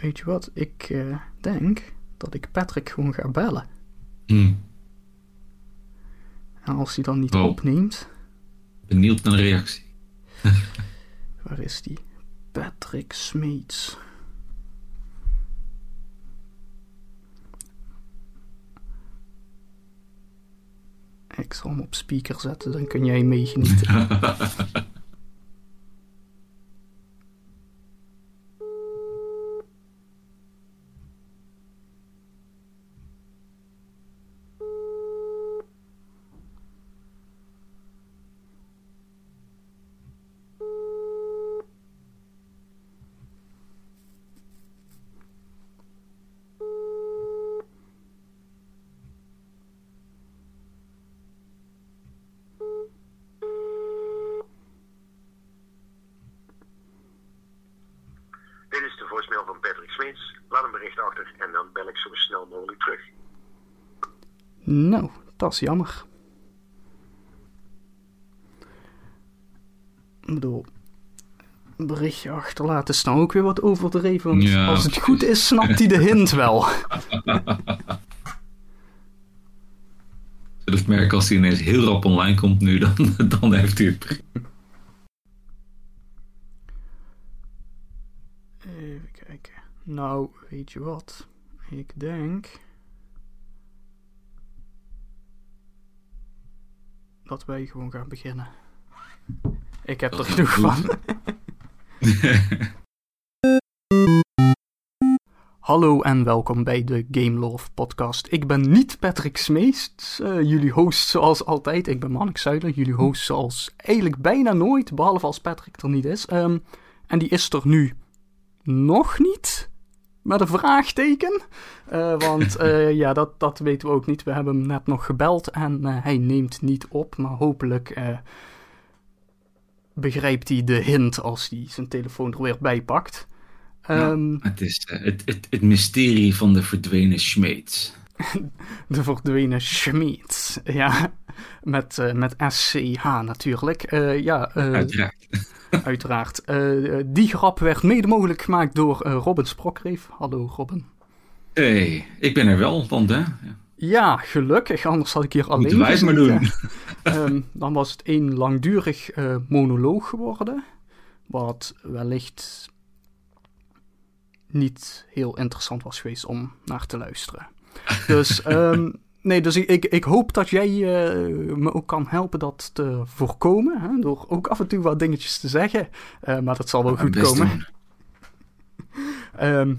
weet je wat? Ik eh, denk dat ik Patrick gewoon ga bellen. Hmm. En als hij dan niet Oh. opneemt, Benieuwd naar de reactie. waar is die? Patrick Smeets. Ik zal hem op speaker zetten, dan kun jij meegenieten. Dit is de voicemail van Patrick Smeets. Laat een bericht achter en dan bel ik zo snel mogelijk terug. Nou, dat is jammer. Ik bedoel, een berichtje achterlaten is nou ook weer wat overdreven. Want Ja, als het goed is, snapt hij de hint wel. Zullen het merken als hij ineens heel rap online komt nu, dan, dan heeft hij het. Even kijken. Nou, weet je wat? Ik denk. Dat wij gewoon gaan beginnen. Ik heb Dat er genoeg van. Hallo en welkom bij de Game Love podcast. Ik ben niet Patrick Smeest, eh, jullie host zoals altijd. Ik ben Mannix Zuider, jullie host zoals eigenlijk bijna nooit, behalve als Patrick er niet is. Ehm, en die is er nu nog niet? Met een vraagteken. Eh, want eh, ja, dat, dat weten we ook niet. We hebben hem net nog gebeld en eh, hij neemt niet op. Maar hopelijk begrijpt hij de hint als hij zijn telefoon er weer bij pakt. Ehm, Het is het, het, het mysterie van de verdwenen Schmeets. De verdwenen Schmid. Ja, met, eh, met SCH natuurlijk. Eh, ja, eh, Uiteraard. uiteraard. Die grap werd mede mogelijk gemaakt door Robin Sprokreef. Hallo Robin. hey, ik ben er wel, want hè, Ja, gelukkig, anders had ik hier alleen moeten wij het maar doen. Ehm, dan was het een langdurig monoloog geworden. Wat wellicht niet heel interessant was geweest om naar te luisteren. Dus, ehm, nee, dus ik, ik, ik hoop dat jij eh, me ook kan helpen dat te voorkomen. Hè, door ook af en toe wat dingetjes te zeggen. Eh, maar dat zal wel goed komen. Ehm,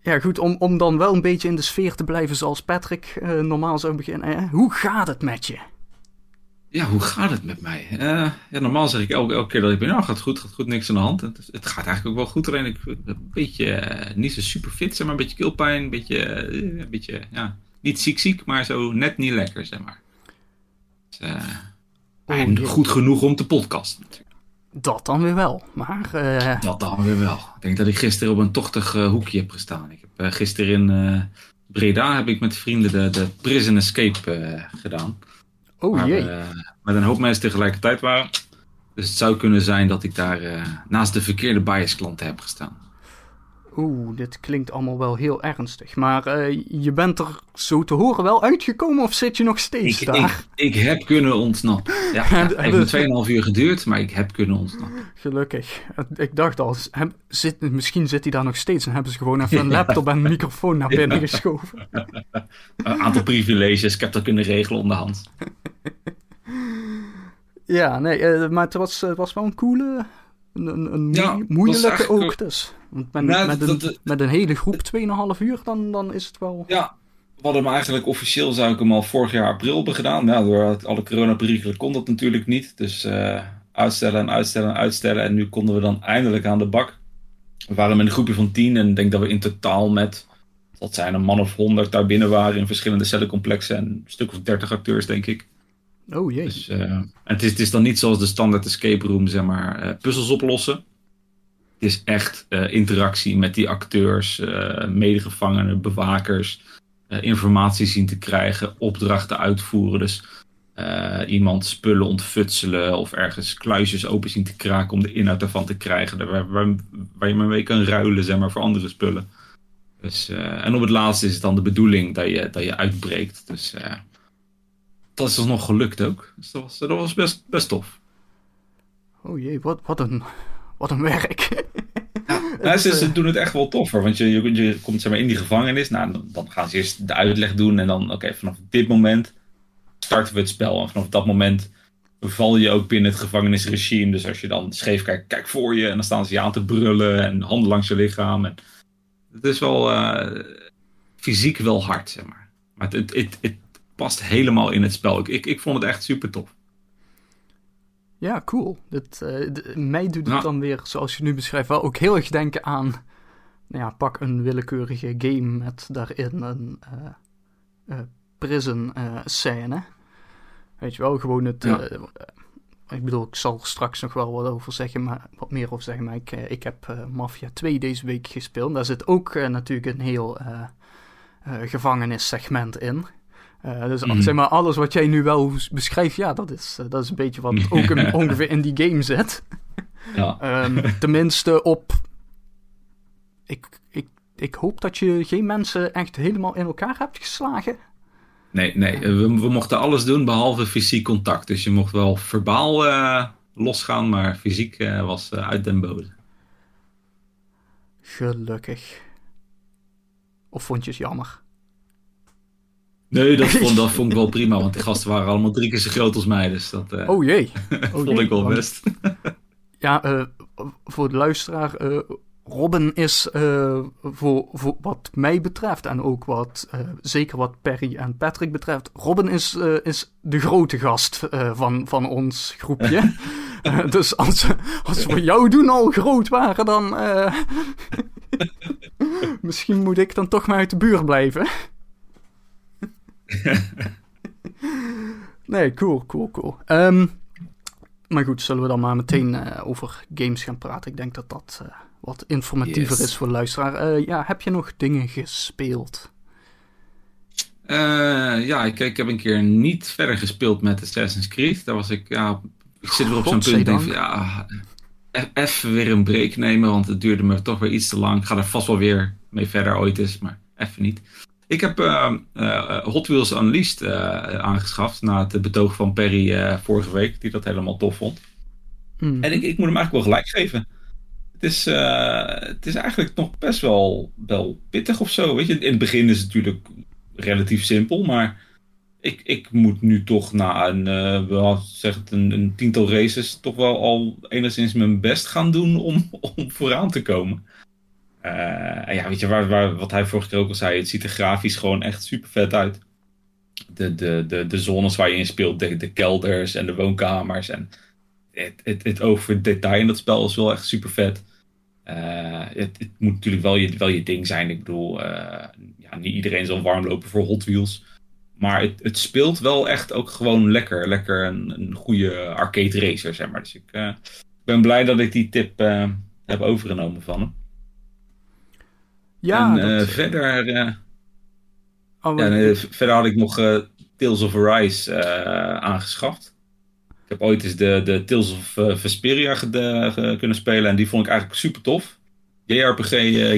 ja, goed, om, om dan wel een beetje in de sfeer te blijven zoals Patrick eh, normaal zou beginnen. Hè? Hoe gaat het met je? Ja, hoe gaat het met mij? Ja, normaal zeg ik elke, elke keer dat ik ben, nou, gaat goed, gaat goed, niks aan de hand. Het, het gaat eigenlijk ook wel goed, alleen ik ben een beetje, niet zo super fit, zeg maar, een beetje keelpijn, een beetje, een beetje, ja, niet ziek ziek, maar zo net niet lekker, zeg maar. Dus, eh, Oh, en goed genoeg om te podcasten natuurlijk. Dat dan weer wel. Maar eh, Dat dan weer wel. Ik denk dat ik gisteren op een tochtig eh, hoekje heb gestaan. Ik heb gisteren in Breda heb ik met vrienden de, de Prison Escape gedaan. oh waar jee. we met een hoop mensen tegelijkertijd waren. Dus het zou kunnen zijn dat ik daar naast de verkeerde biasklanten heb gestaan. Oeh, dit klinkt allemaal wel heel ernstig. Maar eh, je bent er zo te horen wel uitgekomen of zit je nog steeds Ik, daar? ik, ik heb kunnen ontsnappen. Ja, het heeft me 2,5 uur geduurd, maar ik heb kunnen ontsnappen. Gelukkig. Ik dacht al, heb- zit, misschien zit hij daar nog steeds en hebben ze gewoon even een laptop en een microfoon naar binnen geschoven. Een aantal privileges, ik heb dat kunnen regelen onderhand. Ja, nee, eh, maar het was, het was wel een coole, een, Ja, moeilijke ook ook- dus. Want met, Nou, met, dat- een, dat- met een hele groep 2,5 uur, dan, dan is het wel... Ja, we hadden hem eigenlijk officieel zou ik hem al vorig jaar april hebben gedaan. Ja, door alle coronaperikelen kon dat natuurlijk niet. Dus eh, uitstellen en uitstellen en uitstellen. En nu konden we dan eindelijk aan de bak. We waren met een groepje van tien en ik denk dat we in totaal met, wat zijn een man of honderd daar binnen waren in verschillende cellencomplexen. En een stuk of dertig acteurs, denk ik. Oh jee. Dus, eh, het, is, is dan niet zoals de standaard escape room, zeg maar, eh, puzzels oplossen. Het is echt eh, interactie met die acteurs, medegevangenen, bewakers. informatie zien te krijgen, opdrachten uitvoeren. Dus iemand spullen ontfutselen of ergens kluisjes open zien te kraken om de inhoud ervan te krijgen. Waar, waar, je maar mee kan ruilen, zeg maar, voor andere spullen. Dus, en op het laatste is het dan de bedoeling dat je, dat je uitbreekt. Dus dat is nog gelukt ook. Dus dat was, dat was best, best tof. Oh jee, wat, wat, een, wat een werk. Ja, ze, ze, doen het echt wel toffer. Want je, je, je komt zeg maar, in die gevangenis. Nou, dan gaan ze eerst de uitleg doen. En dan, oké, vanaf dit moment starten we het spel. En vanaf dat moment val je ook binnen het gevangenisregime. Dus als je dan scheef kijkt, kijk voor je. En dan staan ze je aan te brullen. En handen langs je lichaam. En het is wel uh, fysiek wel hard, zeg maar. Maar het, het, het, past helemaal in het spel. Ik, ik, ik vond het echt super tof. Ja, cool. Dit, uh, mij doet het nou. dan weer, zoals je nu beschrijft, wel ook heel erg denken aan... Nou ja, pak een willekeurige game met daarin een uh, prison scène. Weet je wel, gewoon het... Ja. ik bedoel, ik zal er straks nog wel wat over zeggen, maar wat meer over zeggen. Maar ik, ik heb Mafia 2 deze week gespeeld. Daar zit ook natuurlijk een heel gevangenissegment in. Uh, dus mm. zeg maar, alles wat jij nu wel beschrijft, ja, dat is, uh, dat is een beetje wat ook in, ongeveer in die game zit. Ja. um, tenminste op... Ik, ik, ik hoop dat je geen mensen echt helemaal in elkaar hebt geslagen. Nee, nee. We, we mochten alles doen behalve fysiek contact. Dus je mocht wel verbaal uh, losgaan, maar fysiek was uit den bodem. Gelukkig. Of vond je het jammer? Nee, dat vond, dat vond ik wel prima, want die gasten waren allemaal drie keer zo groot als mij. Dus dat uh, oh jee. Oh vond jee. ik wel best. ja, uh, voor de luisteraar, uh, Robin is voor, voor wat mij betreft en ook wat, zeker wat Perry en Patrick betreft, Robin is, is de grote gast van, van ons groepje. dus als, als we jou doen al groot waren, dan misschien moet ik dan toch maar uit de buurt blijven. nee, cool, cool, cool. Um, maar goed, zullen we dan maar meteen uh, over games gaan praten? Ik denk dat dat uh, wat informatiever yes. is voor de luisteraar. Uh, ja, heb je nog dingen gespeeld? ja, ik, ik heb een keer niet verder gespeeld met Assassin's Creed. Daar was ik, ja, ik zit weer op zo'n punt. Denk van, ja, even weer een break nemen, want het duurde me toch weer iets te lang. Ik ga er vast wel weer mee verder ooit eens, maar even niet. Ik heb uh, uh, Hot Wheels Unleashed uh, aangeschaft na het betoog van Perry vorige week, die dat helemaal tof vond. Mm. En ik, ik, moet hem eigenlijk wel gelijk geven. Het is, het is eigenlijk nog best wel, wel pittig of zo. Weet je? In het begin is het natuurlijk relatief simpel, maar ik, ik moet nu toch na een, wel, zeg het, een, een, tiental races toch wel al enigszins mijn best gaan doen om, om vooraan te komen. Uh, ja, weet je, wat hij vorige keer ook al zei, het ziet er grafisch gewoon echt super vet uit. De, de, de, de zones waar je in speelt, de, de kelders en de woonkamers. En het, het, het over detail in dat spel is wel echt super vet. Uh, het, het, moet natuurlijk wel je, wel je ding zijn. Ik bedoel, uh, ja, niet iedereen zal warm lopen voor Hot Wheels. Maar het, het speelt wel echt ook gewoon lekker. Lekker een, een goede arcade racer, zeg maar. Dus ik ben blij dat ik die tip heb overgenomen van hem. Ja, en dat... verder, uh, oh, ja, verder had ik nog uh, Tales of Arise aangeschaft. Ik heb ooit eens de, de Tales of Vesperia kunnen spelen en die vond ik eigenlijk super tof. JRPG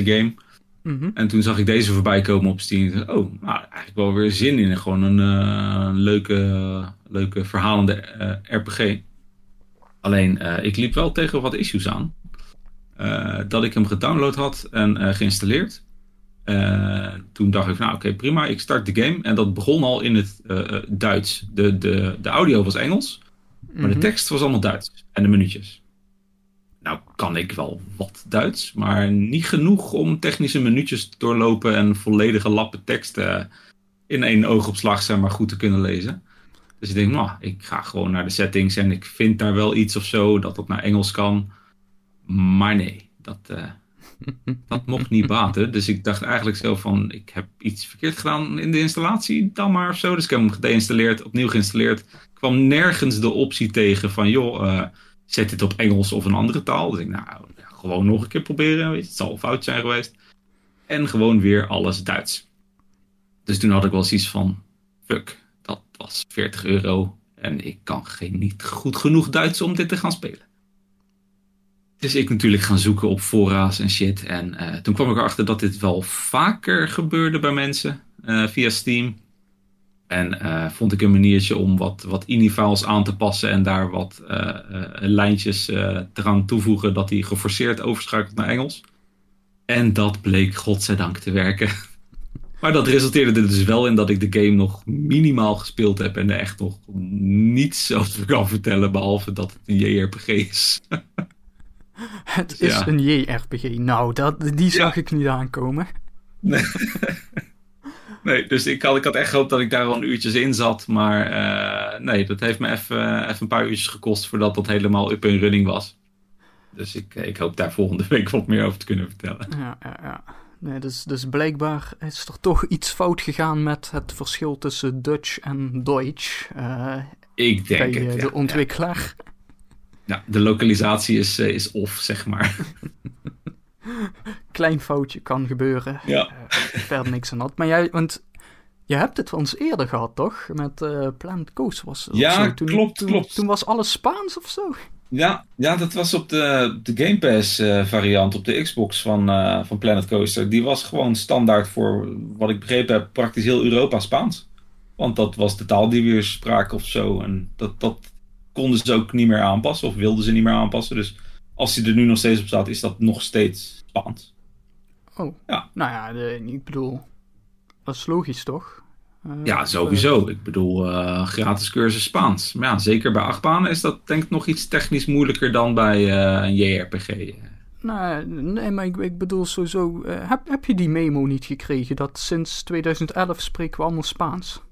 game. Mm -hmm. En toen zag ik deze voorbij komen op Steam. Oh, nou, eigenlijk wel weer zin in. Gewoon een leuke, leuke verhalende RPG. Alleen, ik liep wel tegen wat issues aan. Uh, dat ik hem gedownload had en uh, geïnstalleerd. Uh, toen dacht ik, nou oké, okay, prima, ik start de game. En dat begon al in het Duits. De, de, de audio was Engels, maar mm -hmm. de tekst was allemaal Duits. En de minuutjes. Nou kan ik wel wat Duits, maar niet genoeg om technische minuutjes te doorlopen en volledige lappen teksten in één oogopslag zeg maar, goed te kunnen lezen. Dus ik denk, nou, ik ga gewoon naar de settings en ik vind daar wel iets of zo dat dat naar Engels kan. Maar nee, dat, uh, dat mocht niet baten. Dus ik dacht eigenlijk zo van, ik heb iets verkeerd gedaan in de installatie, dan maar of zo. Dus ik heb hem geïnstalleerd, opnieuw geïnstalleerd. Ik kwam nergens de optie tegen van, joh, uh, zet dit op Engels of een andere taal. Dus ik, nou, gewoon nog een keer proberen. Het zal fout zijn geweest. En gewoon weer alles Duits. Dus toen had ik wel zoiets van, fuck, dat was 40 euro. En ik kan geen, niet goed genoeg Duits om dit te gaan spelen. Dus ik natuurlijk gaan zoeken op fora's en shit. En uh, toen kwam ik erachter dat dit wel vaker gebeurde bij mensen uh, via Steam. En uh, vond ik een maniertje om wat, wat ini-files aan te passen en daar wat lijntjes eraan toevoegen dat die geforceerd overschakelt naar Engels. En dat bleek godzijdank te werken. Maar dat resulteerde er dus wel in dat ik de game nog minimaal gespeeld heb en er echt nog niets over kan vertellen, behalve dat het een JRPG is. Het is ja. een JRPG. Nou, dat, die zag ja. ik niet aankomen. Nee. nee, dus ik had, ik had echt gehoopt dat ik daar al een uurtjes in zat. Maar uh, nee, dat heeft me even, even een paar uurtjes gekost voordat dat helemaal up en running was. Dus ik, ik hoop daar volgende week wat meer over te kunnen vertellen. Ja, ja, ja. Nee, dus, dus blijkbaar is er toch iets fout gegaan met het verschil tussen Dutch en Deutsch. Uh, ik denk bij, het, de ja, ontwikkelaar. Ja. Ja. de lokalisatie is, uh, is off, zeg maar. Klein foutje kan gebeuren. Ja. Uh, verder niks aan dat. Maar jij, want je hebt het van ons eerder gehad, toch? Met uh, Planet Coast was Ja. Toen, klopt, toen, klopt. Toen was alles Spaans of zo? Ja, ja, dat was op de, de Game Pass uh, variant op de Xbox van, uh, van Planet Coaster. Die was gewoon standaard voor, wat ik begrepen heb, praktisch heel Europa Spaans. Want dat was de taal die we spraken of zo. En dat, dat konden ze ook niet meer aanpassen of wilden ze niet meer aanpassen. Dus als hij er nu nog steeds op staat, is dat nog steeds Spaans. Oh, ja. nou ja, de, ik bedoel, dat is logisch toch? Uh, ja, sowieso. Uh, ik bedoel, uh, gratis cursus Spaans. Maar ja, zeker bij achtbanen is dat denk ik nog iets technisch moeilijker dan bij een JRPG. Nou, nee, maar ik, ik bedoel sowieso... heb, heb je die memo niet gekregen dat sinds 2011 spreken we allemaal Spaans?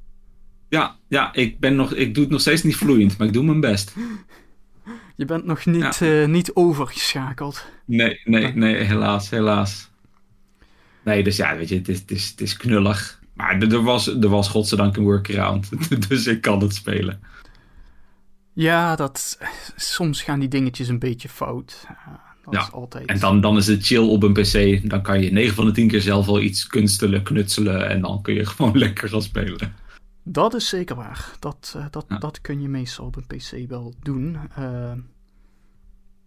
Ja, ja ik, ben nog, ik doe het nog steeds niet vloeiend, maar ik doe mijn best. Je bent nog niet, ja. niet overgeschakeld. Nee, nee, nee, helaas, helaas. Nee, dus ja, weet je, het is, het is, het is knullig. Maar er was, er was godzijdank een workaround, dus ik kan het spelen. Ja, dat, soms gaan die dingetjes een beetje fout. Dat ja, is altijd... en dan, dan is het chill op een pc. Dan kan je 9 van de 10 keer zelf wel iets kunstelen, knutselen en dan kun je gewoon lekker gaan spelen. Dat is zeker waar. Dat, uh, dat, ja. dat kun je meestal op een pc wel doen. Uh,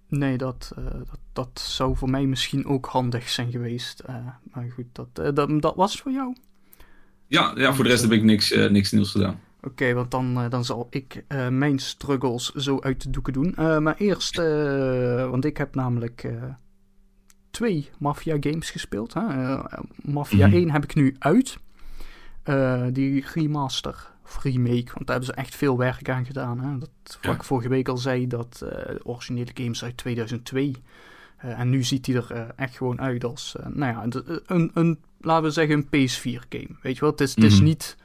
nee, dat, uh, dat, dat zou voor mij misschien ook handig zijn geweest. maar goed, dat, dat, dat was voor jou. Ja, ja, voor de rest heb ik niks, niks nieuws gedaan. Oké, okay, want dan, dan zal ik mijn struggles zo uit de doeken doen. maar eerst, want ik heb namelijk twee Mafia games gespeeld. Hè? Mafia Mhm. mm -hmm. 1 heb ik nu uit. Die remaster of remake, want daar hebben ze echt veel werk aan gedaan. Hè? Dat, wat Ja. ik vorige week al zei, dat de originele games uit 2002. en nu ziet hij er echt gewoon uit als, nou ja, een, een laten we zeggen, een PS4-game. Weet je wel, het is, het is Mhm. niet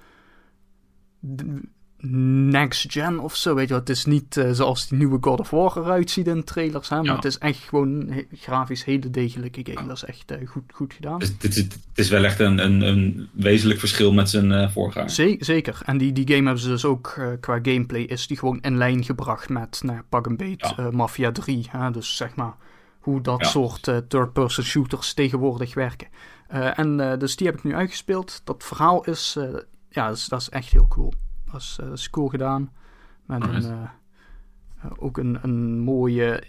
next gen of zo, weet je. Het is niet eh, zoals die nieuwe God of War eruit ziet in trailers, hè, maar het is echt gewoon he- grafisch hele degelijke game. Dat is echt eh, goed, goed gedaan. Dus het, is, het is wel echt een, een, een wezenlijk verschil met zijn eh, voorganger. Ze- zeker. En die, die game hebben ze dus ook qua gameplay is die gewoon in lijn gebracht met nou, pak een beet Ja. Mafia 3. Hè? Dus zeg maar hoe dat soort third-person shooters tegenwoordig werken. En dus die heb ik nu uitgespeeld. Dat verhaal is, ja, dat is, dat is echt heel cool. Dat is, eh, cool gedaan. Met een, eh, eh, ook een, een mooie,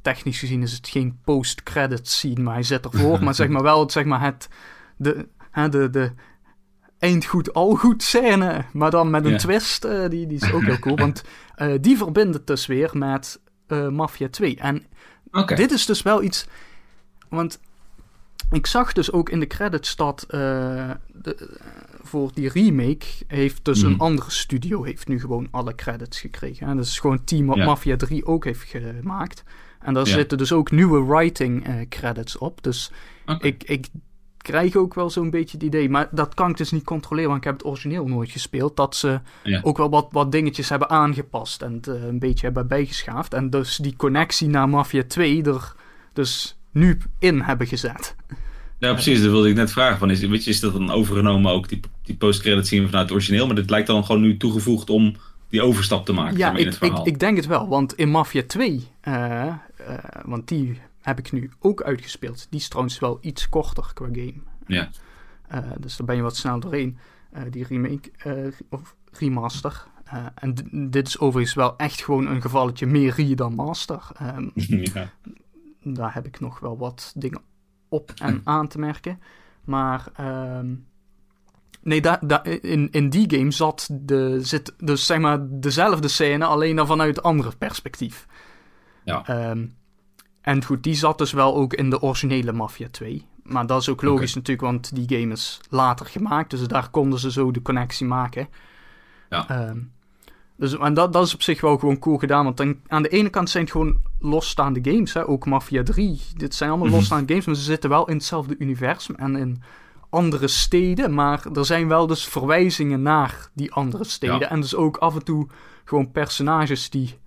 technisch gezien is het geen post-credit scene, maar hij zit ervoor. maar zeg maar wel het, zeg maar het, de, hè, de, de eindgoed al goed scène, maar dan met een twist, die, die is ook heel cool. Want die verbindt het dus weer met Mafia 2. En dit is dus wel iets. Want ik zag dus ook in de credits dat de, voor die remake heeft dus een andere studio heeft nu gewoon alle credits gekregen. En dat is gewoon Team wat Ja. Mafia 3 ook heeft gemaakt. En daar Ja. zitten dus ook nieuwe writing eh, credits op. Dus ik, ik krijg ook wel zo'n beetje het idee, maar dat kan ik dus niet controleren, want ik heb het origineel nooit gespeeld, dat ze Ja. ook wel wat, wat dingetjes hebben aangepast en het eh, een beetje hebben bijgeschaafd. En dus die connectie naar Mafia 2 er dus nu in hebben gezet. Ja, precies. Dat wilde ik net vragen. Van, is, weet je, is dat dan overgenomen ook, die, die post-credit scene vanuit het origineel? Maar dit lijkt dan gewoon nu toegevoegd om die overstap te maken Ja, in ik, het ik, verhaal. ik denk het wel, want in Mafia 2, eh, eh, want die heb ik nu ook uitgespeeld. Die is trouwens wel iets korter qua game. Ja. Eh, dus daar ben je wat snel doorheen. Die remake of remaster. En dit is overigens wel echt gewoon een gevalletje meer re dan master. Ehm, ja. daar heb ik nog wel wat dingen op en aan te merken. Maar ehm, nee, da, da, in, in die game zat de, zit dus zeg maar dezelfde scène, alleen dan vanuit een ander perspectief. Ja. Ehm, en goed, die zat dus wel ook in de originele Mafia 2. Maar dat is ook logisch natuurlijk, want die game is later gemaakt. Dus daar konden ze zo de connectie maken. Ja. Ehm, dus, en dat, dat is op zich wel gewoon cool gedaan. Want dan, aan de ene kant zijn het gewoon losstaande games. Hè? Ook Mafia 3. Dit zijn allemaal Mhm. losstaande games. Maar ze zitten wel in hetzelfde universum. En in andere steden. Maar er zijn wel dus verwijzingen naar die andere steden. Ja. En dus ook af en toe gewoon personages die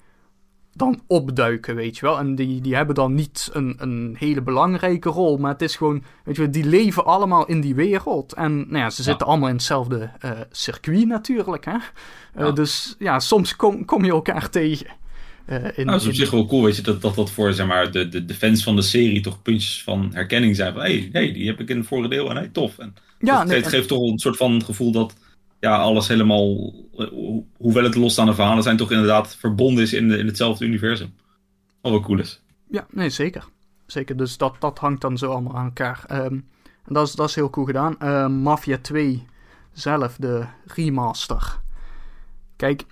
dan opduiken, weet je wel. En die, die hebben dan niet een, een hele belangrijke rol. Maar het is gewoon, weet je wel, die leven allemaal in die wereld. En nou ja, ze zitten allemaal in hetzelfde eh, circuit natuurlijk, hè. Eh, Ja. Dus ja, soms kom, kom je elkaar tegen. Eh, in, Nou, dat is op in- zich wel cool, weet je, dat dat, dat voor zeg maar, de, de, de fans van de serie toch puntjes van herkenning zijn. Van hé, hey, hey, die heb ik in het vorige deel en hey, tof. En ja, het, nee, geeft, geeft toch een soort van gevoel dat ja, alles helemaal, eh, ho- hoewel het losstaande verhalen zijn, toch inderdaad verbonden is in, de, in hetzelfde universum. Wat wel cool is. Ja, nee, zeker. Zeker, dus dat, dat hangt dan zo allemaal aan elkaar. Ehm, en dat is, dat is heel cool gedaan. Ehm, Mafia 2 zelf, de remaster. Kijk,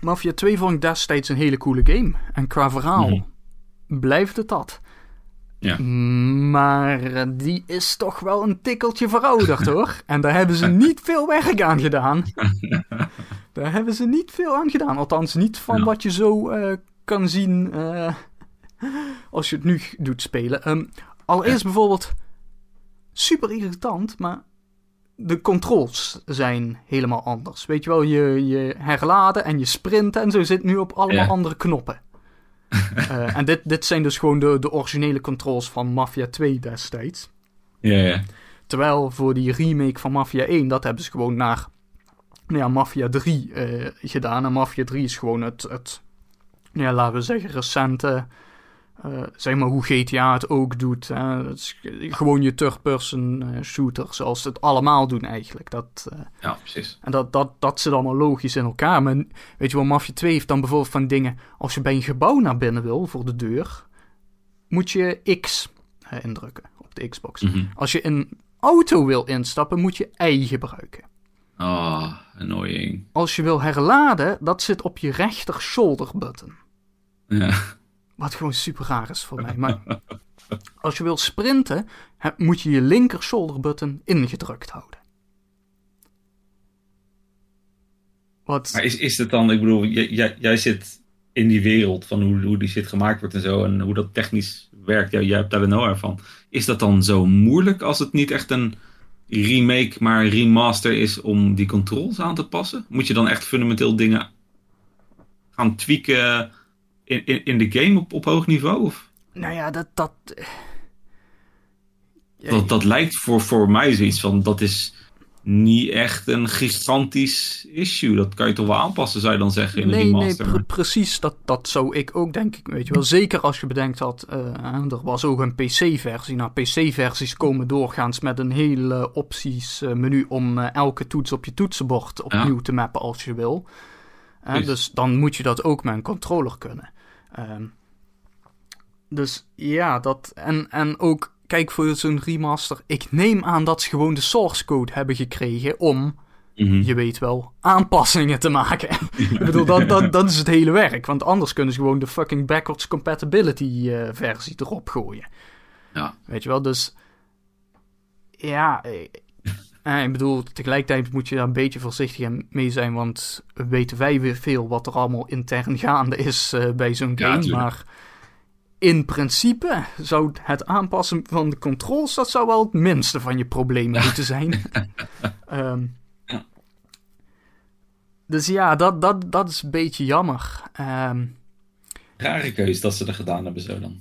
Mafia 2 vond ik destijds een hele coole game. En qua verhaal Mhm. blijft het dat. Ja. Maar eh, die is toch wel een tikkeltje verouderd hoor. En daar hebben ze niet veel werk aan gedaan. Daar hebben ze niet veel aan gedaan. Althans, niet van Ja. wat je zo eh, kan zien eh, als je het nu doet spelen. Ehm, allereerst bijvoorbeeld super irritant, maar de controls zijn helemaal anders. Weet je wel, je, je herladen en je sprinten en zo zit nu op allemaal andere knoppen. Eh, en dit, dit zijn dus gewoon de, de originele controls van Mafia 2 destijds. Ja, ja. Terwijl voor die remake van Mafia 1, dat hebben ze gewoon naar nou ja, Mafia 3 eh, gedaan. En Mafia 3 is gewoon het, het nou ja, laten we zeggen, recente, eh, zeg maar hoe GTA het ook doet. Hè. Is gewoon je third-person eh, shooter, zoals ze het allemaal doen eigenlijk. Dat, eh, ja, precies. en dat, dat, dat zit allemaal logisch in elkaar. Maar weet je wel, Mafia 2 heeft dan bijvoorbeeld van dingen... Als je bij een gebouw naar binnen wil, voor de deur... moet je X indrukken op de Xbox. Mhm. Als je een auto wil instappen, moet je Y gebruiken. Ah, annoying. Als je wil herladen, dat zit op je rechter shoulder button. Ja. Wat gewoon super raar is voor mij. Maar als je wil sprinten, moet je je linker shoulder button ingedrukt houden. Wat... Maar is, is het dan, ik bedoel, jij, jij, jij zit in die wereld van hoe, hoe die shit gemaakt wordt en zo en hoe dat technisch werkt. Jij, jij hebt daar de know van. Is dat dan zo moeilijk als het niet echt een remake, maar een remaster is om die controls aan te passen? Moet je dan echt fundamenteel dingen gaan tweaken in, in, in de game op, op hoog niveau? Of? Nou ja, dat... dat... Ja, Dat, dat lijkt voor, voor mij zoiets van, dat is niet echt een gigantisch issue. Dat kan je toch wel aanpassen, zou je dan zeggen, in de nee, nee, remaster. pre- precies. Dat, dat zou ik ook, denk ik. Weet je wel. Zeker als je bedenkt dat eh, er was ook een PC-versie. Nou, PC-versies komen doorgaans met een hele opties-menu om eh, elke toets op je toetsenbord opnieuw te mappen als je wil. Eh, dus dan moet je dat ook met een controller kunnen. Ehm, dus ja, dat. En, en ook, kijk voor zo'n remaster. Ik neem aan dat ze gewoon de source code hebben gekregen om Mhm. je weet wel, aanpassingen te maken. ik bedoel, dat, dat, dat is het hele werk. Want anders kunnen ze gewoon de fucking backwards compatibility eh, versie erop gooien. Ja. Weet je wel, dus... Ja, eh, ik bedoel, tegelijkertijd moet je daar een beetje voorzichtig mee zijn, want weten wij weer veel wat er allemaal intern gaande is eh, bij zo'n Ja, game. tuurlijk. maar in principe zou het aanpassen van de controls, dat zou wel het minste van je problemen moeten zijn. Ehm. Dus ja, dat, dat, dat is een beetje jammer. Ehm, Rare keus dat ze er gedaan hebben zo dan.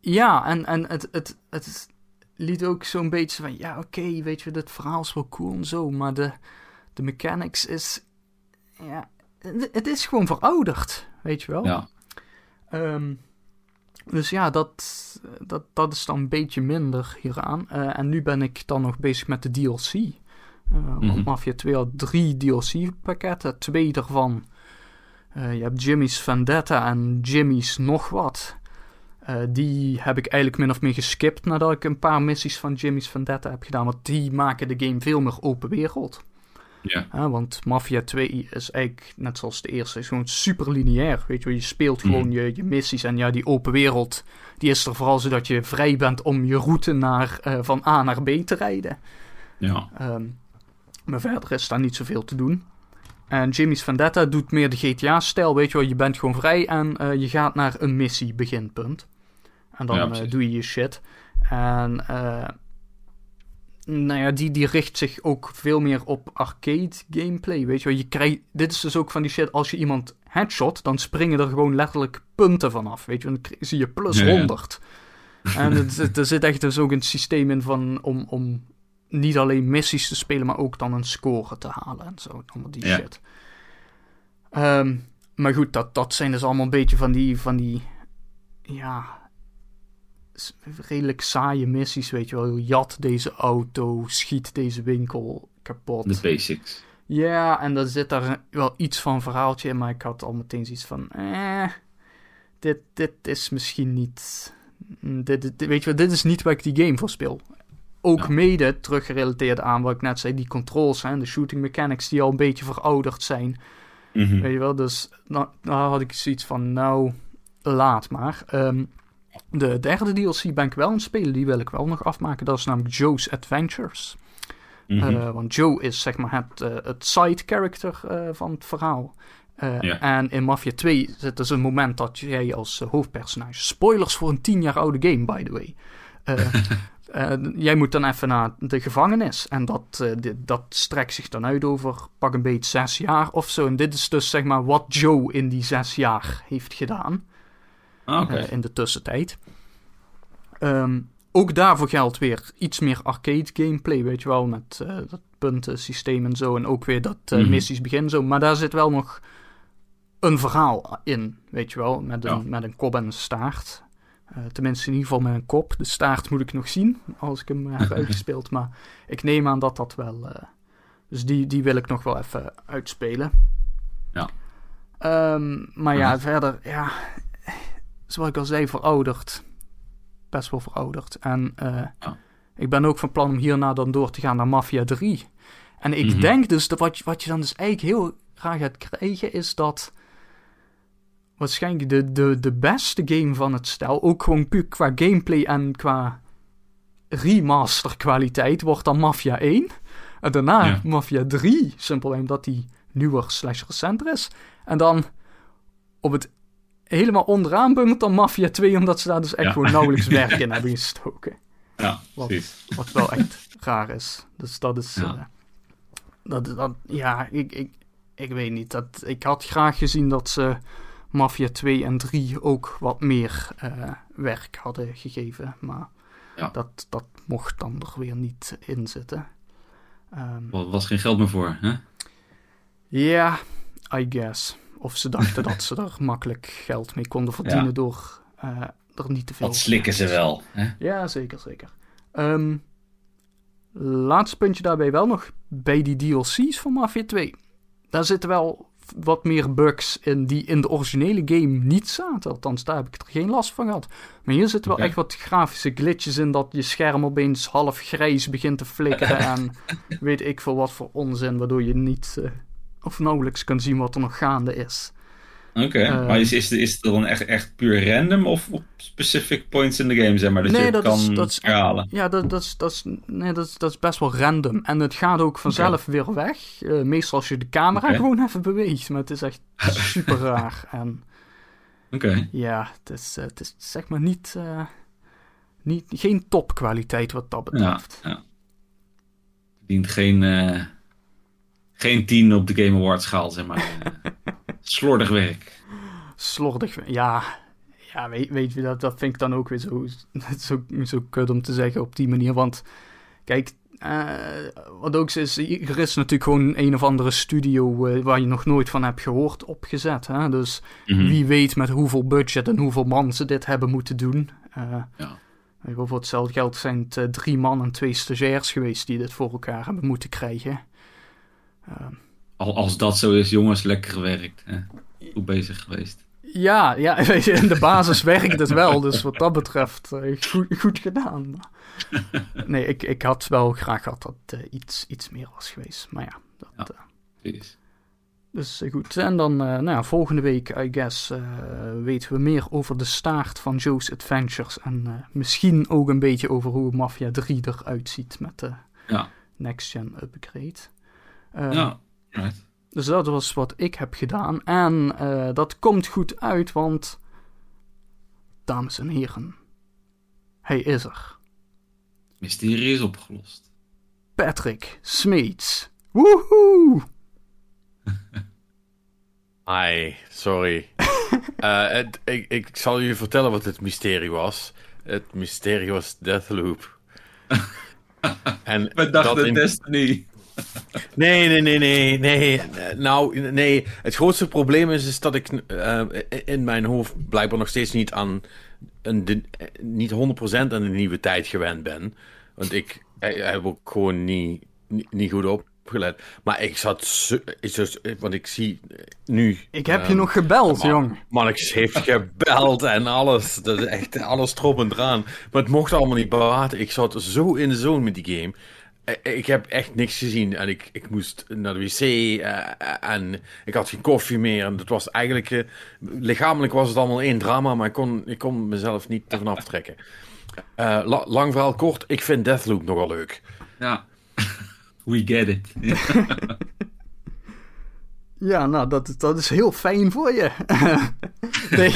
ja, en, en het, het, het liet ook zo'n beetje van... Ja, oké, weet je, dit verhaal is wel cool en zo... maar de, de mechanics is... Ja, het, het is gewoon verouderd, weet je wel. Ja. Ehm, dus ja, dat, dat, dat is dan een beetje minder hieraan. Eh, en nu ben ik dan nog bezig met de DLC. Uh, mm Mafia 2 had drie DLC-pakketten. Twee daarvan. Uh, je hebt Jimmy's Vendetta en Jimmy's nog wat. Uh, die heb ik eigenlijk min of meer geskipt nadat ik een paar missies van Jimmy's Vendetta heb gedaan. Want die maken de game veel meer open wereld. Ja. want Mafia 2 is eigenlijk, net zoals de eerste, is gewoon super lineair. Weet je wel, je speelt gewoon mm. je, je missies en ja, die open wereld, die is er vooral zodat je vrij bent om je route naar, uh, van A naar B te rijden. Ja. Um, maar verder is daar niet zoveel te doen. En Jimmy's Vendetta doet meer de GTA-stijl, weet je wel, je bent gewoon vrij en uh, je gaat naar een missie, beginpunt. En dan ja, uh, doe je je shit. En uh, nou ja, die, die richt zich ook veel meer op arcade gameplay. Weet je wel, je krijgt. Dit is dus ook van die shit. Als je iemand headshot, dan springen er gewoon letterlijk punten vanaf. Weet je, dan zie je plus ja, 100. En het, er zit echt dus ook een systeem in van om, om niet alleen missies te spelen, maar ook dan een score te halen en zo. Allemaal die shit. Um, maar goed, dat, dat zijn dus allemaal een beetje van die, van die ja, redelijk saaie missies, weet je wel. Jat deze auto, schiet deze winkel kapot. De basics. Ja, en dan zit daar wel iets van verhaaltje in, maar ik had al meteen zoiets van, eh, dit, dit is misschien niet, dit, dit, weet je wel, dit is niet waar ik die game voor speel. Ook ja. mede teruggerelateerd aan wat ik net zei, die controls en de shooting mechanics die al een beetje verouderd zijn. Mm -hmm. Weet je wel, dus nou, nou had ik zoiets van, nou, laat maar. Um, de derde DLC ben ik wel aan het spelen, die wil ik wel nog afmaken. Dat is namelijk Joe's Adventures. Mm -hmm. uh, want Joe is zeg maar het, uh, het side character uh, van het verhaal. En in Mafia 2 zit dus een moment dat jij als hoofdpersonage. Spoilers voor een 10 jaar oude game, by the way. jij moet dan even naar de gevangenis. En dat, dit, dat strekt zich dan uit over pak een beetje zes jaar of zo. En dit is dus zeg maar wat Joe in die zes jaar heeft gedaan. Okay. Uh, in de tussentijd. Um, ook daarvoor geldt weer iets meer arcade gameplay, weet je wel, met uh, dat puntensysteem en zo. En ook weer dat uh, mm -hmm. missies beginnen zo. Maar daar zit wel nog een verhaal in, weet je wel, met een, ja. met een kop en een staart. Uh, tenminste, in ieder geval met een kop. De staart moet ik nog zien als ik hem heb uitgespeeld. Maar ik neem aan dat dat wel. dus die, die wil ik nog wel even uitspelen. Ja. Um, maar ja, verder, ja, zoals ik al zei, verouderd. Best wel verouderd. En uh, oh. ik ben ook van plan om hierna dan door te gaan naar Mafia 3. En ik Mhm. mm -hmm. denk dus dat wat, je, wat je dan dus eigenlijk heel graag gaat krijgen, is dat waarschijnlijk de, de, de beste game van het stel, ook gewoon puur qua gameplay en qua remaster kwaliteit, wordt dan Mafia 1. En daarna Ja. Mafia 3, simpelweg omdat die nieuwer slash recenter is. En dan op het helemaal onderaan bungelt dan Mafia 2, omdat ze daar dus echt Ja. gewoon nauwelijks werk in hebben gestoken. Ja, Wat, wat wel echt raar is. Dus dat is. Ja. eh, dat, dat, ja, ik, ik, ik weet niet. Dat, ik had graag gezien dat ze Mafia 2 en 3 ook wat meer eh, werk hadden gegeven. Maar Ja. dat, dat mocht dan er weer niet in zitten. Er was geen geld meer voor, hè? Ja, I guess. Of ze dachten dat ze er makkelijk geld mee konden verdienen Ja. door eh, er niet te veel... Dat slikken ze wel, hè? Ja, zeker, zeker. Ehm, laatste puntje daarbij wel nog. Bij die DLC's van Mafia 2. Daar zitten wel wat meer bugs in die in de originele game niet zaten. Althans, daar heb ik er geen last van gehad. Maar hier zitten wel echt wat grafische glitches in dat je scherm opeens half grijs begint te flikkeren. en weet ik veel wat voor onzin, waardoor je niet eh, of nauwelijks kan zien wat er nog gaande is. Oké, Eh, maar is, is, dan echt, echt puur random of op specific points in the game, zeg maar, dat Nee, je dat kan is- dat is- herhalen? Ja, dat, dat, is, dat, is, nee, dat, is, dat is best wel random. En het gaat ook vanzelf weer weg. Eh, meestal als je de camera gewoon even beweegt. Maar het is echt super raar. En Oké, ja, het is, eh, het is zeg maar niet, niet... Geen topkwaliteit wat dat betreft. ja. Dient geen, geen 10 op de Game Awards schaal, zeg maar. Slordig werk. Slordig. Ja, ja weet, weet je, dat, dat vind ik dan ook weer zo, zo, zo kut om te zeggen op die manier. Want kijk, eh, wat ook is, er is natuurlijk gewoon een of andere studio eh, waar je nog nooit van hebt gehoord opgezet. Hè? Dus Mhm. wie weet met hoeveel budget en hoeveel man ze dit hebben moeten doen. Eh, Ja. Voor hetzelfde geld zijn het uh, drie man en twee stagiairs geweest die dit voor elkaar hebben moeten krijgen. Al, als dat zo is, jongens, lekker gewerkt. Hè? Goed bezig geweest. Ja, ja, in de basis werkt het wel. Dus wat dat betreft, uh, goed, goed, gedaan. Nee, ik, ik had wel graag gehad dat het iets, iets meer was geweest. Maar ja, dat... Ja, dus goed, en dan uh, nou ja, volgende week, I guess, uh, weten we meer over de staart van Joe's Adventures. En uh, misschien ook een beetje over hoe Mafia 3 eruit ziet met de ja. Next Gen upgrade. ja, right. Dus dat was wat ik heb gedaan. En dat komt goed uit, want, dames en heren, hij is er. Mysterie is opgelost. Patrick Smeets. Woehoe! Hi, sorry. uh, het, ik, ik zal je vertellen wat het mysterie was. Het mysterie was Deathloop. en We dachten in... Destiny. Nee, nee, nee, nee, nee. Nou, nee. Het grootste probleem is, is dat ik uh, in mijn hoofd blijkbaar nog steeds niet aan een, de, niet 100% aan de nieuwe tijd gewend ben. Want ik, ik heb ook gewoon niet, niet, niet goed op gelet. Maar ik zat. Zo, want ik zie nu. Ik heb je nog gebeld, man, jong. Mannix heeft gebeld en alles. Dat is echt alles erop en eraan. Maar het mocht allemaal niet baten. Ik zat zo in de zone met die game. Ik heb echt niks gezien en ik, ik moest naar de wc uh, en ik had geen koffie meer. En dat was eigenlijk, uh, lichamelijk was het allemaal één drama, maar ik kon, ik kon mezelf niet ervan aftrekken. Uh, la, lang verhaal kort, ik vind Deathloop nogal leuk. Ja. We get it. ja, nou, dat, dat is heel fijn voor je. nee,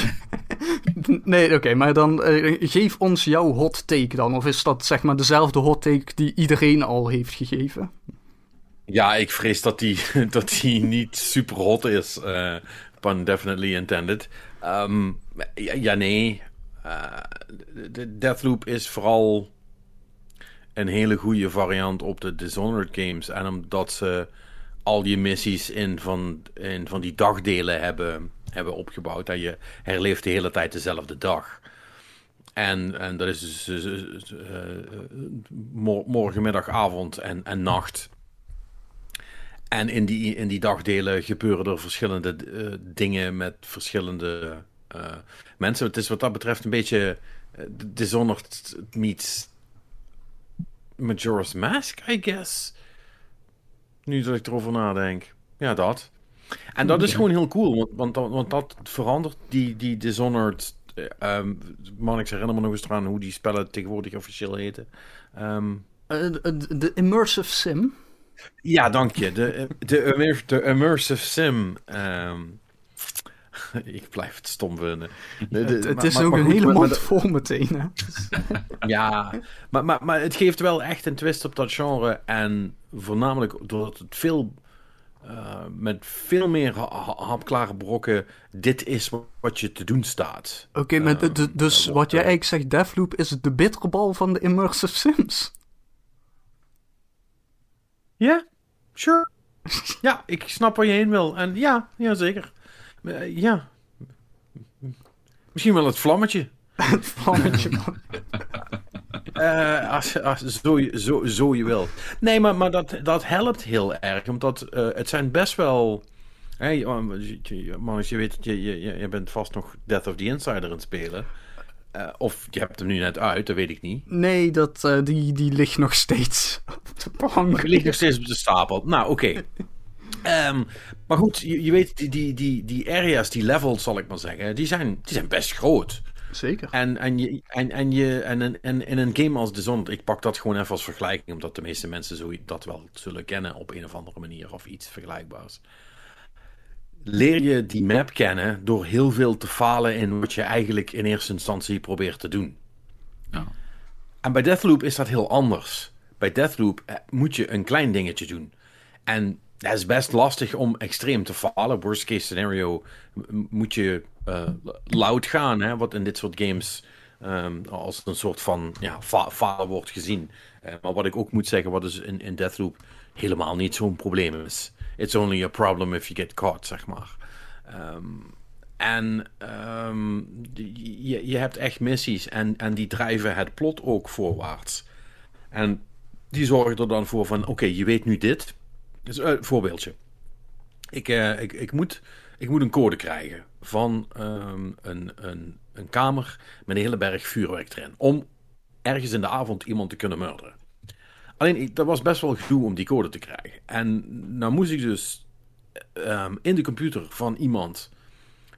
nee oké, maar dan uh, geef ons jouw hot take dan. Of is dat zeg maar dezelfde hot take die iedereen al heeft gegeven? Ja, ik vrees dat die, dat die niet super hot is. Uh, pun definitely intended. Um, ja, nee. Uh, de Deathloop is vooral een hele goede variant op de Dishonored games. En omdat ze al je missies in van, in van die dagdelen hebben, hebben opgebouwd. En je herleeft de hele tijd dezelfde dag. En, en dat is dus uh, morgen, middag, avond en, en nacht. En in die, in die dagdelen gebeuren er verschillende uh, dingen met verschillende uh, mensen. Het is wat dat betreft een beetje Dishonored meets Majora's Mask, I guess. Nu dat ik erover nadenk. Ja, dat. En dat is gewoon heel cool, want, want, want dat verandert die, die Dishonored. Um, man, ik herinner me nog eens eraan hoe die spellen tegenwoordig officieel heten. Um, uh, de Immersive Sim. Ja, dank je. De, de, de Immersive Sim. Um, ik blijf het stom vinden. het, het is ook een hele mond vol meteen. Hè? ja, maar, maar, maar het geeft wel echt een twist op dat genre. En voornamelijk doordat het veel. Uh, met veel meer ha hapklare brokken. Dit is wat je te doen staat. Oké, okay, uh, dus wat jij eigenlijk zegt, Deathloop is de bitterbal van de immersive sims. Ja, yeah, sure. ja, ik snap waar je heen wil. En ja, ja zeker. Uh, ja. Misschien wel het vlammetje. het vlammetje, man. Uh, als, als, zo, zo, zo je wil. Nee, maar, maar dat, dat helpt heel erg. Omdat uh, het zijn best wel... Hey, man, als je weet, je, je, je bent vast nog Death of the Insider aan het spelen. Uh, of je hebt hem nu net uit, dat weet ik niet. Nee, dat, die, die ligt nog steeds op de plank. Die ligt nog steeds op de stapel. Nou, oké. Okay. Um, maar goed, je, je weet, die, die, die, die areas, die levels zal ik maar zeggen, die zijn, die zijn best groot. Zeker. En, en, je, en, en, je, en, en in een game als Dishonored, ik pak dat gewoon even als vergelijking, omdat de meeste mensen zo, dat wel zullen kennen op een of andere manier of iets vergelijkbaars. Leer je die map kennen door heel veel te falen in wat je eigenlijk in eerste instantie probeert te doen. Ja. En bij Deathloop is dat heel anders. Bij Deathloop eh, moet je een klein dingetje doen. En het is best lastig om extreem te falen. Worst case scenario moet je uh, loud gaan, hè, wat in dit soort games um, als een soort van ja, fa falen wordt gezien. Uh, maar wat ik ook moet zeggen, wat dus in, in Deathloop helemaal niet zo'n probleem is. It's only a problem if you get caught, zeg maar. Um, En ehm, je, je hebt echt missies en, en die drijven het plot ook voorwaarts. En die zorgen er dan voor van, oké, je weet nu dit. Dus, voorbeeldje. Ik, uh, ik, ik, moet, ik moet een code krijgen van um, een, een, een kamer met een hele berg vuurwerk erin. Om ergens in de avond iemand te kunnen murderen. Alleen, dat was best wel gedoe om die code te krijgen. En nou moest ik dus um, in de computer van iemand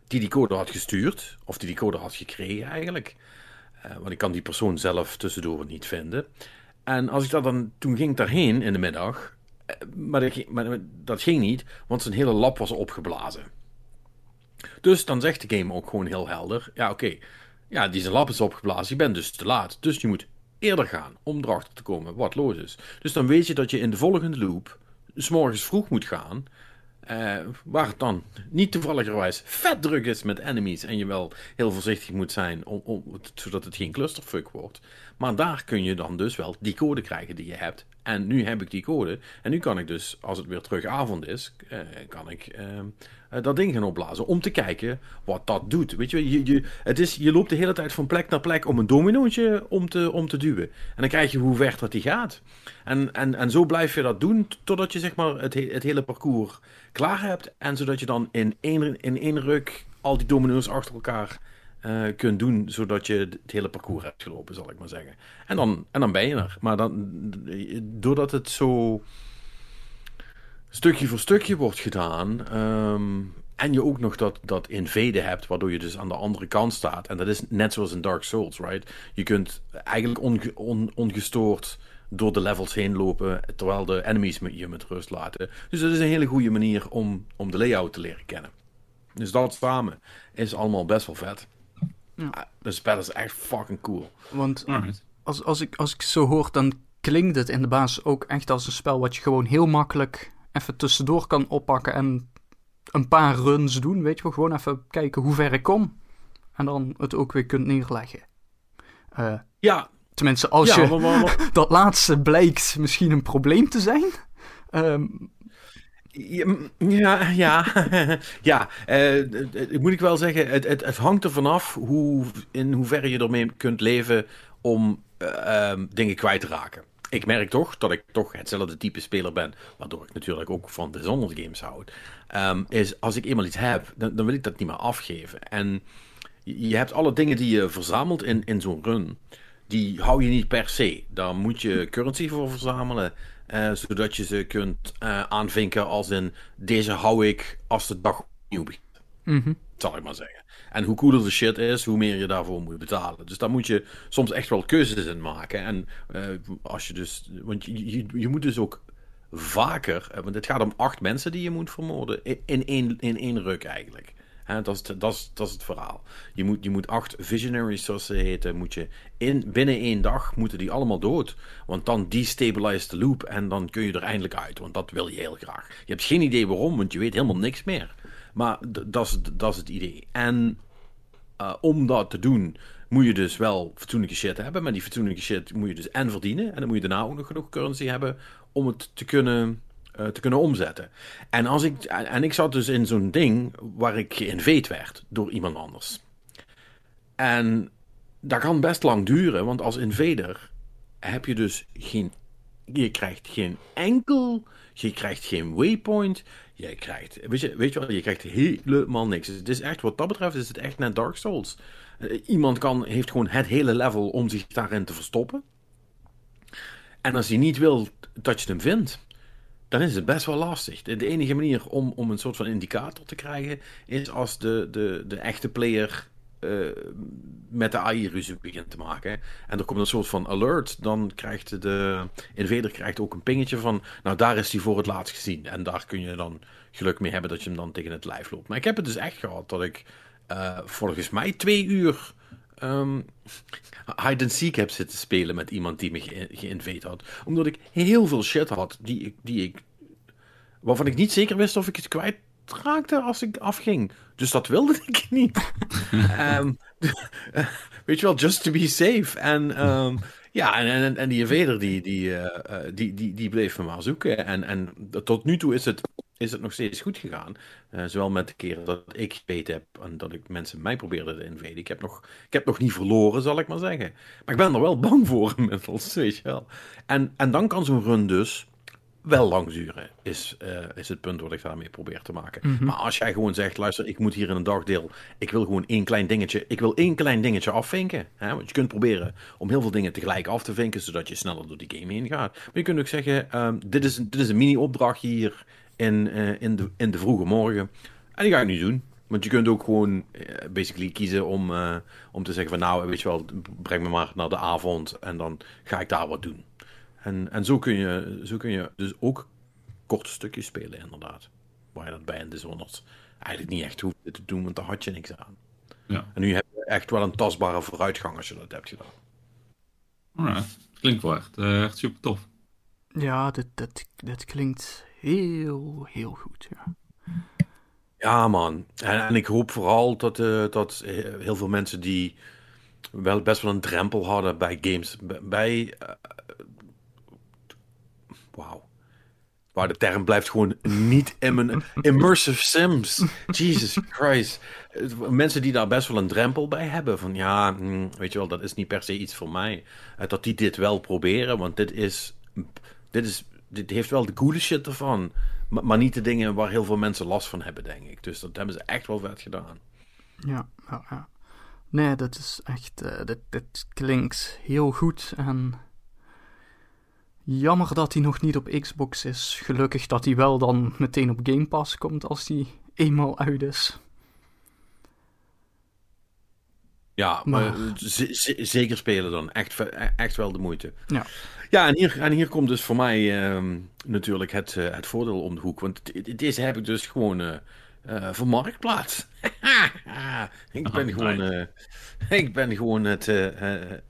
die die code had gestuurd, of die die code had gekregen eigenlijk. Uh, want ik kan die persoon zelf tussendoor niet vinden. En als ik dat dan, toen ging ik daarheen in de middag, maar dat, maar dat ging niet, want zijn hele lab was opgeblazen. Dus dan zegt de game ook gewoon heel helder: ja, oké, ja, die zijn lab is opgeblazen, je bent dus te laat. Dus je moet eerder gaan om erachter te komen wat los is. Dus dan weet je dat je in de volgende loop s morgens vroeg moet gaan. Uh, waar het dan niet toevalligerwijs vet druk is met enemies en je wel heel voorzichtig moet zijn om, om, zodat het geen clusterfuck wordt. Maar daar kun je dan dus wel die code krijgen die je hebt. En nu heb ik die code en nu kan ik dus, als het weer terug avond is, uh, kan ik uh, dat ding gaan opblazen om te kijken wat dat doet. Weet je, je, je, het is, je loopt de hele tijd van plek naar plek om een dominootje om te, om te duwen. En dan krijg je hoe ver dat die gaat. En, en, en zo blijf je dat doen totdat je zeg maar het, het hele parcours klaar hebt. En zodat je dan in één, in één ruk al die domino's achter elkaar uh, kunt doen, zodat je het hele parcours hebt gelopen, zal ik maar zeggen. En dan, en dan ben je er. Maar dan, doordat het zo stukje voor stukje wordt gedaan, um, en je ook nog dat, dat invaden hebt, waardoor je dus aan de andere kant staat. En dat is net zoals in Dark Souls, right? Je kunt eigenlijk on, ongestoord door de levels heen lopen, terwijl de enemies je met rust laten. Dus dat is een hele goede manier om, om de layout te leren kennen. Dus dat samen is allemaal best wel vet. Ja. Ah, de spel is echt fucking cool. Want als, als, ik, als ik zo hoor, dan klinkt het in de basis ook echt als een spel wat je gewoon heel makkelijk even tussendoor kan oppakken en een paar runs doen. Weet je wel, gewoon even kijken hoe ver ik kom. En dan het ook weer kunt neerleggen. Uh, ja. Tenminste, als ja, je maar, maar, maar... dat laatste blijkt misschien een probleem te zijn. Um, ja, ja, ja. Uh, moet ik wel zeggen, het, het, hangt er vanaf hoe, in hoeverre je ermee kunt leven om uh, um, dingen kwijt te raken. Ik merk toch dat ik toch hetzelfde type speler ben, waardoor ik natuurlijk ook van de Dishonored games houd. Um, is als ik eenmaal iets heb, dan, dan, wil ik dat niet meer afgeven. En je hebt alle dingen die je verzamelt in, in zo'n run, die hou je niet per se. Daar moet je currency voor verzamelen. Uh, zodat je ze kunt uh, aanvinken als in deze hou ik als de dag opnieuw begint. Mm -hmm. Zal ik maar zeggen. En hoe cooler de shit is, hoe meer je daarvoor moet betalen. Dus daar moet je soms echt wel keuzes in maken. En uh, als je dus. Want je, je, je, moet dus ook vaker. Want het gaat om acht mensen die je moet vermoorden. In één, in één ruk eigenlijk. Dat, is het, dat, dat is het verhaal. Je moet, je moet acht visionaries, zoals ze heten, moet je in, binnen één dag moeten die allemaal dood. Want dan destabilize de loop en dan kun je er eindelijk uit. Want dat wil je heel graag. Je hebt geen idee waarom, want je weet helemaal niks meer. Maar dat is, dat is het idee. En uh, om dat te doen, moet je dus wel fatsoenlijke shit hebben. Maar die fatsoenlijke shit moet je dus en verdienen. En dan moet je daarna ook nog genoeg currency hebben om het te kunnen uh, te kunnen omzetten. En, als ik, en ik zat dus in zo'n ding waar ik geïnveed werd door iemand anders. En dat kan best lang duren, want als invader heb je dus geen. Je krijgt geen enkel. Je krijgt geen waypoint. Je krijgt. Weet je, weet je wel, je krijgt helemaal niks. Het is echt, wat dat betreft, is het echt net Dark Souls. Uh, iemand kan, heeft gewoon het hele level om zich daarin te verstoppen. En als hij niet wil dat je hem vindt, dan is het best wel lastig. De, enige manier om, om een soort van indicator te krijgen is als de, de, de echte player uh, met de AI ruzie begint te maken. En er komt een soort van alert. Dan krijgt de invader krijgt ook een pingetje van. Nou, daar is hij voor het laatst gezien. En daar kun je dan geluk mee hebben dat je hem dan tegen het lijf loopt. Maar ik heb het dus echt gehad dat ik uh, volgens mij twee uur. Um, hide and seek heb zitten spelen met iemand die me ge had. Omdat ik heel veel shit had die ik, die ik, waarvan ik niet zeker wist of ik het kwijt raakte als ik afging. Dus dat wilde ik niet. um, weet je wel, just to be safe. En um, ja, en, en, en die invader die, die, uh, die, die, die bleef me maar zoeken. En, en tot nu toe is het is het nog steeds goed gegaan. Uh, zowel met de keren dat ik gespeeld heb en dat ik mensen mij probeerde te invaden. Ik heb, nog, ik heb nog niet verloren, zal ik maar zeggen. Maar ik ben er wel bang voor inmiddels, weet je wel. En, en dan kan zo'n run dus wel lang duren, is, uh, is het punt wat ik daarmee probeer te maken. Mhm. Maar als jij gewoon zegt, luister, ik moet hier in een dagdeel, ik wil gewoon één klein dingetje, ik wil één klein dingetje afvinken. Hè? Want je kunt proberen om heel veel dingen tegelijk af te vinken, zodat je sneller door die game heen gaat. Maar je kunt ook zeggen, um, dit, is, dit is een mini-opdrachtje hier in, uh, in, de, in de vroege morgen. En die ga ik nu doen. Want je kunt ook gewoon uh, basically kiezen om, uh, om te zeggen van nou, weet je wel, breng me maar naar de avond en dan ga ik daar wat doen. En, en zo, kun je, zo kun je dus ook korte stukjes spelen, inderdaad. Waar je dat bij een Dishonored eigenlijk niet echt hoeft te doen, want daar had je niks aan. Ja. En nu heb je echt wel een tastbare vooruitgang als je dat hebt gedaan. Alright. Klinkt wel echt, uh, echt super tof. Ja, dit, dit, dit klinkt heel, heel goed. Ja, ja man. En, en ik hoop vooral dat, uh, dat heel veel mensen die wel best wel een drempel hadden bij games, bij... Uh, Wauw. Maar de term blijft gewoon niet in mijn immersive sims. Jesus Christ. Mensen die daar best wel een drempel bij hebben. Van ja, hm, weet je wel, dat is niet per se iets voor mij. Dat die dit wel proberen, want dit is. Dit, is, dit heeft wel de coole shit ervan. Maar, maar niet de dingen waar heel veel mensen last van hebben, denk ik. Dus dat hebben ze echt wel vet gedaan. Ja, ja, ja. Nee, dat is echt. Uh, dit, dit klinkt heel goed en. Jammer dat hij nog niet op Xbox is. Gelukkig dat hij wel dan meteen op Game Pass komt als hij eenmaal uit is. Ja, maar, maar zeker spelen dan. Echt, echt wel de moeite. Ja, ja en, hier, en hier komt dus voor mij uh, natuurlijk het, uh, het voordeel om de hoek. Want deze heb ik dus gewoon uh, uh, voor Marktplaats. ik ben gewoon... ik ben gewoon het, de,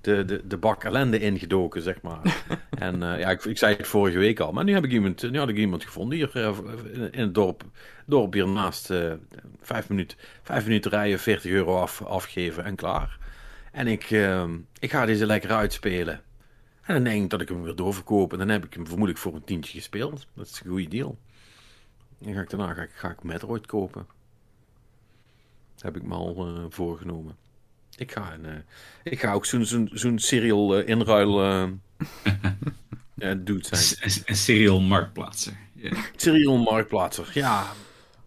de, de bak ellende ingdoken, zeg maar. en ja, ik, ik zei het vorige week al. Maar nu, heb ik iemand, nu had ik iemand gevonden hier in het dorp. Dorp hiernaast. vijf, minuten, vijf minuten rijden, 40 euro af, afgeven en klaar. En ik, ik ga deze lekker uitspelen. En dan denk ik dat ik hem weer doorverkoop. En dan heb ik hem vermoedelijk voor een tientje gespeeld. Dat is een goede deal. En ga ik daarna ga ik, ga ik Metroid kopen. Heb ik me al uh, voorgenomen. Ik ga, een, uh, ik ga ook zo'n zo'n zo'n serial uh, inruil dude zijn. Een, een serial marktplaatser. Yeah. Serial marktplaatser, ja.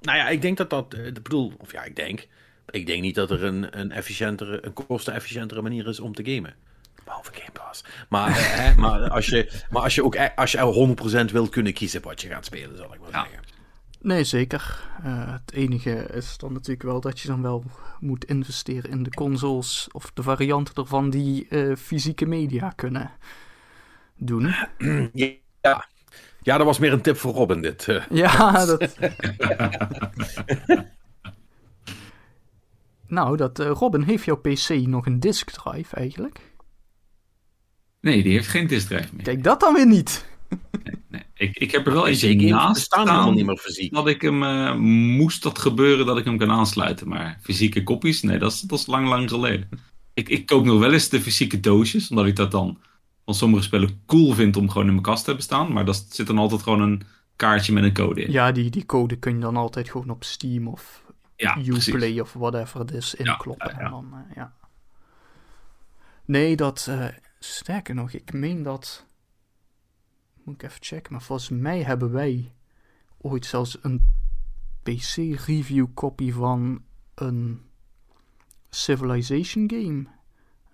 Nou ja, ik denk dat dat, ik bedoel, of ja, ik denk. Ik denk niet dat er een, een efficiëntere, een kostenefficiëntere manier is om te gamen. Behalve Game Pass. Maar, hè, maar, als je, maar als je ook als je 100% wilt kunnen kiezen wat je gaat spelen, zal ik wel ja. zeggen. Nee, zeker. Uh, het enige is dan natuurlijk wel dat je dan wel moet investeren in de consoles of de varianten ervan die uh, fysieke media kunnen doen. Ja. ja, dat was meer een tip voor Robin dit. Uh. Ja, dat... nou, dat Robin, heeft jouw PC nog een disk drive eigenlijk? Nee, die heeft geen disk drive meer. Kijk, dat dan weer niet. Nee, nee. Ik, ik heb er wel eentje naast staan helemaal niet meer fysiek. Dat ik hem, uh, moest dat gebeuren dat ik hem kan aansluiten. Maar fysieke kopies, nee, dat is, dat is lang, lang geleden. Ik, ik koop nog wel eens de fysieke doosjes, omdat ik dat dan van sommige spellen cool vind om gewoon in mijn kast te hebben staan. Maar daar zit dan altijd gewoon een kaartje met een code in. Ja, die, die code kun je dan altijd gewoon op Steam of ja, Uplay of whatever het is inkloppen. Ja, ja, ja. En dan, uh, ja. Nee, dat... Uh, sterker nog, ik meen dat... Moet ik even checken, maar volgens mij hebben wij ooit zelfs een PC-review copy van een Civilization game.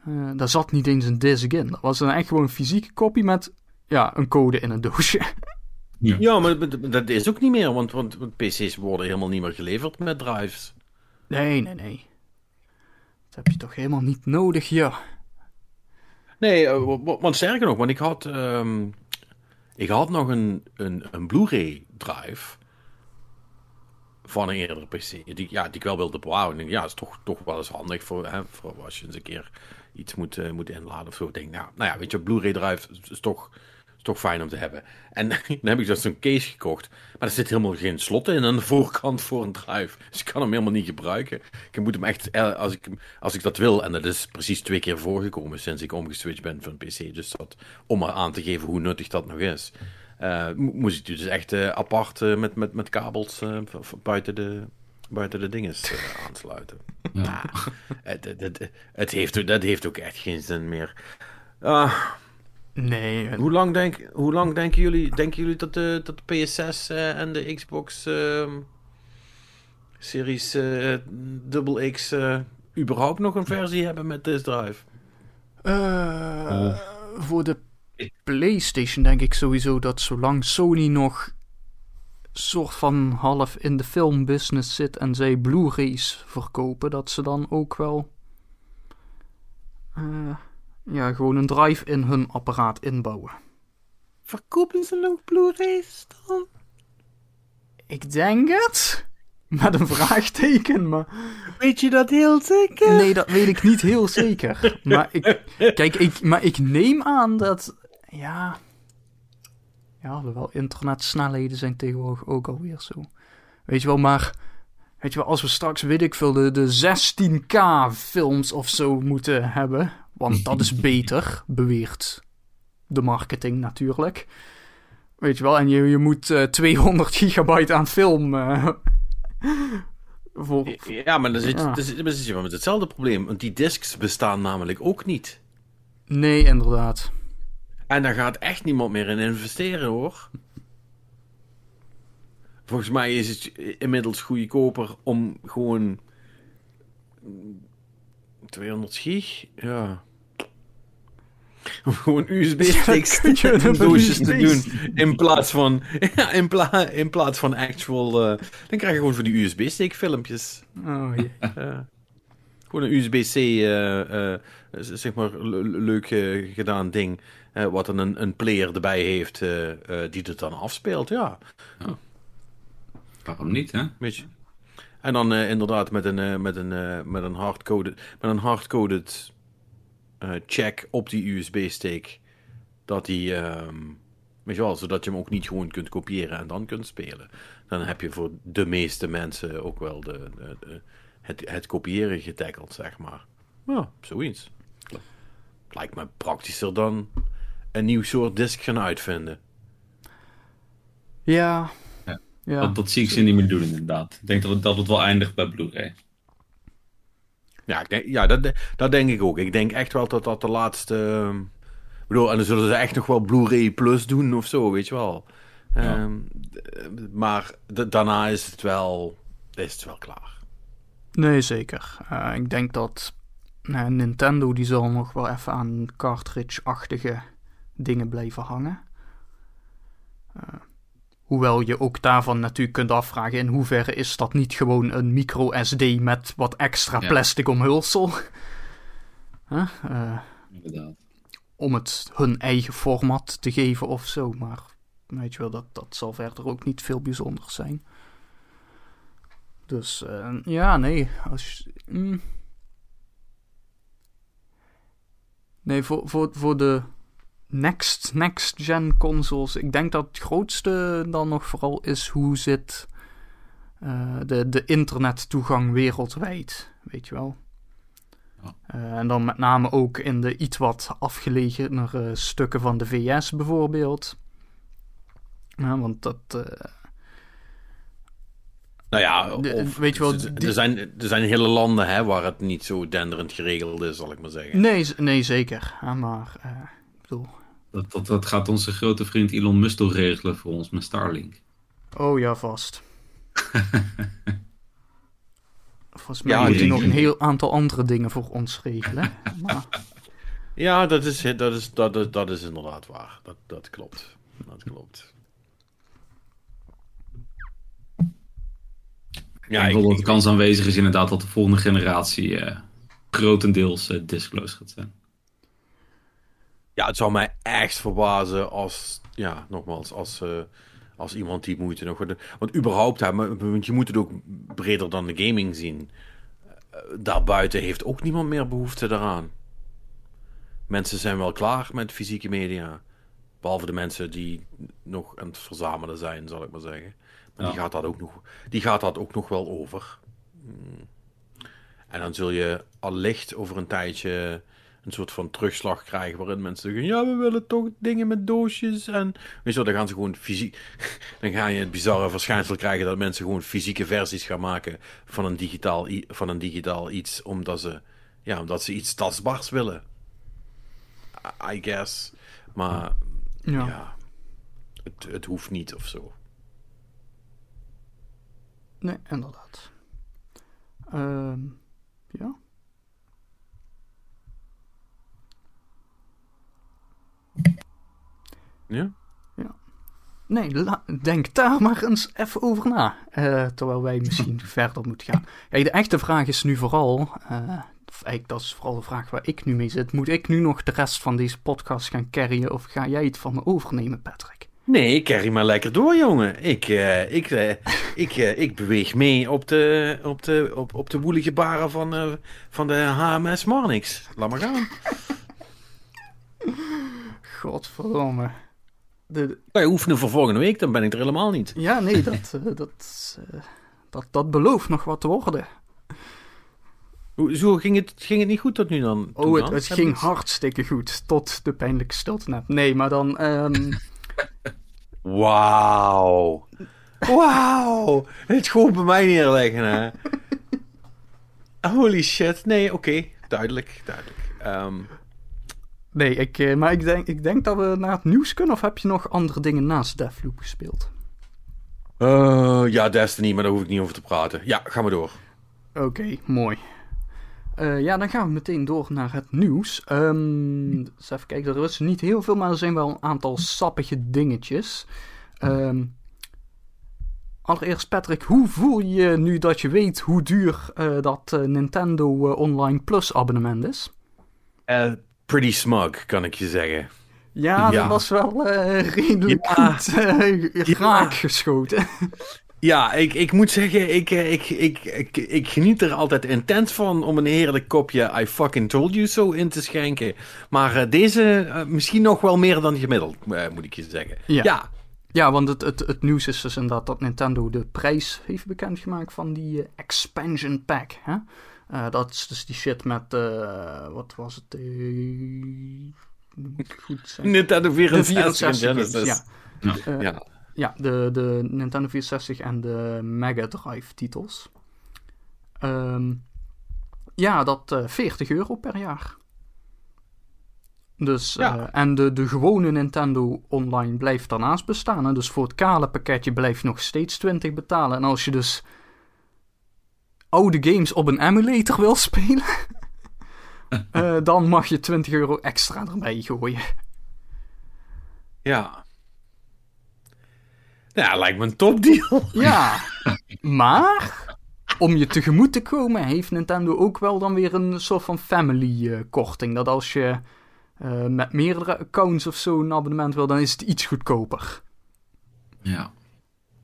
Uh, daar zat niet eens een disc in. Dat was een echt gewoon een fysieke kopie met ja, een code in een doosje. Ja, ja maar dat is ook niet meer, want, want, want PC's worden helemaal niet meer geleverd met drives. Nee, nee, nee. Dat heb je toch helemaal niet nodig, ja. Nee, uh, want sterker nog, want ik had, um, ik had nog een, een, een Blu-ray drive van een eerdere PC, die, ja, die ik wel wilde bewaren. En ja, is toch, toch wel eens handig voor, hè, voor als je eens een keer iets moet, uh, moet inladen of zo. Denk, nou, nou ja, weet je, Blu-ray drive is toch is toch fijn om te hebben. En dan heb ik dus zo'n case gekocht. Maar er zit helemaal geen slot in aan de voorkant voor een drive. Dus ik kan hem helemaal niet gebruiken. Ik moet hem echt, als ik, als ik dat wil, en dat is precies twee keer voorgekomen sinds ik omgeswitcht ben van PC. Dus dat, om maar aan te geven hoe nuttig dat nog is. eh, mo- moest ik dus echt eh, apart eh, met, met, met kabels eh, buiten de, buiten de dinges eh, aansluiten. Ja. Het, het, het, het heeft, dat heeft ook echt geen zin meer. Ah, Nee, hoe, lang denk, hoe lang denken jullie, denken jullie dat de, dat de PS6 eh, en de Xbox ehm, Series eh double X eh, überhaupt nog een versie hebben met disk drive? eh, voor de PlayStation denk ik sowieso dat zolang Sony nog soort van half in de filmbusiness zit en zij Blu-rays verkopen, dat ze dan ook wel eh, ja, gewoon een drive in hun apparaat inbouwen. Verkopen ze nog Blu-rays dan? Ik denk het. Met een vraagteken, maar... Weet je dat heel zeker? Nee, dat weet ik niet heel zeker. Maar ik, kijk, ik, maar ik neem aan dat, ja, ja, alhoewel internetsnelheden zijn tegenwoordig ook alweer zo. Weet je wel, maar, weet je wel, als we straks, weet ik veel, de, de 16k films of zo moeten hebben, want dat is beter, beweert de marketing natuurlijk. Weet je wel, en je, je moet eh, 200 gigabyte aan film eh, voor, Ja, maar dan zit, Ja. dan zit, dan zit je wel met hetzelfde probleem. Want die discs bestaan namelijk ook niet. Nee, inderdaad. En daar gaat echt niemand meer in investeren hoor. Volgens mij is het inmiddels goedkoper om gewoon 200 gig, ja. Om gewoon USB-sticks een doosjes te doen in plaats van, ja, in, pla in plaats van actual. eh, dan krijg je gewoon voor die USB-stick filmpjes. Oh jee. Ja. Gewoon een USB-C, eh, eh, zeg maar, le- le- leuk eh, gedaan ding. eh, wat dan een, een player erbij heeft eh, eh, die het dan afspeelt, ja. Waarom niet, hè? Weet je. En dan eh, inderdaad met een, eh, met een, eh, met een hardcoded, met een hardcoded eh, check op die USB-stick. Dat die, ehm, weet je wel, zodat je hem ook niet gewoon kunt kopiëren en dan kunt spelen. Dan heb je voor de meeste mensen ook wel de, de- de- het, het kopiëren getackeld, zeg maar. Ja, zoiets. Lijkt me praktischer dan een nieuw soort disk gaan uitvinden. Ja. Ja. Ja. Dat, dat zie ik ze niet meer doen, inderdaad. Ik denk dat het, dat het wel eindigt bij Blu-ray. Ja, ik denk, ja dat, dat denk ik ook. Ik denk echt wel dat dat de laatste. ehm, Ik bedoel, en dan zullen ze echt nog wel Blu-ray Plus doen of zo, weet je wel. Ja. Ehm, maar daarna is het wel. Is het wel klaar. Nee, zeker. Eh, ik denk dat nou, Nintendo die zal nog wel even aan cartridge-achtige dingen blijven hangen. Eh, hoewel je ook daarvan natuurlijk kunt afvragen in hoeverre is dat niet gewoon een micro SD met wat extra Ja. plastic omhulsel. Huh? Eh, Inderdaad. om het hun eigen format te geven of zo. Maar weet je wel, dat, dat zal verder ook niet veel bijzonders zijn. Dus eh, ja, nee. Als, je- mm. Nee, voor, voor, voor de next, next gen consoles. Ik denk dat het grootste dan nog vooral is hoe zit eh, de, de internettoegang wereldwijd. Weet je wel. Ja. Eh, en dan met name ook in de iets wat afgelegenere stukken van de VS bijvoorbeeld. Ja, want dat. eh, Nou ja, De- of- weet je wel, er- die- er, zijn, er zijn hele landen hè, waar het niet zo denderend geregeld is, zal ik maar zeggen. nee, nee, zeker. Ja, maar bedoel. Dat, dat, dat gaat onze grote vriend Elon Musk toch regelen voor ons met Starlink. Oh ja, vast. Volgens mij Ja, moet hij nog een heel aantal andere dingen voor ons regelen. maar, Ja, dat is, dat is, dat is, dat is inderdaad waar. Dat, dat klopt. Dat klopt. Ja, ik wel dat de kans aanwezig is inderdaad dat de volgende generatie eh, grotendeels eh, disclose gaat zijn. Ja, het zou mij echt verbazen als, ja, nogmaals, als, eh, als iemand die moeite nog... Want überhaupt, hè, want je moet het ook breder dan de gaming zien. Eh, Daarbuiten heeft ook niemand meer behoefte daaraan. Mensen zijn wel klaar met fysieke media. Behalve de mensen die nog aan het verzamelen zijn, zal ik maar zeggen. Maar die, gaat dat ook nog, die gaat dat ook nog wel over. En dan zul je allicht over een tijdje een soort van terugslag krijgen waarin mensen zeggen, ja, we willen toch dingen met doosjes en, weet je wel, dan gaan ze gewoon fysiek, dan ga je het bizarre verschijnsel krijgen dat mensen gewoon fysieke versies gaan maken van een digitaal, van een digitaal iets, omdat ze, ja, omdat ze iets tastbaars willen. I- guess. Maar, Ja. ja, het, het hoeft niet of zo. Nee, inderdaad. Ehm, ja. Ja? Nee, la- denk daar maar eens even over na. eh, terwijl wij misschien verder moeten gaan. Kijk, de echte vraag is nu vooral. of eigenlijk, dat is vooral de vraag waar ik nu mee zit. Moet ik nu nog de rest van deze podcast gaan carryen? Of ga jij het van me overnemen, Patrick? Nee, carry maar lekker door, jongen. Ik, eh, ik, ik, ik beweeg mee op de, op de, op, op de woelige baren van, van de HMS Marnix. Laat maar gaan. Godverdomme. De, Wij oefenen voor volgende week, dan ben ik er helemaal niet. ja, nee, dat, eh, dat, eh, dat, dat belooft nog wat te worden. Zo ging het, ging het niet goed tot nu dan? Oh, het, ging ik- hartstikke goed. Tot de pijnlijke stilte. Nee, maar dan. ehm, Wauw. Wauw. Het gewoon bij mij neerleggen, hè. Holy shit. Nee, oké. Duidelijk, duidelijk. Ehm, nee, ik, eh, maar ik denk, ik denk dat we naar het nieuws kunnen. Of heb je nog andere dingen naast Deathloop gespeeld? eh, ja, Destiny, maar daar hoef ik niet over te praten. Ja, ga maar door. Oké, mooi. Eh, ja, dan gaan we meteen door naar het nieuws. Ehm eens even kijken, er is niet heel veel, maar er zijn wel een aantal sappige dingetjes. Ehm, allereerst, Patrick, hoe voel je je nu dat je weet hoe duur eh, dat eh, Nintendo eh, Online Plus abonnement is? Pretty smug, kan ik je zeggen. Ja, Ja. dat was wel eh, redelijk Ja. goed eh, Ja. geschoten. Ja, ik, ik moet zeggen, ik, eh, ik, ik, ik, ik geniet er altijd intens van om een heerlijk kopje I fucking told you so in te schenken. Maar eh, deze misschien nog wel meer dan gemiddeld, moet ik je zeggen. Ja. ja. Ja, want het, het, het nieuws is dus inderdaad dat Nintendo de prijs heeft bekendgemaakt van die expansion pack. Hè? Eh, dat is dus die shit met, eh, wat was het? eh, moet goed? Nintendo De 64 en 64 Genesis. games, ja. Eh, Ja. ja, de, de Nintendo 64 en de Mega Drive titels. Ehm, ja, dat eh 40 euro per jaar. Dus, Ja. eh, en de, de gewone Nintendo Online blijft daarnaast bestaan. Hè? Dus voor het kale pakketje blijf je nog steeds 20 betalen. En als je dus oude games op een emulator wil spelen, eh, dan mag je 20 euro extra erbij gooien. Ja. Ja, lijkt me een topdeal. Ja, maar om je tegemoet te komen heeft Nintendo ook wel dan weer een soort van family eh, korting. Dat als je eh, met meerdere accounts of zo een abonnement wil, dan is het iets goedkoper. Ja.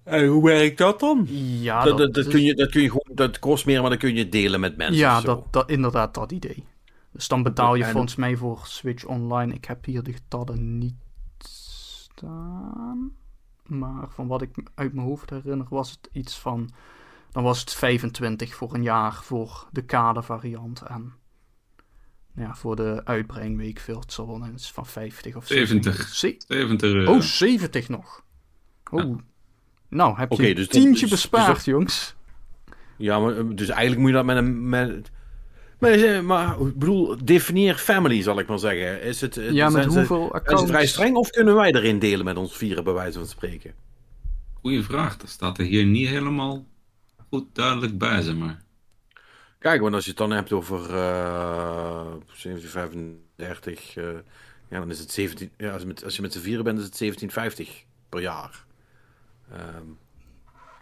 En hoe werkt dat dan? Ja, dat, dat, dat is- kun je, dat kun je gewoon, dat kost meer, maar dan kun je delen met mensen. ja dat, dat, inderdaad dat idee. Dus dan betaal je En- volgens mij voor Switch Online. Ik heb hier de getallen niet staan. Maar van wat ik uit mijn hoofd herinner was het iets van... Dan was het 25 voor een jaar voor de kade variant. En ja, voor de uitbreiding weet ik veel. Het zal wel eens van 50 of 70. Ze- 70 euro. oh, 70 nog. Oh. Nou, heb je Oké, een dus- tientje dus- bespaard, dus- jongens. Ja, maar, eh, dus eigenlijk moet je dat met een... Met, maar, eh, maar ik bedoel, definieer family, zal ik maar zeggen. Is het, eh, Ja, met ze- hoeveel Zijn ze accounts... vrij streng of kunnen wij erin delen met ons vieren, bij wijze van spreken? Goeie vraag. Dat staat er hier niet helemaal goed duidelijk bij, zeg maar. Kijk, want als je het dan hebt over eh 1735, eh, ja, dan is het 17. Ja, als je met, als je met z'n vieren bent, is het 1750 per jaar. Ehm,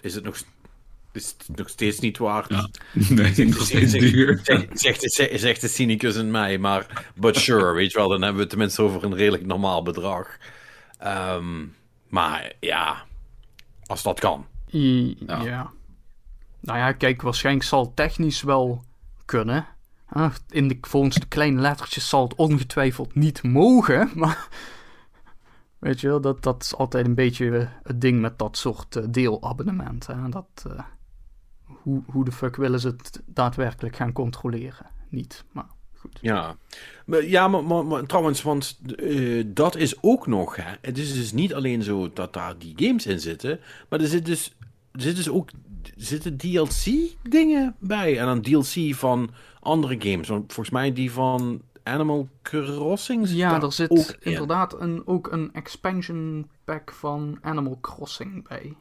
is het nog, is het nog steeds niet waard? Ja. Nee, nog steeds duur. Zegt, zegt, zegt, zegt de cynicus in mij, maar but sure, weet je wel, dan hebben we het tenminste over een redelijk normaal bedrag. Ehm, maar ja, als dat kan. I- Ja. ja. Nou ja, kijk, waarschijnlijk zal het technisch wel kunnen. In de, volgens de kleine lettertjes zal het ongetwijfeld niet mogen, maar... Weet je wel, dat, dat is altijd een beetje het ding met dat soort eh, deelabonnementen. Dat, eh, hoe, hoe de fuck willen ze het daadwerkelijk gaan controleren? Niet, maar goed. Ja, maar, ja, maar, maar, trouwens, want eh, dat is ook nog. Hè. Het is dus niet alleen zo dat daar die games in zitten, maar er zit dus, er zit dus ook zitten DLC-dingen bij. En dan DLC van andere games. Want volgens mij die van Animal Crossing. zit Ja, er zit ook in. inderdaad een, ook een expansion pack van Animal Crossing bij.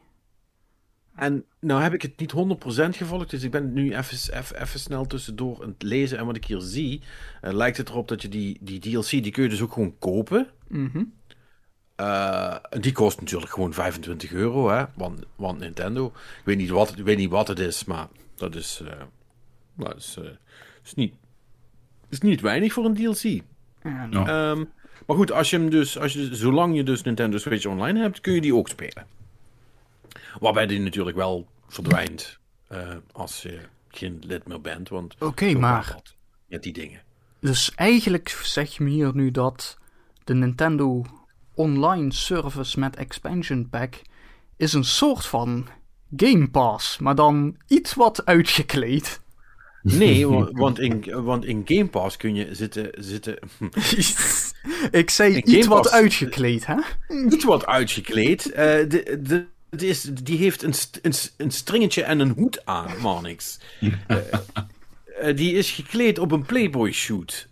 En nou heb ik het niet 100% gevolgd, dus ik ben nu even, even, even snel tussendoor aan het lezen. En wat ik hier zie, eh, lijkt het erop dat je die, die DLC, die kun je dus ook gewoon kopen. Mhm. Eh, die kost natuurlijk gewoon 25 euro, hè? Want, want Nintendo. Ik weet, niet wat, ik weet niet wat het is, maar dat is, eh, dat is, is, niet, is niet weinig voor een DLC. Ja. Ehm, maar goed, als je hem dus, als je, zolang je dus Nintendo Switch Online hebt, kun je die ook spelen. Waarbij die natuurlijk wel verdwijnt eh, als je geen lid meer bent, want Oké, maar- met die dingen. Dus eigenlijk zeg je me hier nu dat de Nintendo Online Service met Expansion Pack is een soort van Game Pass, maar dan iets wat uitgekleed. Nee, wa- want in, want in Game Pass kun je zitten, zitten Ik zei In iets wat uitgekleed, hè? niet wat uitgekleed. Eh, de, de, is, die heeft een, een, een stringetje en een hoed aan, Marnix. Eh, eh, die is gekleed op een Playboy shoot.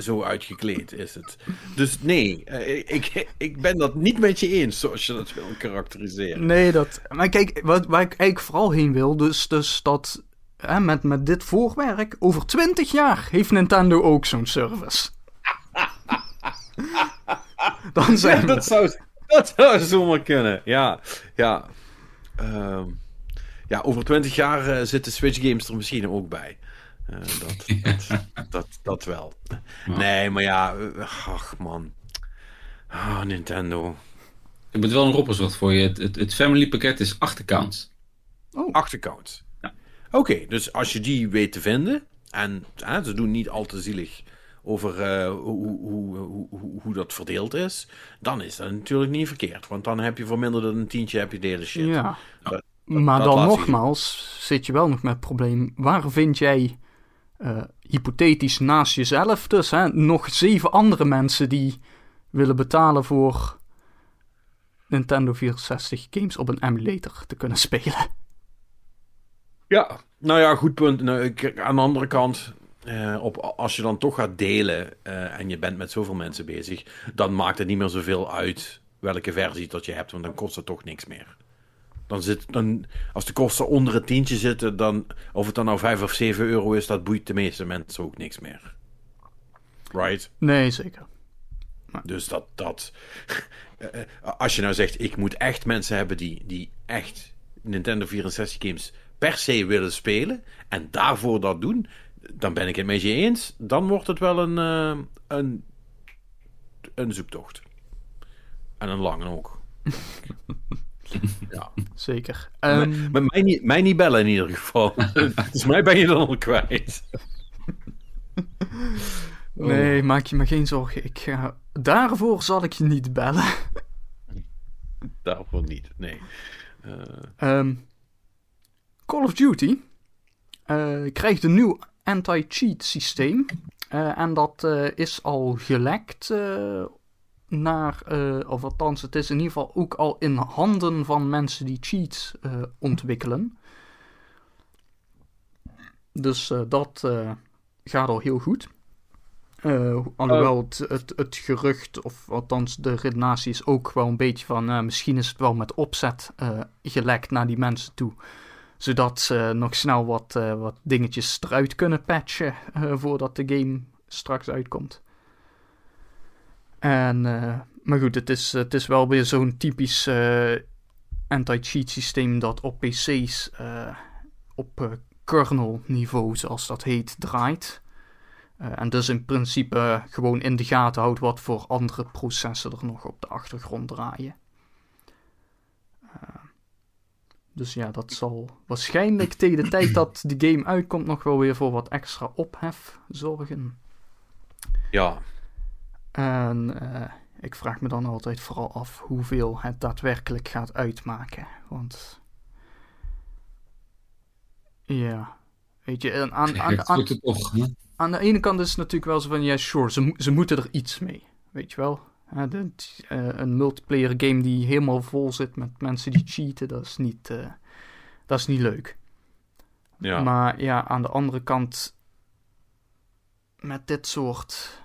Zo uitgekleed is het. Dus nee, ik, ik ben dat niet met je eens, zoals je dat wil karakteriseren. Nee, dat. Maar kijk, wat, waar ik eigenlijk vooral heen wil, dus, dus dat. Hè, met, met dit voorwerk, over 20 jaar heeft Nintendo ook zo'n service. Dan zijn Ja, we. dat zou, dat zou zomaar kunnen. Ja, ja. Ehm, ja, over twintig jaar eh, zitten Switch games er misschien ook bij. Eh, dat, dat, dat, dat wel. Nee, maar ja, eh, ach man. Ah, Nintendo. Ik moet wel een opperzocht voor je. Het, het, het family pakket is 8 accounts. Achterkant. Ja. Oké, dus als je die weet te vinden. En hè, ze doen niet al te zielig over eh, hoe, hoe, hoe, hoe, dat verdeeld is. Dan is dat natuurlijk niet verkeerd. Want dan heb je voor minder dan een tientje heb je de hele shit. Ja. Dat- Maar dat dan nogmaals zit je wel nog met het probleem. Waar vind jij, eh, hypothetisch naast jezelf dus, hè, nog zeven andere mensen die willen betalen voor Nintendo 64 games op een emulator te kunnen spelen? Ja, nou ja, goed punt. Nou, ik- aan de andere kant, eh, op, als je dan toch gaat delen eh, en je bent met zoveel mensen bezig, dan maakt het niet meer zoveel uit welke versie dat je hebt, want dan kost het toch niks meer. Dan zit, dan, als de kosten onder het tientje zitten, dan, of het dan nou 5 of 7 euro is, dat boeit de meeste mensen ook niks meer. Right? Nee, zeker. Dus dat, dat eh, als je nou zegt, ik moet echt mensen hebben die, die echt Nintendo 64 games per se willen spelen en daarvoor dat doen, dan ben ik het met je eens. Dan wordt het wel een, eh, een, een zoektocht. En een lange ook. ja. Zeker. Ehm, maar mij niet, mij niet bellen in ieder geval. dus mij ben je dan al kwijt. Nee, maak je me geen zorgen. Ik ga... Daarvoor zal ik je niet bellen. Daarvoor niet, nee. Eh, Ehm, Call of Duty eh, krijgt een nieuw anti-cheat systeem. Eh, en dat eh, is al gelekt naar, of althans, het is in ieder geval ook al in handen van mensen die cheats ontwikkelen. Dus dat gaat al heel goed. Alhoewel het, het, gerucht, of althans de redenatie is ook wel een beetje van... misschien is het wel met opzet eh, gelekt naar die mensen toe. Zodat ze nog snel wat, eh, wat dingetjes eruit kunnen patchen eh, voordat de game straks uitkomt. En, eh, maar goed, het is, het is wel weer zo'n typisch anti-cheat systeem dat op PC's op kernel niveau, zoals dat heet, draait. En dus in principe gewoon in de gaten houdt wat voor andere processen er nog op de achtergrond draaien. Eh, dus ja, dat zal waarschijnlijk tegen de tijd dat de game uitkomt nog wel weer voor wat extra ophef zorgen. ja, En eh, ik vraag me dan altijd vooral af hoeveel het daadwerkelijk gaat uitmaken. Want. Ja. Weet je, aan, aan, aan, aan- de ene kant is het natuurlijk wel zo van, ja, sure, ze, ze moeten er iets mee. Weet je wel? De- eh, een multiplayer game die helemaal vol zit met mensen die cheaten, dat is niet, eh, dat is niet leuk. Ja. Maar ja, aan de andere kant, met dit soort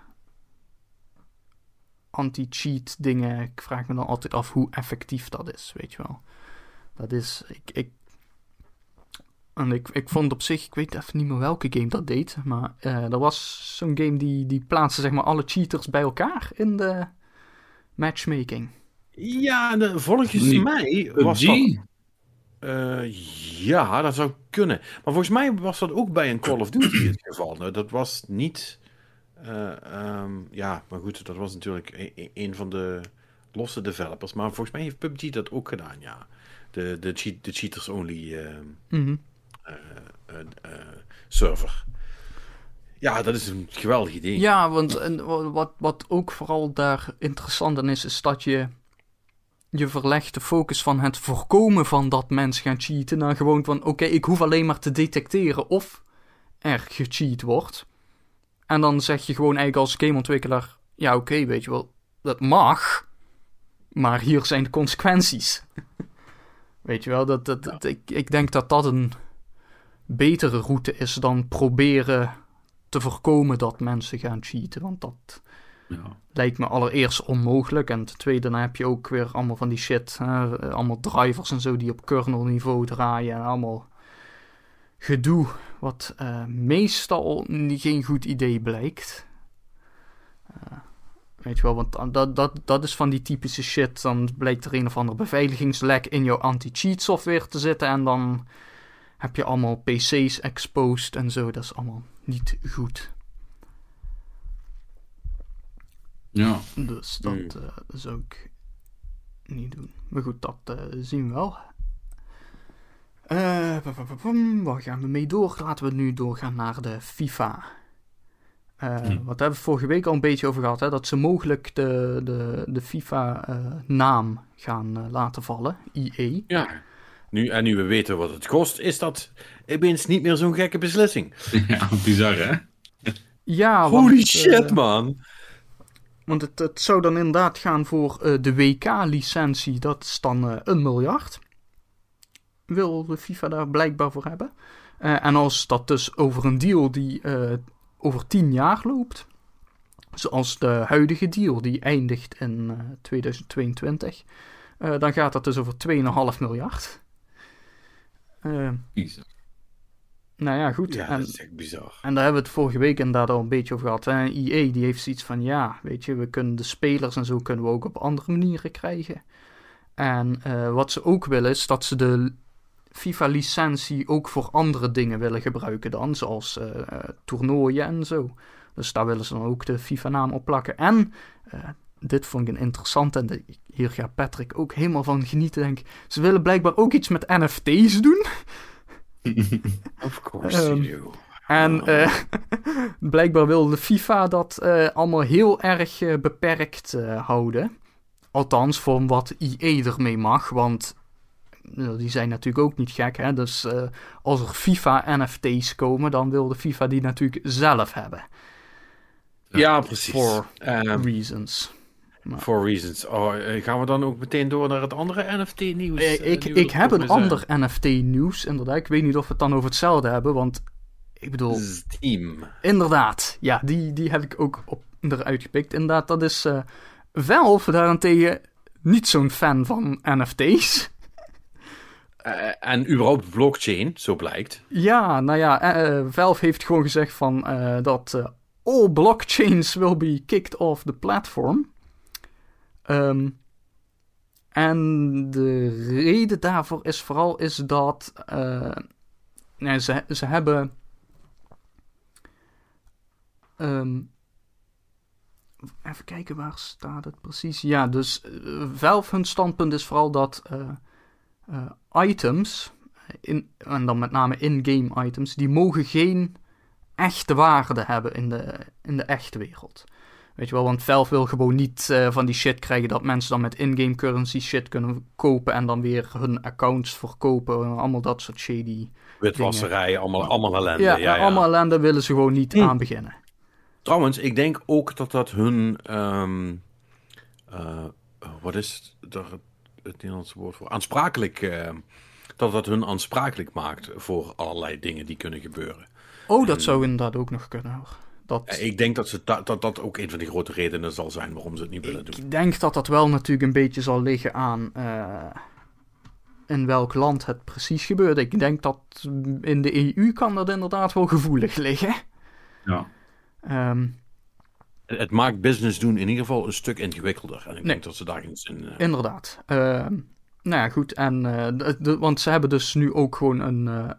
anti-cheat dingen, ik vraag me dan altijd af hoe effectief dat is, weet je wel. Dat is, ik, ik, en ik, ik vond op zich, ik weet even niet meer welke game dat deed, maar eh, er was zo'n game die, die plaatste zeg maar alle cheaters bij elkaar in de matchmaking. Ja, de, volgens Niet mij was dat... PUBG? Eh, ja, dat zou kunnen. Maar volgens mij was dat ook bij een Call of Duty het geval. Nou, dat was niet... eh, ehm, ja, maar goed, dat was natuurlijk e- e- een van de losse developers. Maar volgens mij heeft PUBG dat ook gedaan, ja. De, de, cheat, de cheaters-only ehm, Mhm. eh, eh, server. Ja, dat is een geweldig idee. Ja, want en, wa- wat, wat ook vooral daar interessant aan is, is dat je je verlegt de focus van het voorkomen van dat mensen gaan cheaten naar gewoon van oké, ik hoef alleen maar te detecteren of er gecheat wordt. En dan zeg je gewoon eigenlijk als gameontwikkelaar, ja oké, weet je wel, dat mag, maar hier zijn de consequenties. weet je wel, dat, dat, dat- ik, ik denk dat dat een betere route is dan proberen te voorkomen dat mensen gaan cheaten. Want dat Ja. lijkt me allereerst onmogelijk. En ten tweede, dan heb je ook weer allemaal van die shit. Hè? Allemaal drivers en zo die op kernelniveau draaien. En allemaal gedoe. Wat eh, meestal geen goed idee blijkt. Eh, weet je wel, want dat, dat, dat is van die typische shit. Dan blijkt er een of ander beveiligingslek in jouw anti-cheat software te zitten. En dan heb je allemaal PC's exposed en zo. Dat is allemaal niet goed. ja. Dus dat Hmm. eh, zou ik niet doen. Maar goed, dat eh, zien we wel. Pam. waar gaan we mee door? Laten we nu doorgaan naar de FIFA. Hmm. Wat hebben we vorige week al een beetje over gehad, hè? dat ze mogelijk de, de, de FIFA-naam gaan laten vallen, EA. Ja. Nu, en nu we weten wat het kost, is dat opeens niet meer zo'n gekke beslissing. ja, bizar hè? Ja, Holy want, shit, eh, man. Want het, het zou dan inderdaad gaan voor eh, de WK-licentie. Dat is dan eh, een miljard. Wil de FIFA daar blijkbaar voor hebben. Eh, en als dat dus over een deal die eh, over 10 jaar loopt. Zoals de huidige deal die eindigt in eh, 2022. eh, dan gaat dat dus over 2,5 miljard. Eh, Bizar. nou ja, goed. Ja, en, dat is echt bizar. en daar hebben we het vorige week inderdaad al een beetje over gehad. En EA die heeft zoiets van, ja, weet je, we kunnen de spelers en zo kunnen we ook op andere manieren krijgen. En eh, wat ze ook willen is dat ze de FIFA-licentie ook voor andere dingen willen gebruiken dan, zoals eh, eh, toernooien en zo. Dus daar willen ze dan ook de FIFA-naam op plakken. En, eh, dit vond ik een interessante, en de- hier gaat Patrick ook helemaal van genieten, denk ik. Ze willen blijkbaar ook iets met NFT's doen. Of course Ehm, you do. En eh, blijkbaar wil de FIFA dat eh, allemaal heel erg eh, beperkt eh, houden. Althans, voor wat IE ermee mag. Want die zijn natuurlijk ook niet gek. Hè? Dus eh, als er FIFA-NFT's komen, dan wil de FIFA die natuurlijk zelf hebben. Ja, precies. Voor Ehm, reasons. For reasons. Oh, eh, gaan we dan ook meteen door naar het andere NFT-nieuws? Eh, ik, ik heb een ander NFT-nieuws, inderdaad. Ik weet niet of we het dan over hetzelfde hebben, want ik bedoel... Steam. Inderdaad, ja, die, die heb ik ook op, eruit gepikt. Inderdaad, dat is eh Valve daarentegen niet zo'n fan van NFT's. Eh, en überhaupt blockchain, zo blijkt. Ja, nou ja, eh, eh, Valve heeft gewoon gezegd van eh, dat eh, all blockchains will be kicked off the platform. Ehm, en de reden daarvoor is vooral is dat eh, nee, ze, ze hebben ehm, even kijken waar staat het precies. Ja, dus Valve hun standpunt is vooral dat eh, items in, en dan met name in-game items, die mogen geen echte waarde hebben in de, in de echte wereld. Weet je wel, want Valve wil gewoon niet eh, van die shit krijgen dat mensen dan met in-game currency shit kunnen kopen en dan weer hun accounts verkopen. Allemaal dat soort shady. Witwasserij, allemaal, allemaal ellende. Ja, Ja, ja, allemaal ellende willen ze gewoon niet Hm. aan beginnen. Trouwens, ik denk ook dat dat hun. ehm, eh, wat is daar het, het Nederlandse woord voor? Aansprakelijk. eh, dat dat hun aansprakelijk maakt voor allerlei dingen die kunnen gebeuren. Oh, dat zou inderdaad ook nog kunnen hoor. Dat, Eh, Ik denk dat, ze da- dat dat ook een van die grote redenen zal zijn waarom ze het niet willen doen. Ik denk dat dat wel natuurlijk een beetje zal liggen aan eh, in welk land het precies gebeurt. Ik denk dat in de EU kan dat inderdaad wel gevoelig liggen. Ja. Ehm, Het maakt business doen in ieder geval een stuk ingewikkelder. En ik Nee. denk dat ze daar geen zin in inderdaad. Ehm, nou ja, goed. En, eh, de- de- want ze hebben dus nu ook gewoon een, eh,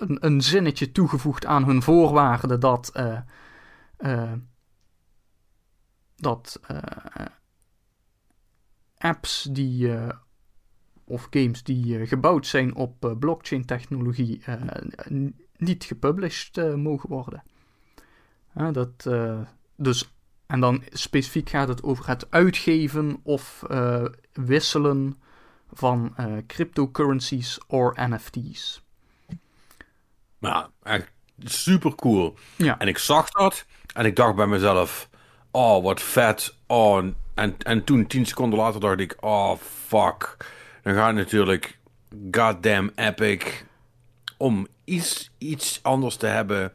een, zinnetje toegevoegd aan hun voorwaarden dat. eh, eh, dat eh, apps die. of games die gebouwd zijn op eh, blockchain-technologie. eh, n- niet gepublished mogen worden. Dat, dus en dan specifiek gaat het over het uitgeven of wisselen van cryptocurrencies of NFT's. Maar ja, echt super cool. Ja. En ik zag dat en ik dacht bij mezelf: oh, wat vet. Oh, en, en toen, tien seconden later, dacht ik: oh, fuck. Dan gaat natuurlijk goddamn Epic om iets, iets anders te hebben.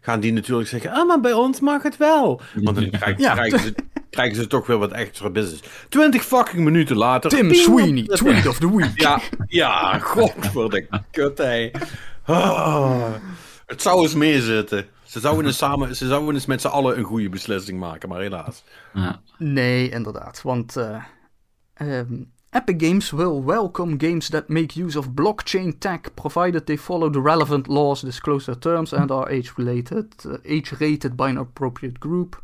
Gaan die natuurlijk zeggen: ah, maar bij ons mag het wel. Want dan Ja. krijgen, ze, krijgen ze toch weer wat extra business. 20 fucking minuten later. Tim Sweeney, Tweet of the Week. Ja, ja, godverdikke kut, hé. Ah, het zou eens meezitten. Ze zouden eens, samen, ze zouden eens met z'n allen een goede beslissing maken, maar helaas. Ja. Nee, inderdaad. Want eh, ehm, Epic Games will welcome games that make use of blockchain tech, provided they follow the relevant laws, disclose their terms, and are age-related, eh, age-rated by an appropriate group.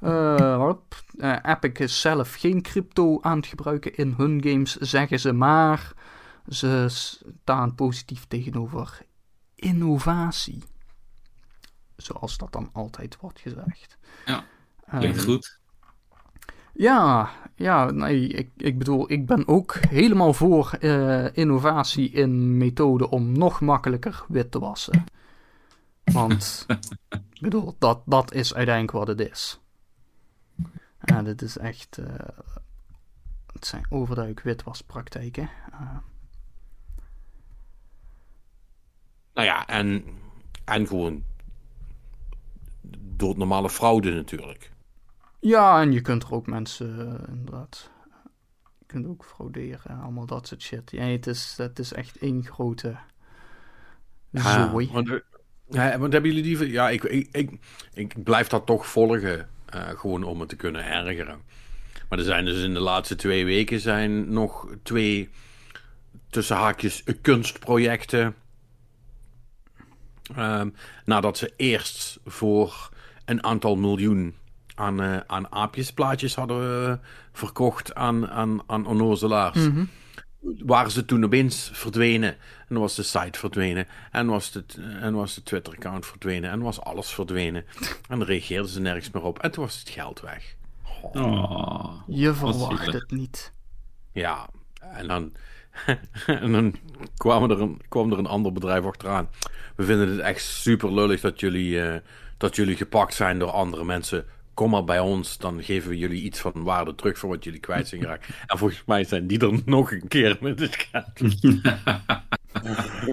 Eh. Eh, Epic is zelf geen crypto aan het gebruiken in hun games, zeggen ze, maar ze staan positief tegenover innovatie. Zoals dat dan altijd wordt gezegd. Ja, Klinkt Ehm, goed. ja, ja, nee, ik, ik bedoel, ik ben ook helemaal voor eh, innovatie in methoden om nog makkelijker wit te wassen. Want, ik bedoel, dat, dat is uiteindelijk wat het is. Ja, dit is echt, eh, het zijn overduik witwaspraktijken. Eh, Nou ja, en, en gewoon doodnormale fraude natuurlijk. ja, en je kunt er ook mensen, eh, inderdaad, je kunt ook frauderen, allemaal dat soort shit. Ja, het is, het is echt één grote zooi. want, eh, ja, want hebben jullie die... Ja, ik, ik, ik, ik blijf dat toch volgen. eh, gewoon om het te kunnen ergeren. Maar er zijn dus in de laatste twee weken zijn nog twee tussen haakjes kunstprojecten. Ehm, nadat ze eerst voor een aantal miljoen aan, eh, aan aapjesplaatjes hadden eh, verkocht aan, aan, aan onnozelaars Mhm. waren ze toen opeens verdwenen. En dan was de site verdwenen. En was de, en was de Twitter-account verdwenen. En was alles verdwenen. En dan reageerden ze nergens meer op. En toen was het geld weg. Oh. Je verwacht het niet. Ja, en dan, en dan kwam, er een, kwam er een ander bedrijf achteraan. We vinden het echt super lullig dat jullie, eh, dat jullie gepakt zijn door andere mensen. Kom maar bij ons, dan geven we jullie iets van waarde terug voor wat jullie kwijt zijn geraakt. En volgens mij zijn die er nog een keer met het geld.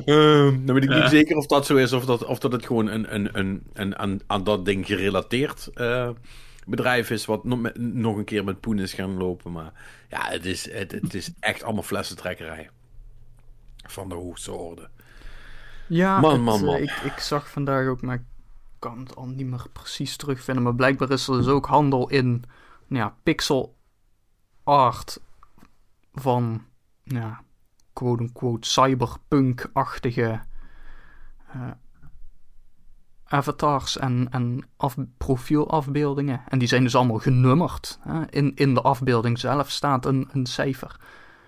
Ehm, dan weet ik niet zeker of dat zo is, of dat, of dat het gewoon een, een, een, een aan, aan dat ding gerelateerd eh, bedrijf is, wat nog, nog een keer met poen is gaan lopen. Maar ja, het is, het, het is echt allemaal flessentrekkerij. Van de hoogste orde. Ja, Man, het, man, eh, man. ik, ik zag vandaag ook, maar ik kan het al niet meer precies terugvinden. Maar blijkbaar is er dus ook handel in nou ja, pixel art van, ja, quote-unquote cyberpunk-achtige eh, avatars en, en af, profielafbeeldingen. En die zijn dus allemaal genummerd. Hè? In, in de afbeelding zelf staat een, een cijfer.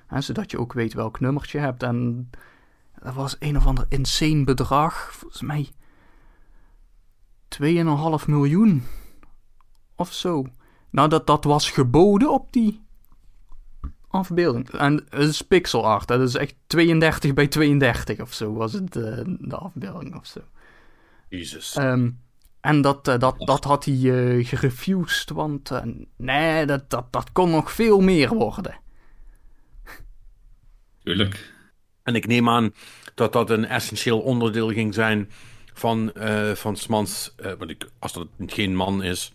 Hè? Zodat je ook weet welk nummertje je hebt. En dat was een of ander insane bedrag. Volgens mij 2,5 miljoen. Of zo. Nou, dat, dat was geboden op die afbeelding. En het is pixel. Dat is echt 32 bij 32 of zo was het eh, de afbeelding of zo. Jezus. Ehm, en dat, eh, dat, dat had hij eh, gerefused, want eh, nee, dat, dat, dat kon nog veel meer worden. Tuurlijk. En ik neem aan dat dat een essentieel onderdeel ging zijn van, eh van Smans, eh, want ik, als dat geen man is,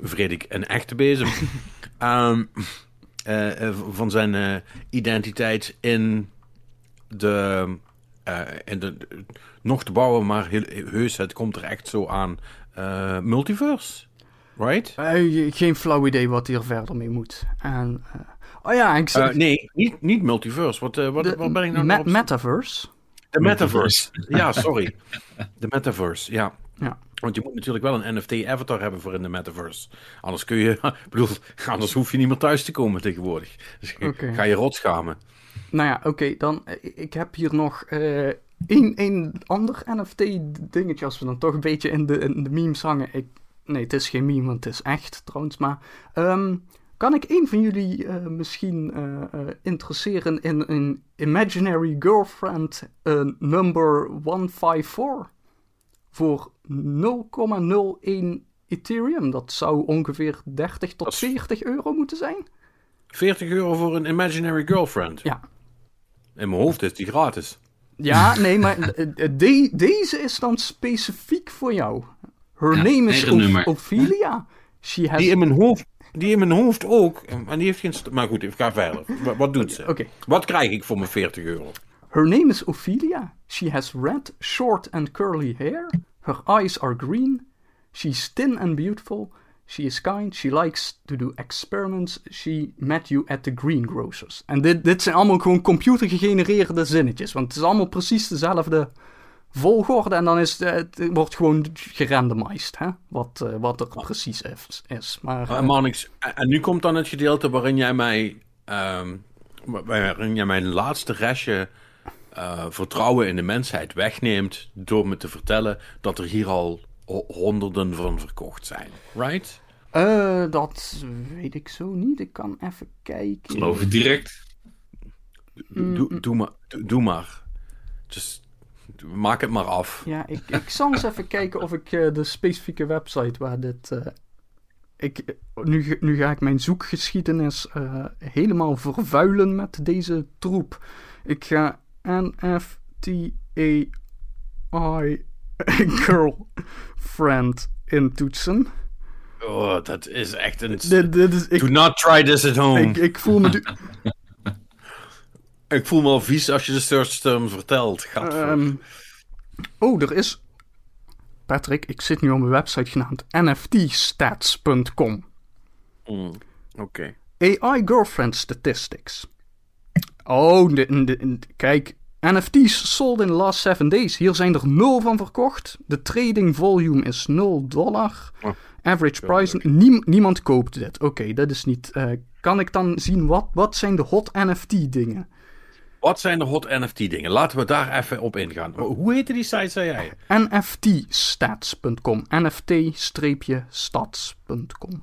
vreed ik een echte bezem. Ehm, eh, eh, van zijn eh, identiteit in de, eh, in de, nog te bouwen, maar heel, heus, het komt er echt zo aan. eh, multiverse, right? Eh, geen flauw idee wat hij er verder mee moet. En, eh, oh ja, ik zeg... nee, niet, niet multiverse. Wat, wat, de wat ben ik nou me- op- Metaverse. De metaverse. ja, sorry. De metaverse, ja. Ja. Want je moet natuurlijk wel een NFT-avatar hebben voor in de metaverse. Anders kun je, bedoel, anders hoef je niet meer thuis te komen tegenwoordig. Dus ga je rot schamen. Nou ja, oké, dan... eh, Ik heb hier nog eh één, één ander NFT-dingetje, als we dan toch een beetje in de, in de memes hangen. Ik, nee, het is geen meme, want het is echt trouwens, maar... ehm, kan ik een van jullie eh, misschien interesseren in een Imaginary Girlfriend number 154? Voor 0,01 Ethereum. Dat zou ongeveer 30 tot Dat is- 40 euro moeten zijn. 40 euro voor een imaginary girlfriend. Ja. In mijn hoofd is die gratis. Ja, nee, maar eh, eh, de- deze is dan specifiek voor jou. Her Ja, name is. Oph- Ophelia. She has... Die in mijn hoofd, die in mijn hoofd ook. En die heeft geen... Maar goed, ik ga verder. Wat, wat doet ze? Oké. Wat krijg ik voor mijn 40 euro? Her name is Ophelia. She has red, short and curly hair. Her eyes are green. She's thin and beautiful. She is kind. She likes to do experiments. She met you at the greengrocers. En dit, dit zijn allemaal gewoon computergegenereerde zinnetjes. Want het is allemaal precies dezelfde volgorde. En dan is het, het wordt gewoon gerandomized. Hè? Wat, eh, wat er precies is. is. Maar, Uh, eh, en- nu komt dan het gedeelte waarin jij mij, wa- waarin jij mijn laatste restje eh, vertrouwen in de mensheid wegneemt door me te vertellen dat er hier al ho- honderden van verkocht zijn. Right? Eh, dat weet ik zo niet. Ik kan even kijken. Geloof ik direct. Mm, Doe, doe, maar, doe, maar. Just, maak het maar af. Ja, ik, ik zal eens even kijken of ik eh, de specifieke website waar dit. eh, ik, nu, nu ga ik mijn zoekgeschiedenis eh, helemaal vervuilen met deze troep. Ik ga NFTAI girlfriend intoetsen. Oh, dat is echt een... Dit, dit is, ik, Do not try this at home. ik, ik voel me. Ik voel me al vies als je de search term vertelt. Gadver. Ehm, oh, er is. Patrick, ik zit nu op een website genaamd nftstats.com. Mm, Oké. AI Girlfriend Statistics. Oh, de, de- de- kijk. NFT's sold in the last 7 days. Hier zijn er nul van verkocht. De trading volume is 0 dollar. Oh, Average price. Niem- niemand koopt dit. Oké, dat is niet. eh, kan ik dan zien wat, wat zijn de hot NFT dingen? Wat zijn de hot NFT dingen? Laten we daar even op ingaan. Hoe heette die site, zei jij? nftstats.com. nft-stats.com.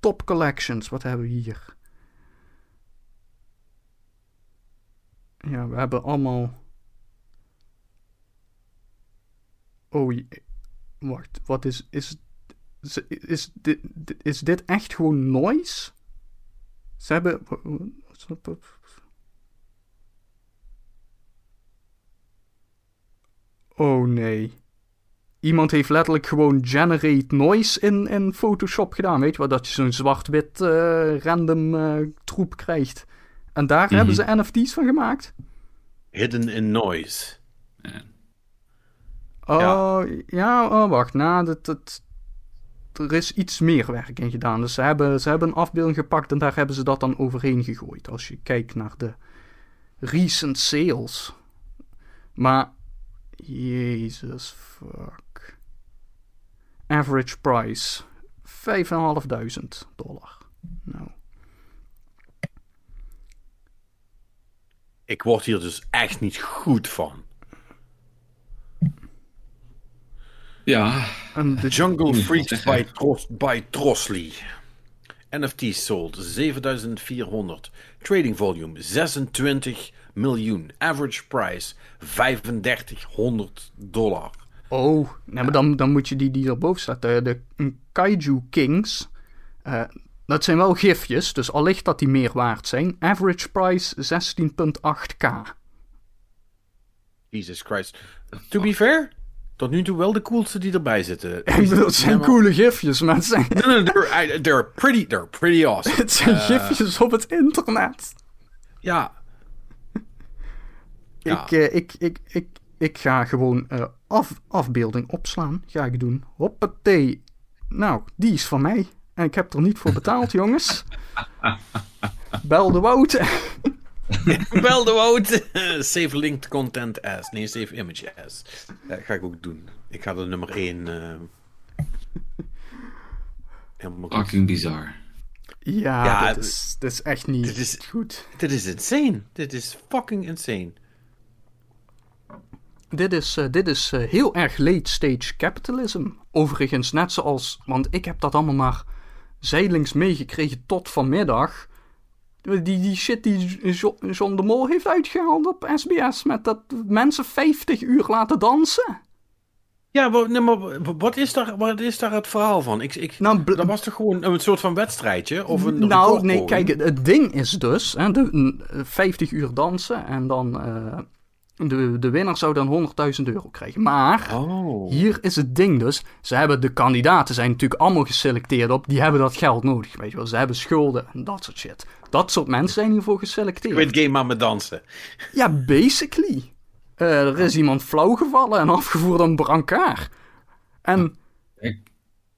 Top collections, wat hebben we hier? Ja, we hebben allemaal. Oh, wacht, wat is. Is, is, is, dit, is dit echt gewoon noise? Ze hebben. Oh nee. Iemand heeft letterlijk gewoon generate noise in, in Photoshop gedaan. Weet je wel, dat je zo'n zwart-wit eh, random eh, troep krijgt. En daar hebben ze NFT's van gemaakt. Hidden in Noise. Oh, ja, oh, wacht. Nou, dat, dat, er is iets meer werk in gedaan. Dus ze hebben, ze hebben een afbeelding gepakt en daar hebben ze dat dan overheen gegooid. Als je kijkt naar de recent sales. Maar, jezus fuck. Average price, 5.500 dollar. Nou, Ik word hier dus echt niet goed van. Ja, en de, Jungle Freaks by, Tros by Trosley. NFT's sold 7400. Trading volume 26 miljoen. Average price 3500 dollar. Oh, nee, maar dan, dan moet je die die erboven staat. De, de Kaiju Kings. eh, dat zijn wel gifjes, dus allicht dat die meer waard zijn. Average price 16,8k. Jesus Christ. To be fair, tot nu toe wel de coolste die erbij zitten. Ik bedoel, het zijn coole gifjes, maar het zijn, No, no, they're, pretty, they're pretty awesome. het zijn gifjes op het internet. Ja. Ja. Ik, eh, ik, ik, ik, ik ga gewoon eh, af, afbeelding opslaan. Ga ik doen. Hoppatee. Nou, die is van mij. En ik heb er niet voor betaald, jongens. Bel de Wout. Wel de woud. save linked content as. Nee, save image as. Dat ga ik ook doen. Ik ga de nummer 1. helemaal goed. Fucking bizar. Ja, Ja, dit, is, dit is echt niet dit is- goed. Dit is insane. Dit is fucking insane. Dit is, eh, dit is eh, heel erg late stage capitalism. Overigens, net zoals, want ik heb dat allemaal maar zijdelings meegekregen tot vanmiddag. Die, die shit die Jo- John de Mol heeft uitgehaald op SBS met dat mensen 50 uur laten dansen. Ja, maar, nee, maar wat, is daar, wat is daar het verhaal van? Ik, ik, Nou, dat was toch gewoon een soort van wedstrijdje? Of een nou, nee, kijk, het, ding is dus hè, de, n- 50 uur dansen en dan eh, de, de winnaar zou dan 100.000 euro krijgen. Maar Oh. Hier is het ding dus. Ze hebben de kandidaten zijn natuurlijk allemaal geselecteerd op. Die hebben dat geld nodig. Weet je wel. Ze hebben schulden en dat soort shit. Dat soort mensen zijn hiervoor geselecteerd. Quit game maar met dansen. Ja, basically. Eh, er is iemand flauw gevallen en afgevoerd aan een brancard. En Ik,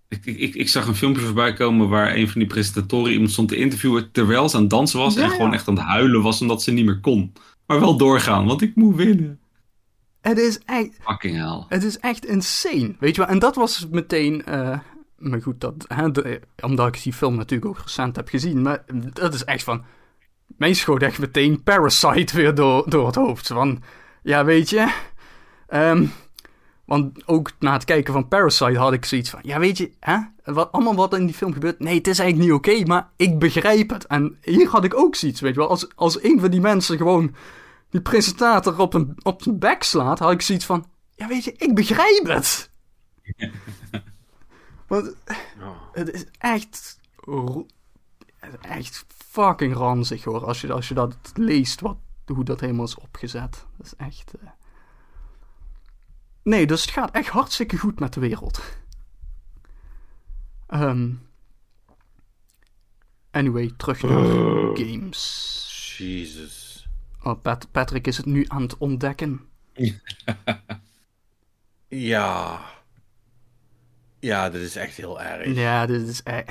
ik, ik, ik zag een filmpje voorbij komen waar een van die presentatoren iemand stond te interviewen terwijl ze aan het dansen was. Ja, en gewoon ja. echt aan het huilen was omdat ze niet meer kon. Maar wel doorgaan, want ik moet winnen. het is echt, Fucking hell. het is echt insane. Weet je wel. En dat was meteen... eh, maar goed, dat, hè, de- omdat ik die film natuurlijk ook recent heb gezien. Maar dat is echt van... Mij schoot echt meteen Parasite weer door, door het hoofd. Van, ja, weet je... ehm, want ook na het kijken van Parasite had ik zoiets van... Ja, weet je, hè, wat, allemaal wat in die film gebeurt... Nee, het is eigenlijk niet oké, maar ik begrijp het. En hier had ik ook zoiets, weet je wel. Als, als een van die mensen gewoon die presentator op, een, op zijn bek slaat... had ik zoiets van... Ja, weet je, ik begrijp het. Want het is echt... Echt fucking ranzig hoor, als je, als je dat leest, wat, hoe dat helemaal is opgezet. Dat is echt... eh. Nee, dus het gaat echt hartstikke goed met de wereld. Ehm anyway, terug naar games. Jesus. Oh, Pat- Patrick is het nu aan het ontdekken. Ja. Ja, dit is echt heel erg. Ja, dit is echt...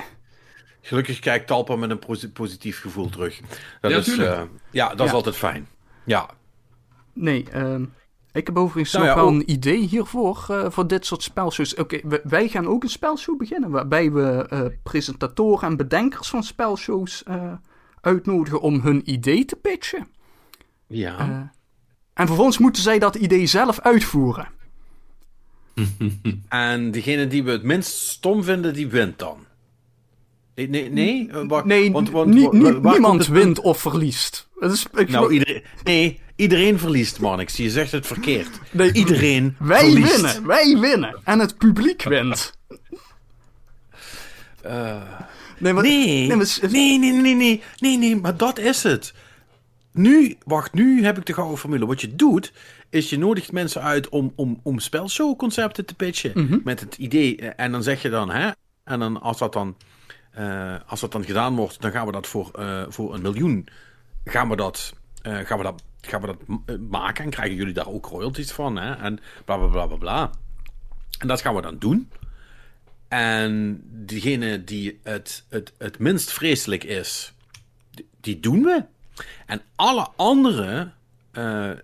Gelukkig kijkt Talpa met een posi- positief gevoel terug. Dat Ja, is, eh, ja, dat is altijd fijn. Ja. Nee, ehm, ik heb overigens Nou nog ja, wel ook- een idee hiervoor, eh, voor dit soort spelshows. Oké, wij gaan ook een spelshow beginnen, waarbij we eh, presentatoren en bedenkers van spelshows eh, uitnodigen om hun idee te pitchen. Ja. Eh, en vervolgens moeten zij dat idee zelf uitvoeren. En degene die we het minst stom vinden, die wint dan. Nee, nee, nee? Want- want- nie- wa- nie- waar komt niemand wint of verliest. Het is, ik Nou, iedereen, nee, iedereen verliest, Marnix. Je zegt het verkeerd. Nee, iedereen wij verliest. winnen, wij winnen. En het publiek wint. nee, maar, Nee, nee, maar nee, nee, nee, nee, nee, maar dat is het. Nu, wacht, nu heb ik de gouden formule. Wat je doet, is je nodigt mensen uit om, om, om spelshowconcepten te pitchen. Met het idee, eh, en dan zeg je dan, hè, en dan als dat dan, eh, als dat dan gedaan wordt, dan gaan we dat voor, eh, voor een miljoen, gaan we dat, gaan we dat, gaan we dat maken en krijgen jullie daar ook royalties van, hè, en bla bla bla bla bla. En dat gaan we dan doen. En diegene die het, het, het minst vreselijk is, die doen we. En alle andere eh, eh,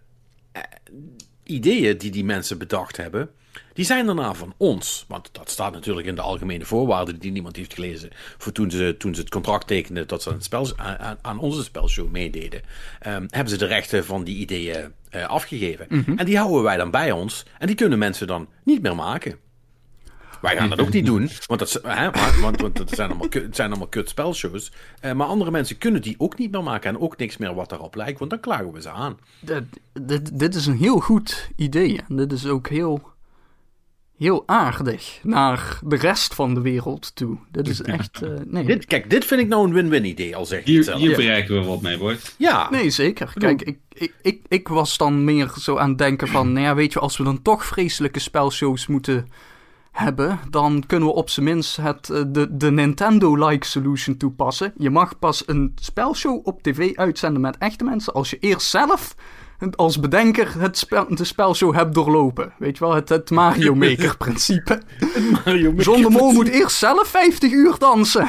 ideeën die die mensen bedacht hebben, die zijn daarna van ons. Want dat staat natuurlijk in de algemene voorwaarden die niemand heeft gelezen. Voor toen ze, toen ze het contract tekenden dat ze aan, het spel, aan, aan onze spelshow meededen, ehm, hebben ze de rechten van die ideeën eh, afgegeven. En die houden wij dan bij ons. En die kunnen mensen dan niet meer maken. Wij gaan dat ook niet doen, want, dat, hè, maar, want, want het, zijn allemaal, het zijn allemaal kut spelshows. Eh, maar andere mensen kunnen die ook niet meer maken en ook niks meer wat daarop lijkt, want dan klagen we ze aan. Dit, dit, dit is een heel goed idee. En dit is ook heel, heel aardig naar de rest van de wereld toe. Dit is echt. eh, nee. Dit, kijk, dit vind ik nou een win-win idee, al zeg ik het Hier, zelf. hier bereiken we wat mee, boys. Ja, Nee, zeker. Kijk, ik, ik, ik, ik was dan meer zo aan het denken van, nou ja, weet je, als we dan toch vreselijke spelshows moeten hebben, dan kunnen we op zijn minst het, eh, de, de Nintendo-like solution toepassen. Je mag pas een spelshow op tv uitzenden met echte mensen als je eerst zelf als bedenker het spel, de spelshow hebt doorlopen. Weet je wel, het, het Mario Maker principe. Mario Maker. John de Mol moet eerst zelf 50 uur dansen.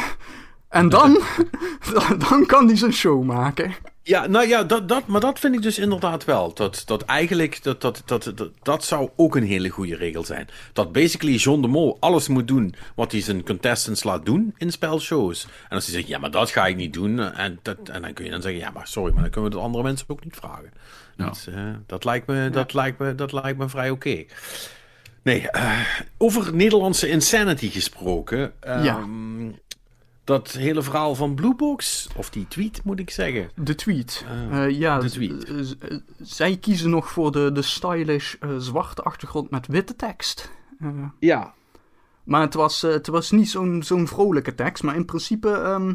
En dan, dan kan hij zijn show maken. Ja, nou ja, dat, dat, maar dat vind ik dus inderdaad wel. Dat, dat eigenlijk, dat, dat, dat, dat, dat zou ook een hele goede regel zijn. Dat basically John de Mol alles moet doen wat hij zijn contestants laat doen in spelshows. En als hij zegt, ja, maar dat ga ik niet doen. En, dat, en dan kun je dan zeggen, ja, maar sorry, maar dan kunnen we dat andere mensen ook niet vragen. Ja. Dat, dat, lijkt me, dat, lijkt me, dat lijkt me vrij oké. Nee, eh, over Nederlandse insanity gesproken. Ja. Dat hele verhaal van Bluebox, of die tweet moet ik zeggen. De tweet. Ah, Eh, ja, de tweet. eh, eh, zij kiezen nog voor de, de stylish eh, zwarte achtergrond met witte tekst. Eh, Ja. maar het was, eh, het was niet zo'n zo'n vrolijke tekst, maar in principe. ehm,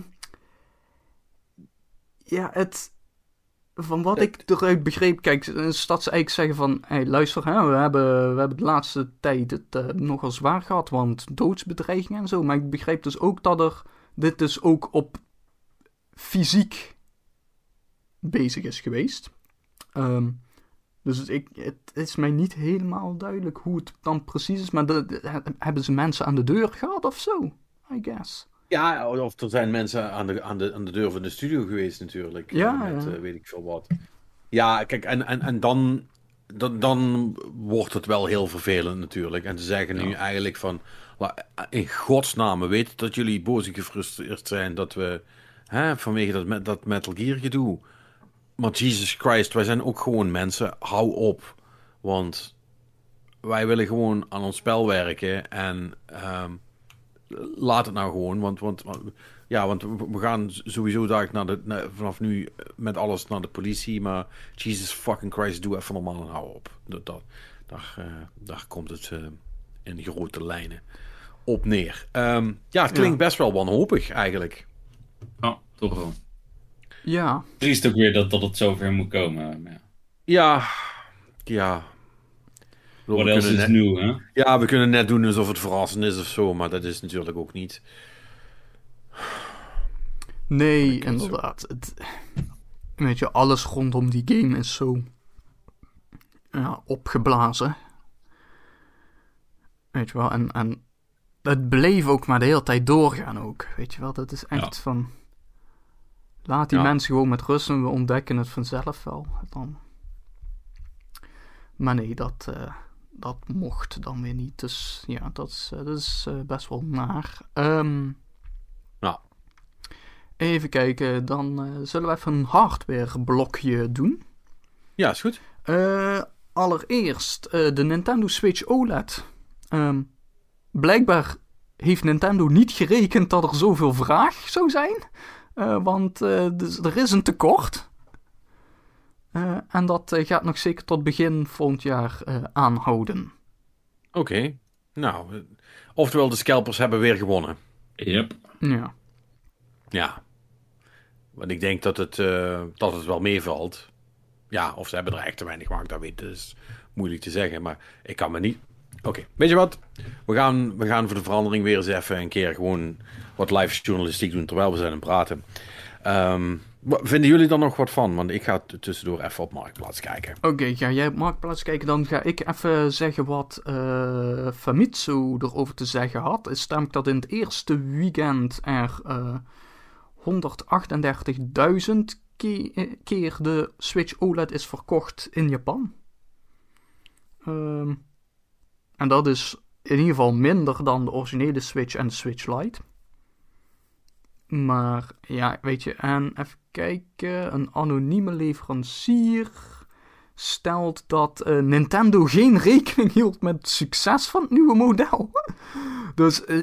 ja, het. Van wat ik eruit begreep, kijk, eh, stad ze eigenlijk zeggen van, hey, luister, hè, we, hebben, we hebben de laatste tijd het eh, nogal zwaar gehad, want doodsbedreigingen en zo. Maar ik begreep dus ook dat er, dit dus ook op fysiek bezig is geweest. Ehm, dus ik, het is mij niet helemaal duidelijk hoe het dan precies is, maar de, de- hebben ze mensen aan de deur gehad of zo? I guess. Ja, of er zijn mensen aan de, aan de, aan de deur van de studio geweest natuurlijk. Ja, Met ja. eh, weet ik veel wat. Ja, kijk, en, en, en dan, dan, dan wordt het wel heel vervelend natuurlijk. En ze zeggen nu eigenlijk van, la- in godsnaam, we weten dat jullie boos en gefrustreerd zijn dat we, hè, vanwege dat, dat Metal Gear gedoe. Maar Jesus Christ, wij zijn ook gewoon mensen. Hou op. Want wij willen gewoon aan ons spel werken. En ehm, laat het nou gewoon. Want, want, ja, want we gaan sowieso daar naar vanaf nu met alles naar de politie. Maar Jesus fucking Christ, doe even normaal en hou op. Dat, dat, daar, eh, daar komt het eh, in grote lijnen op neer. Ehm, ja, het klinkt best wel wanhopig eigenlijk. Ja, toch wel. Ja, Triest ook weer dat, dat het zover moet komen. maar ja. Ja, ja. We else kunnen is net- nieuw, hè? Ja, we kunnen net doen alsof het verrassend is of zo, maar dat is natuurlijk ook niet. nee, inderdaad. Het, weet je, alles rondom die game is zo ja, opgeblazen. Weet je wel, en, en het bleef ook maar de hele tijd doorgaan ook. Weet je wel, dat is echt Ja. van... Laat die Ja. mensen gewoon met rust en we ontdekken het vanzelf wel. Dan. Maar nee, dat, eh, dat mocht dan weer niet. Dus ja, dat is, eh, dat is eh, best wel naar. Nou, even kijken, dan zullen we even een hardwareblokje doen. ja, is goed. Allereerst de Nintendo Switch OLED. Ehm, blijkbaar heeft Nintendo niet gerekend dat er zoveel vraag zou zijn. Eh, want eh, dus er is een tekort. Eh, en dat eh, gaat nog zeker tot begin volgend jaar eh, aanhouden. Oké. Nou, oftewel, de scalpers hebben weer gewonnen. Yep. Ja. Ja. Want ik denk dat het, eh, dat het wel meevalt. Ja, of ze hebben er echt te weinig gemaakt, dat weet ik. Dat is moeilijk te zeggen. Maar ik kan me niet. Oké, weet je wat? We gaan, we gaan voor de verandering weer eens even een keer gewoon wat live journalistiek doen terwijl we zijn aan het praten. Ehm, vinden jullie er nog wat van? Want ik ga tussendoor even op Marktplaats kijken. Oké, ga jij op Marktplaats kijken, dan ga ik even zeggen wat eh, Famitsu erover te zeggen had. Is namelijk dat in het eerste weekend er eh 138.000 ke- eh, keer de Switch OLED is verkocht in Japan. Ehm, en dat is in ieder geval minder dan de originele Switch en de Switch Lite. Maar ja, weet je, en even kijken. Een anonieme leverancier stelt dat eh, Nintendo geen rekening hield met het succes van het nieuwe model. dus eh,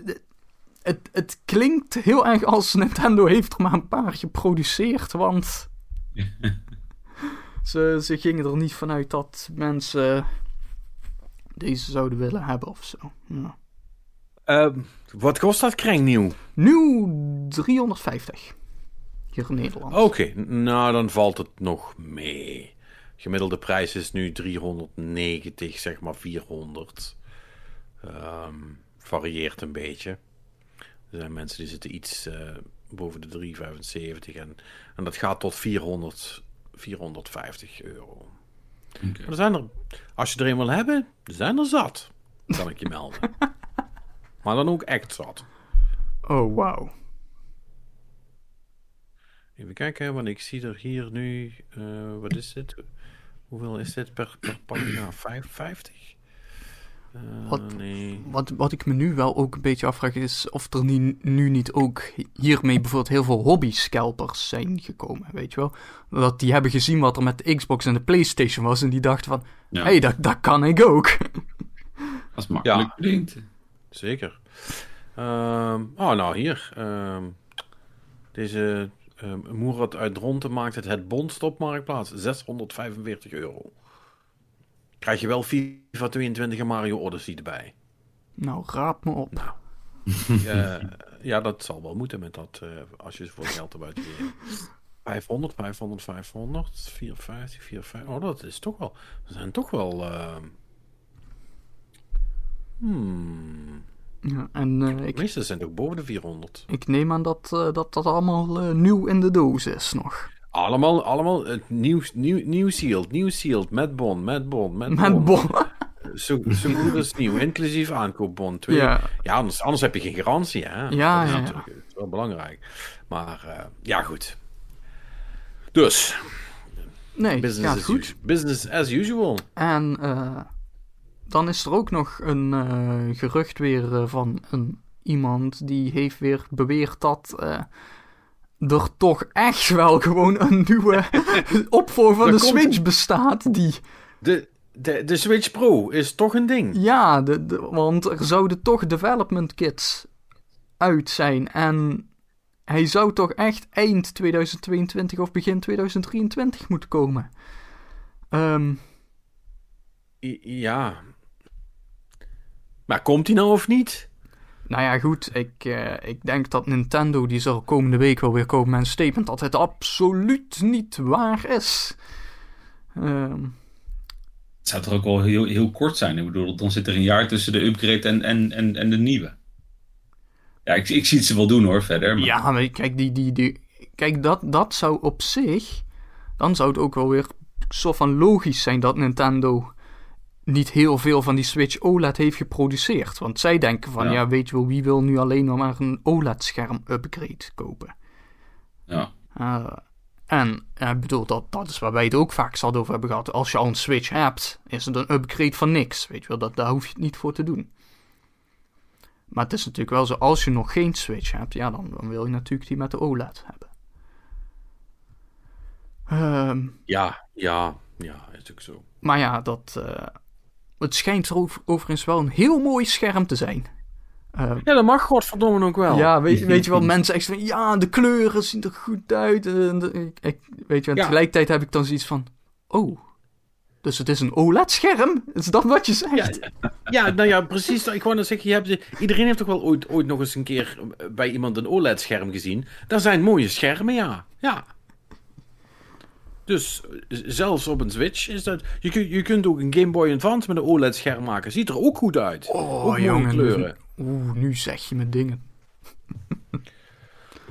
het, het klinkt heel erg als Nintendo heeft er maar een paar geproduceerd, want ze, ze gingen er niet vanuit dat mensen deze zouden willen hebben of zo. Ja. Ehm, wat kost dat kring nieuw? Nu 350. Hier in Nederland. Oké, nou dan valt het nog mee. Gemiddelde prijs is nu 390, zeg maar 400. Ehm, varieert een beetje. Er zijn mensen die zitten iets uh, boven de 375 en, en dat gaat tot 400, 450 euro. Okay. Maar er zijn er, als je er een wil hebben, er zijn er zat. Kan ik je melden. maar dan ook echt zat. Oh, wauw. Even kijken, want ik zie er hier nu, uh, wat is dit? Hoeveel is dit per, per pagina? 55? Uh, wat, nee. wat, wat ik me nu wel ook een beetje afvraag is of er nu, nu niet ook hiermee bijvoorbeeld heel veel hobby-scalpers zijn gekomen, weet je wel? Dat die hebben gezien wat er met de Xbox en de Playstation was en die dachten van, hé, hey, dat, dat kan ik ook. Als makkelijk ja. klinkt. Zeker. Um, oh, nou hier. Um, deze um, Moerad uit Dronten maakt het het Bond op Marktplaats. 645 euro. Krijg je wel FIFA 22 en Mario Odyssey erbij. Nou, raap me op. Nou. uh, ja, dat zal wel moeten met dat, uh, als je voor geld erbij geeft. 500, 500, 500, 450, 450. Oh, dat is toch wel. Er zijn toch wel. Uh... Hmm. Ja, en, uh, ik, meeste zijn toch boven de 400. Ik neem aan dat uh, dat, dat allemaal uh, nieuw in de doos is nog. Allemaal, allemaal het nieuw, nieuw, nieuw sealed, nieuw sealed, met bon, met bon, met, met bon. Zo, zo goed als nieuw, inclusief aankoopbon. Twee. Ja, ja anders, anders heb je geen garantie, hè? Ja, dat is ja, natuurlijk ja. wel belangrijk. Maar ja, goed. Dus. Nee, business gaat goed. Business as usual. En dan is er ook nog een uh, gerucht weer van een, iemand die heeft weer beweerd dat er toch echt wel gewoon een nieuwe opvolger van de Switch bestaat. Die... De, de, de Switch Pro is toch een ding? Ja, de, de, want er zouden toch development kits uit zijn. En hij zou toch echt eind 2022 of begin 2023 moeten komen. Um, ja, maar komt hij nou of niet? Nou ja, goed. Ik, uh, ik denk dat Nintendo, die zal komende week wel weer komen met een statement dat het absoluut niet waar is. Um... Het zou toch ook wel heel, heel kort zijn? Ik bedoel, dan zit er een jaar tussen de upgrade en, en, en, en de nieuwe. Ja, ik, ik zie het ze wel doen hoor, verder. Maar... Ja, maar kijk, die, die, die, kijk dat, dat zou op zich... Dan zou het ook wel weer soort van logisch zijn dat Nintendo niet heel veel van die Switch OLED heeft geproduceerd. Want zij denken van, ja, ja weet je wel, wie wil nu alleen nog maar een OLED-scherm upgrade kopen? Ja. Uh, en ik bedoel, dat, dat is waar wij het ook vaak zat over hebben gehad. Als je al een Switch hebt, is het een upgrade van niks. Weet je wel, dat, daar hoef je het niet voor te doen. Maar het is natuurlijk wel zo, als je nog geen Switch hebt, ja, dan, dan wil je natuurlijk die met de OLED hebben. Um, ja, ja, ja, is natuurlijk zo. Maar ja, dat, uh, het schijnt er overigens wel een heel mooi scherm te zijn. Uh, ja, dat mag godverdomme ook wel. Ja, weet, weet je wel, mensen echt van, ja, de kleuren zien er goed uit. En de, ik, weet je, en ja. tegelijkertijd heb ik dan zoiets van, oh, dus het is een OLED-scherm? Is dat wat je zegt? Ja, ja nou ja, precies. Ik wou net zeggen, je hebt, iedereen heeft toch wel ooit, ooit nog eens een keer bij iemand een OLED-scherm gezien. Daar zijn mooie schermen, ja. Ja. Dus zelfs op een Switch is dat. Je, kun, je kunt ook een Game Boy Advance met een OLED-scherm maken. Ziet er ook goed uit. Oh, ook jongen. kleuren. Oeh, nu zeg je me dingen.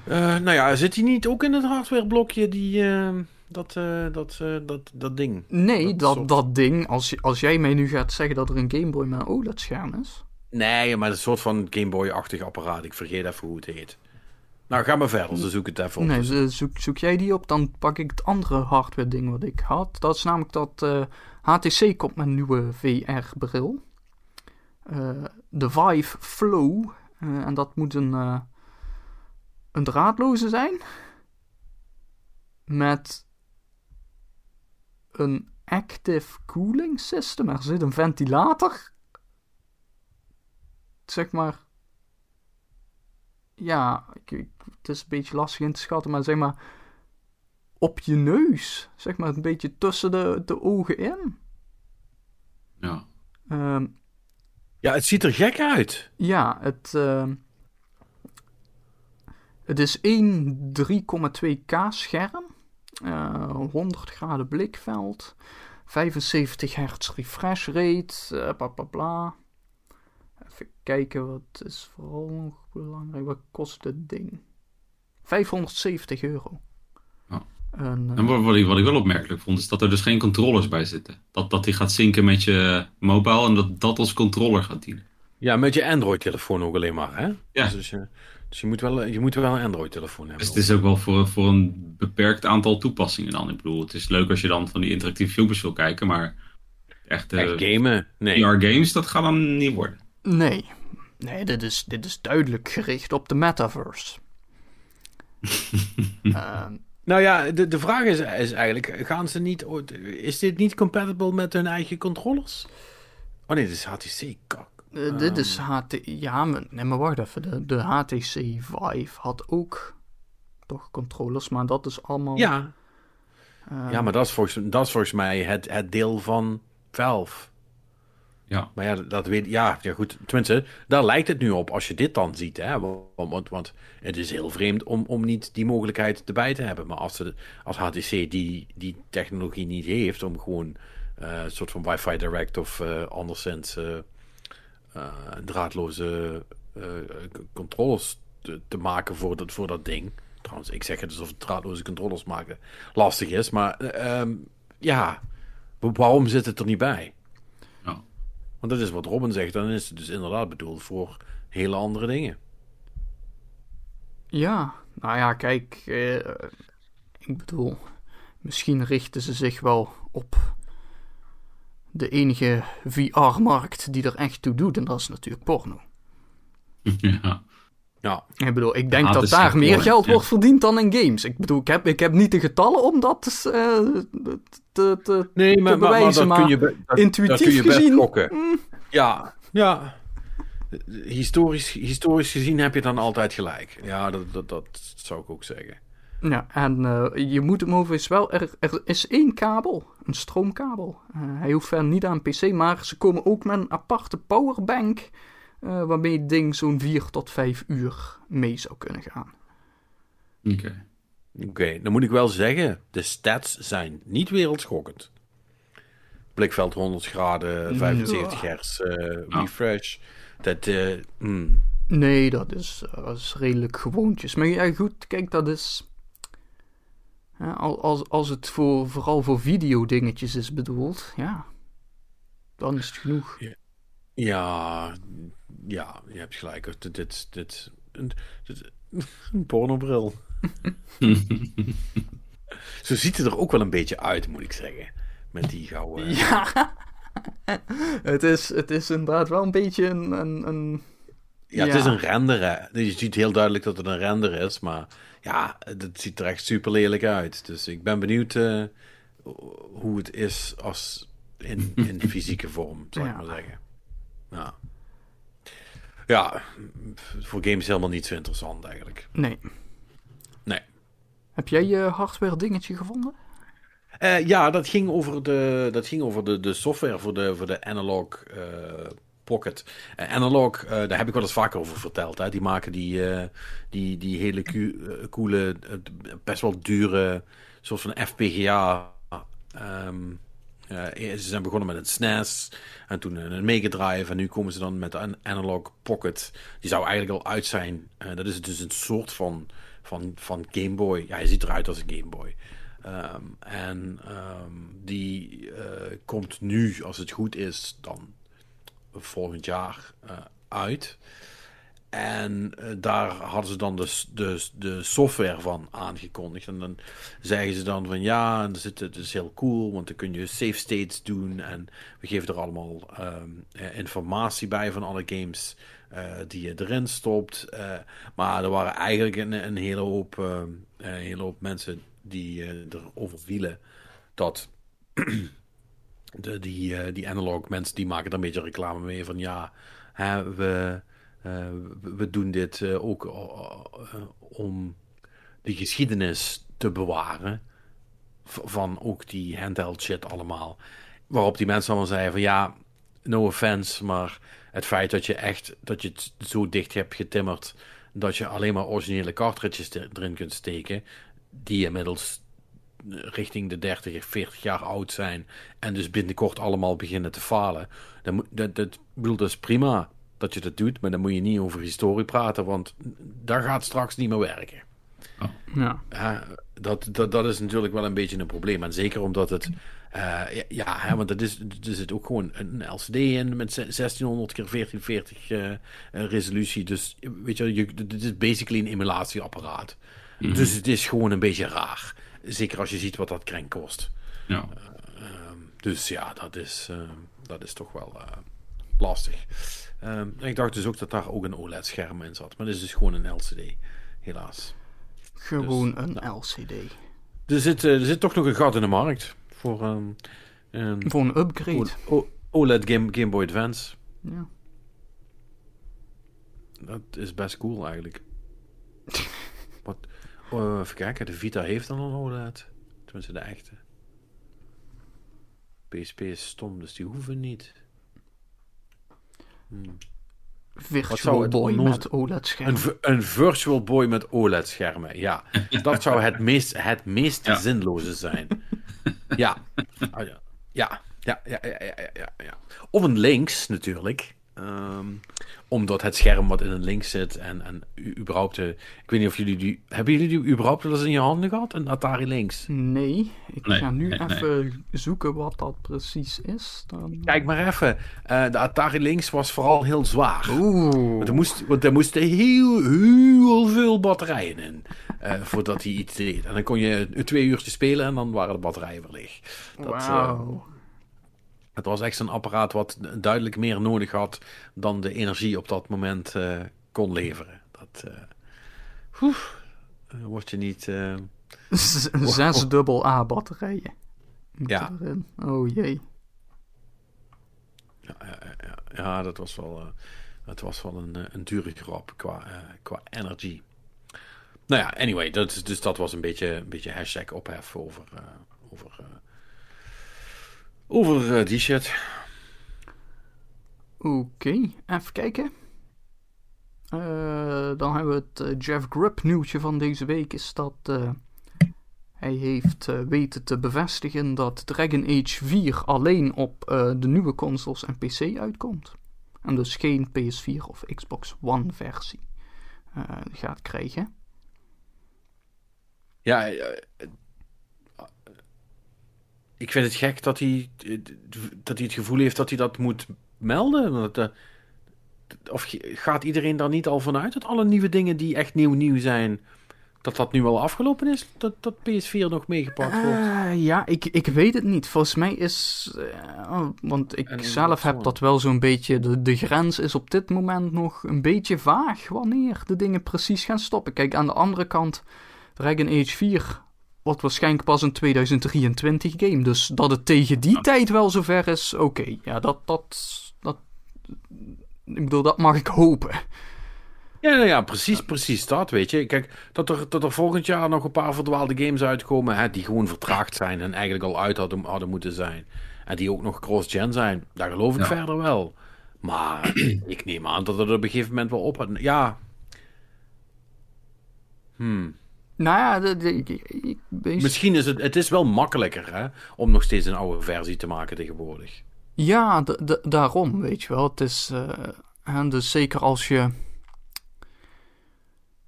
uh, nou ja, zit hij niet ook in het hardwareblokje die. Uh, dat, uh, dat, dat, dat ding. Nee, dat, dat, dat ding. Als, als jij mij nu gaat zeggen dat er een Game Boy met een OLED-scherm is. Nee, maar een soort van Game Boy-achtig apparaat. Ik vergeet even hoe het heet. Nou, ga maar verder, ze zoeken het even op. Nee, zoek, zoek jij die op, dan pak ik het andere hardware ding wat ik had. Dat is namelijk dat HTC komt met een nieuwe VR-bril. Uh, de Vive Flow. Uh, en dat moet een, een draadloze zijn. Met een active cooling system. Er zit een ventilator. Zeg maar. Ja, ik- het is een beetje lastig in te schatten, maar zeg maar. Op je neus. Zeg maar een beetje tussen de, de ogen in. Ja. Ehm, Ja, het ziet er gek uit. Ja, het, ehm, het is één 3,2K scherm, eh, 100 graden blikveld, 75 hertz refresh rate, eh, bla bla bla. Even kijken, wat is vooral nog belangrijk? Wat kost dit ding? 570 euro. Ja. En, eh, En wat, wat, ik, wat ik wel opmerkelijk vond, is dat er dus geen controllers bij zitten. Dat, dat die gaat zinken met je mobile en dat dat als controller gaat dienen. Ja, met je Android-telefoon ook alleen maar, hè? Ja. Dus, je, dus je, moet wel, je moet wel een Android-telefoon hebben. Dus het is ook wel voor, voor een beperkt aantal toepassingen dan. Ik bedoel, het is leuk als je dan van die interactieve filmpjes wil kijken, maar echt, eh, Echt gamen? Nee. VR-games, dat gaat dan niet worden. Nee, nee dit, is, dit is duidelijk gericht op de metaverse. Ehm, Nou ja, de, de vraag is, is eigenlijk, gaan ze niet, ooit- is dit niet compatible met hun eigen controllers? Oh nee, dit is HTC, kak. Eh, dit is HT... Ja, maar, nee, maar wacht even. De, de HTC Vive had ook toch controllers, maar dat is allemaal... Ja, eh, ja maar dat is volgens, dat is volgens mij het, het deel van Valve. Ja. Maar ja, dat weet ja, ja goed. Tenminste, daar lijkt het nu op als je dit dan ziet. Hè? Want, want, het is heel vreemd om, om niet die mogelijkheid erbij te hebben. Maar als, ze, als HTC die, die technologie niet heeft om gewoon eh, een soort van Wi-Fi Direct of eh, anderszins eh, draadloze controllers te, te maken voor dat, voor dat ding. Trouwens, ik zeg het alsof draadloze controllers maken lastig is. Maar eh, ehm, ja, waarom zit het er niet bij? Want dat is wat Robin zegt, dan is het dus inderdaad bedoeld voor hele andere dingen. Ja, nou ja, kijk, eh, ik bedoel, misschien richten ze zich wel op de enige VR-markt die er echt toe doet, en dat is natuurlijk porno. ja. Ja, Ik bedoel, ik denk Ah, dat is daar meer mooi, geld ja. wordt verdiend dan in games. Ik bedoel, ik heb, ik heb niet de getallen om dat eh, te, te, nee, maar, te maar, maar bewijzen, dat kun je, maar be- dat, intuïtief dat kun je best gezien, mm. Ja, ja. Historisch, historisch gezien heb je dan altijd gelijk. Ja, dat, dat, dat zou ik ook zeggen. Ja, en eh, je moet hem overigens wel... Er, er is één kabel, een stroomkabel. Eh, hij hoeft verder niet aan PC, maar ze komen ook met een aparte powerbank... eh, waarmee het ding zo'n 4 tot 5 uur mee zou kunnen gaan. Oké. Oké, dan moet ik wel zeggen, de stats zijn niet wereldschokkend. Blikveld 100 graden, 75 hertz eh, refresh. Dat, eh, mm, Nee, dat is, dat is redelijk gewoontjes. Maar ja, goed, kijk, dat is... Ja, al- als, als het voor, vooral voor videodingetjes is bedoeld, ja... Dan is het genoeg. Ja, ja, je hebt gelijk. Dit, dit, dit, een, dit- een pornobril. Zo ziet het er ook wel een beetje uit, moet ik zeggen. Met die gouden... Ja, het is, het is inderdaad wel een beetje een... een, een Ja, het is een render. Hè. Je ziet heel duidelijk dat het een render is, maar ja, het ziet er echt super lelijk uit. Dus ik ben benieuwd eh, hoe het is als in, in fysieke vorm, zou ik Ja. maar zeggen. Ja. Ja, voor games helemaal niet zo interessant eigenlijk. nee. Nee. Heb jij je hardware dingetje gevonden? Eh, ja, dat ging over de, dat ging over de, de software voor de, voor de Analog eh, Pocket. Eh, Analog, daar heb ik wel eens vaker over verteld. Hè. Die maken die, die, die hele coole, best wel dure soort van FPGA. ehm, eh, ze zijn begonnen met een SNES en toen een Mega Drive en nu komen ze dan met een Analog Pocket. Die zou eigenlijk al uit zijn. Eh, dat is dus een soort van, van, van Game Boy. Ja, hij ziet eruit als een Game Boy. Ehm, en ehm, die eh, komt nu, als het goed is, dan volgend jaar eh, uit. En eh, daar hadden ze dan de, de, de software van aangekondigd. En dan zeggen ze dan van ja, en het is heel cool, want dan kun je save states doen. En we geven er allemaal ehm, eh, informatie bij van alle games eh, die je erin stopt. Maar er waren eigenlijk een, een hele, hoop, ehm, hele hoop mensen die erover vielen dat de, die, die analog mensen die maken er een beetje reclame mee van ja, hè, we, we- we doen dit eh, ook eh, om de geschiedenis te bewaren van ook die handheld shit allemaal. Waarop die mensen allemaal zeiden van ja, no offense, maar het feit dat je echt dat je het zo dicht hebt getimmerd dat je alleen maar originele cartridges er- erin kunt steken, die inmiddels richting de 30, 40 jaar oud zijn en dus binnenkort allemaal beginnen te falen. Dat, dat, dat is prima dat je dat doet, maar dan moet je niet over historie praten, want dat gaat straks niet meer werken. Ja. Ja, dat, dat, dat is natuurlijk wel een beetje een probleem. En zeker omdat het. eh, ja, ja hè, want het is, er zit ook gewoon een LCD in met ze- 1600 keer 1440 eh, resolutie. Dus weet je, je, het is basically een emulatieapparaat. Dus het is gewoon een beetje raar. Zeker als je ziet wat dat krenk kost. Ja. Dus ja, dat is, eh, dat is toch wel eh, lastig. Ehm, ik dacht dus ook dat daar ook een OLED-scherm in zat. Maar dit is dus gewoon een LCD, helaas. Gewoon Dus, een LCD. Er zit, eh, er zit toch nog een gat in de markt voor ehm, een Voor een upgrade. OLED Game, Game Boy Advance. Ja. Dat is best cool eigenlijk. Wat, oh, even kijken, de Vita heeft dan een OLED. Tenminste, de echte. PSP is stom, dus die hoeven niet. Wat zou Virtual het Boy met OLED-scherm. Een, een Virtual Boy met OLED-schermen, ja. Dat zou het meest, het meest Ja. zinloze zijn. Ja. Ah, ja. Ja. Ja, ja, ja, ja, ja, ja, ja. Of een links, natuurlijk. Ehm, omdat het scherm wat in een links zit en, en u- überhaupt... eh, ik weet niet of jullie die... Hebben jullie die überhaupt wel eens in je handen gehad? Een Atari links? Nee, ik Nee, ga nu nee, nee. even zoeken wat dat precies is. Dan... Kijk maar even. Eh, de Atari links was vooral heel zwaar. Oeh. Want er, moest, want er moesten heel, heel veel batterijen in. eh, voordat hij iets deed. En dan kon je twee uurtjes spelen en dan waren de batterijen weer leeg. Dat, Wauw. Het was echt een apparaat wat duidelijk meer nodig had dan de energie op dat moment eh, kon leveren. Dat eh, word je niet. Z- Zes dubbel A batterijen. Ja. Erin. Oh jee. ja, ja, ja, ja, dat was wel, eh, het was wel een, een dure grap qua, qua energy. Nou ja, anyway, dat, dus dat was een beetje, een beetje hashtag ophef over, over, over eh, die shit. Oké, even kijken. Eh, dan hebben we het eh, Jeff Grubb nieuwtje van deze week. Is dat hij heeft weten te bevestigen dat Dragon Age 4 alleen op de nieuwe consoles en PC uitkomt. En dus geen PS4 of Xbox One versie gaat krijgen. Ja, ik vind het gek dat hij, dat hij het gevoel heeft dat hij dat moet melden. Dat, eh, of gaat iedereen daar niet al vanuit dat alle nieuwe dingen die echt nieuw nieuw zijn, dat dat nu al afgelopen is? Dat, dat PS4 nog meegepakt wordt? Eh, ja, ik, ik weet het niet. Volgens mij is. eh, oh, want ik zelf heb dat wel zo'n beetje. De, de grens is op dit moment nog een beetje vaag wanneer de dingen precies gaan stoppen. Kijk, aan de andere kant, Dragon Age 4 wordt waarschijnlijk pas een 2023 game. Dus dat het tegen die tijd wel zover is, oké. Ja, dat, dat, dat. Ik bedoel, dat mag ik hopen. Ja, ja, precies, precies dat, weet je. Kijk, dat er, dat er volgend jaar nog een paar verdwaalde games uitkomen, hè, die gewoon vertraagd zijn en eigenlijk al uit hadden, hadden moeten zijn. En die ook nog cross-gen zijn, daar geloof ik Ja. verder wel. Maar ik neem aan dat het op een gegeven moment wel op... Ja. Hmm. Nou ja, de, de- ik, ik, ik- Misschien is het... Het is wel makkelijker, hè, om nog steeds een oude versie te maken tegenwoordig. Ja, daarom, weet je wel. Het is, eh, hè, dus zeker als je,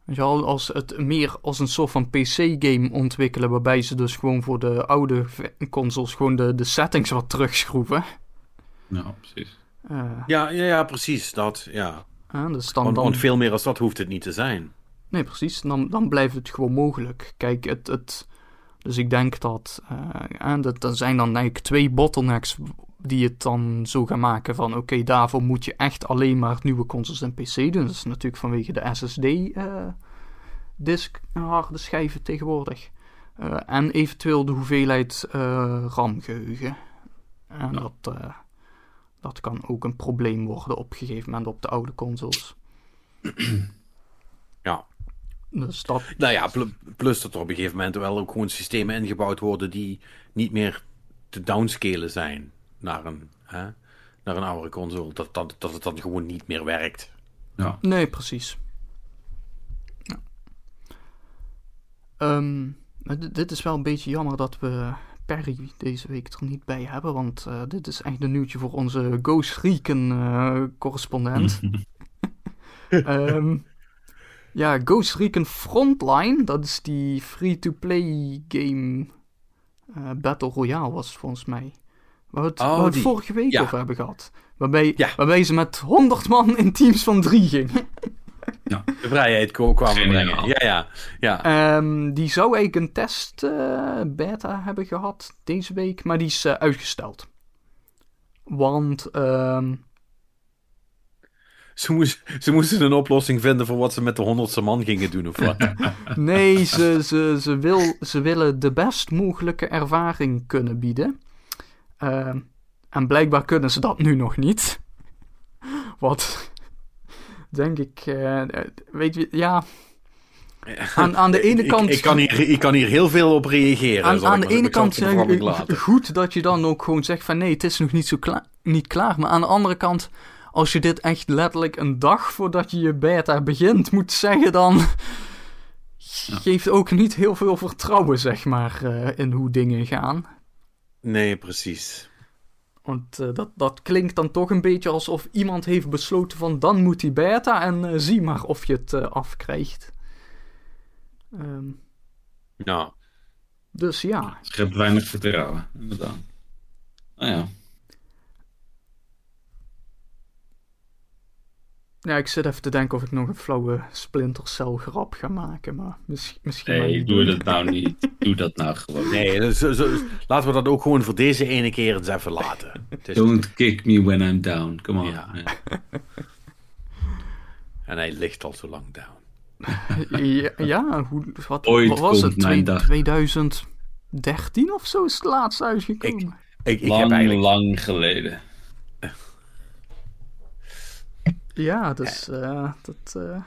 weet je wel, als het meer als een soort van PC-game ontwikkelen, waarbij ze dus gewoon voor de oude consoles gewoon de, de settings wat terugschroeven. Ja, precies. Eh, Ja, ja, ja precies, dat, ja. dus dan, Want, dan, want veel meer als dat hoeft het niet te zijn. Nee, precies. Dan, dan blijft het gewoon mogelijk. Kijk, het, het, dus ik denk dat, eh, en dat er zijn dan eigenlijk twee bottlenecks die het dan zo gaan maken van oké, daarvoor moet je echt alleen maar nieuwe consoles en PC doen. Dat is natuurlijk vanwege de SSD eh disk harde schijven tegenwoordig. Eh, en eventueel de hoeveelheid eh RAM-geheugen. En dat, eh, dat kan ook een probleem worden op een gegeven moment op de oude consoles. Dat, Nou ja, pl- plus dat er op een gegeven moment wel ook gewoon systemen ingebouwd worden die niet meer te downscalen zijn naar een, hè, naar een oudere console. Dat, dat, dat het dan gewoon niet meer werkt. Ja. nee, precies. Ja. Ehm, maar dit- is wel een beetje jammer dat we Perry deze week er niet bij hebben. Want eh, dit is echt een nieuwtje voor onze Ghost Recon eh, correspondent. Ehm, ja, Ghost Recon Frontline, dat is die free-to-play game eh, Battle Royale was het volgens mij. Waar we het, Oh, waar we het die. vorige week Ja. over hebben gehad. Waarbij, Ja. waarbij ze met 100 man in teams van drie gingen. De vrijheid Geniaal. brengen. Ja, ja. ja. Ehm, die zou eigenlijk een test eh, beta hebben gehad deze week, maar die is eh, uitgesteld. Want ehm, Ze, moest, ze moesten een oplossing vinden voor wat ze met de honderdste man gingen doen of wat. nee, ze, ze, ze, wil, ze willen de best mogelijke ervaring kunnen bieden. Ehm, en blijkbaar kunnen ze dat nu nog niet. Wat, denk ik, eh, weet je, ja, aan, aan de ene kant... Ik, kan hier, ik kan hier heel veel op reageren. Aan, aan de ene kant me eh, goed dat je dan ook gewoon zegt van nee, het is nog niet, zo kla- niet klaar. Maar aan de andere kant, als je dit echt letterlijk een dag voordat je je beta begint moet zeggen, dan geeft ook niet heel veel vertrouwen, zeg maar, eh, in hoe dingen gaan. Nee, precies. Want eh, dat, dat klinkt dan toch een beetje alsof iemand heeft besloten van dan moet die beta en eh, zie maar of je het afkrijgt. Ehm, Ja. dus ja, Schept weinig vertrouwen, inderdaad. Nou ja. Ja, ik zit even te denken of ik nog een flauwe Splinter Cell grap ga maken, maar mis- misschien maar Nee, niet doe dat nou niet. Doe dat nou gewoon. Nee, dus, zo- zo- laten we dat ook gewoon voor deze ene keer eens even laten. Is- Don't kick me when I'm down. Come on. Ja. En hij ligt al zo lang down. Ja, ja hoe, wat, Ooit wat was het? Twee- dag. 2013 of zo is het laatst uitgekomen. Ik, ik lang, heb eigenlijk... lang geleden. Ja, dus eh, dat, eh,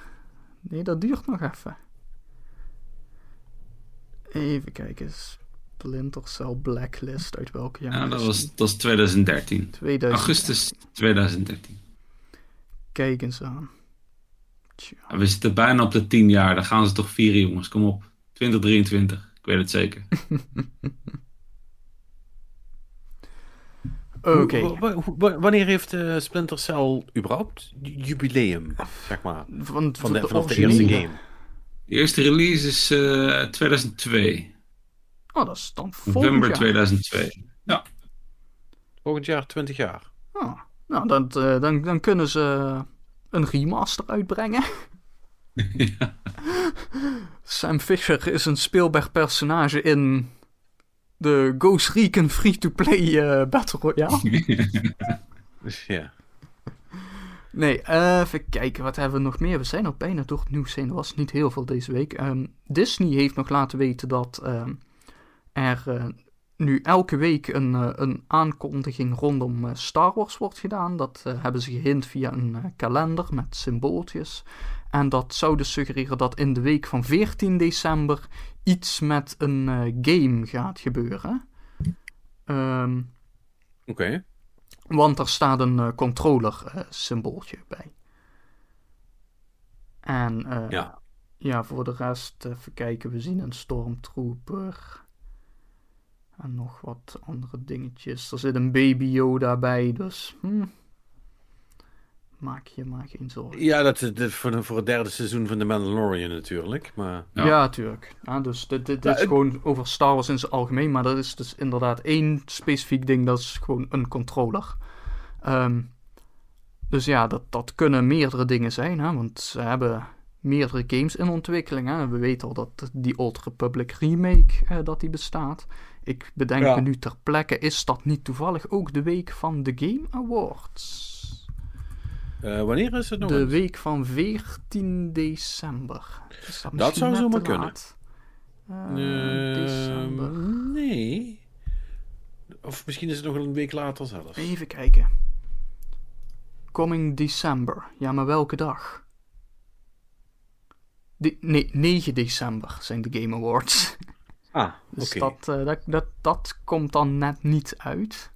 nee, dat duurt nog even. Even kijken, Splinter Cell Blacklist, uit welke jaar Ja, dat was, dat was 2013. 2000. Augustus 2013. Kijk eens aan. Ja, We zitten bijna op de 10 jaar. Dan gaan ze toch vieren, jongens. Kom op. 2023. Ik weet het zeker. Oké. Wanneer heeft eh, Splinter Cell überhaupt ju- jubileum, zeg maar, Van, van de, de vanaf de eerste game? De eerste release is eh 2002. Oh, dat is dan volgend November jaar. 2002. Ja. Volgend jaar 20 jaar. Ah, nou, dan, eh, dan, dan kunnen ze een remaster uitbrengen. Sam Fisher is een speelbaar personage in de Ghost Recon free-to-play eh, Battle Royale. Dus ja. Nee, eh, even kijken, wat hebben we nog meer? We zijn al bijna door het nieuws heen. Er was niet heel veel deze week. Ehm, Disney heeft nog laten weten dat ehm, er eh, nu elke week een, een aankondiging rondom Star Wars wordt gedaan. Dat hebben ze gehint via een kalender met symbooltjes. En dat zou dus suggereren dat in de week van 14 december iets met een eh, game gaat gebeuren. Ehm Oké. want er staat een eh, controller eh, symbooltje bij. En Ja. ja, voor de rest, even kijken, we zien een stormtrooper. En nog wat andere dingetjes. Er zit een baby Yoda bij, dus hm, maak je maar geen zorgen. Ja, dat is dit voor, de- voor het derde seizoen van The Mandalorian natuurlijk. Maar Ja. Ja, tuurlijk. Ja, dus dit, dit, is het- gewoon over Star Wars in zijn algemeen, maar dat is dus inderdaad één specifiek ding, dat is gewoon een controller. Ehm, dus ja, dat, dat kunnen meerdere dingen zijn, hè, want ze hebben meerdere games in ontwikkeling. Hè. We weten al dat die Old Republic remake, eh, dat die bestaat. Ik bedenk Ja. me nu ter plekke, is dat niet toevallig ook de week van de Game Awards? Eh, wanneer is het nog De eens? week van 14 december. Is dat, zou net zomaar kunnen. Eh, Ehm, december. Nee. Of misschien is het nog een week later zelfs. Even kijken. Coming December. Ja, maar welke dag? De, nee, 9 december zijn de Game Awards. Ah, oké. Dus dat, eh, dat, dat, dat komt dan net niet uit.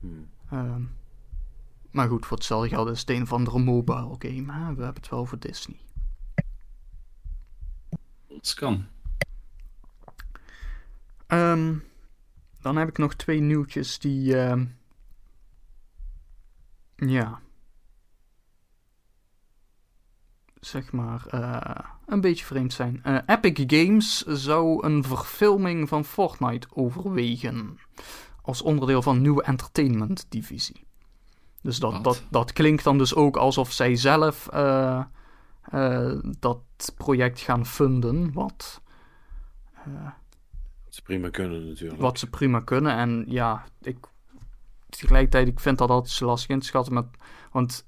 Hmm. Ehm, maar goed, voor hetzelfde geld is het een of andere mobile game. Hè? We hebben het wel voor Disney. Dat kan. Ehm, dan heb ik nog twee nieuwtjes die. ehm, ja. Zeg maar. eh, een beetje vreemd zijn. Eh, Epic Games zou een verfilming van Fortnite overwegen. Als onderdeel van een nieuwe entertainment divisie. Dus dat, Wat? dat, dat klinkt dan dus ook alsof zij zelf eh, eh, dat project gaan funden. Wat. eh, Dat ze prima kunnen natuurlijk. wat ze prima kunnen. En ja, ik, tegelijkertijd, ik vind dat altijd lastig in te schatten. Met, want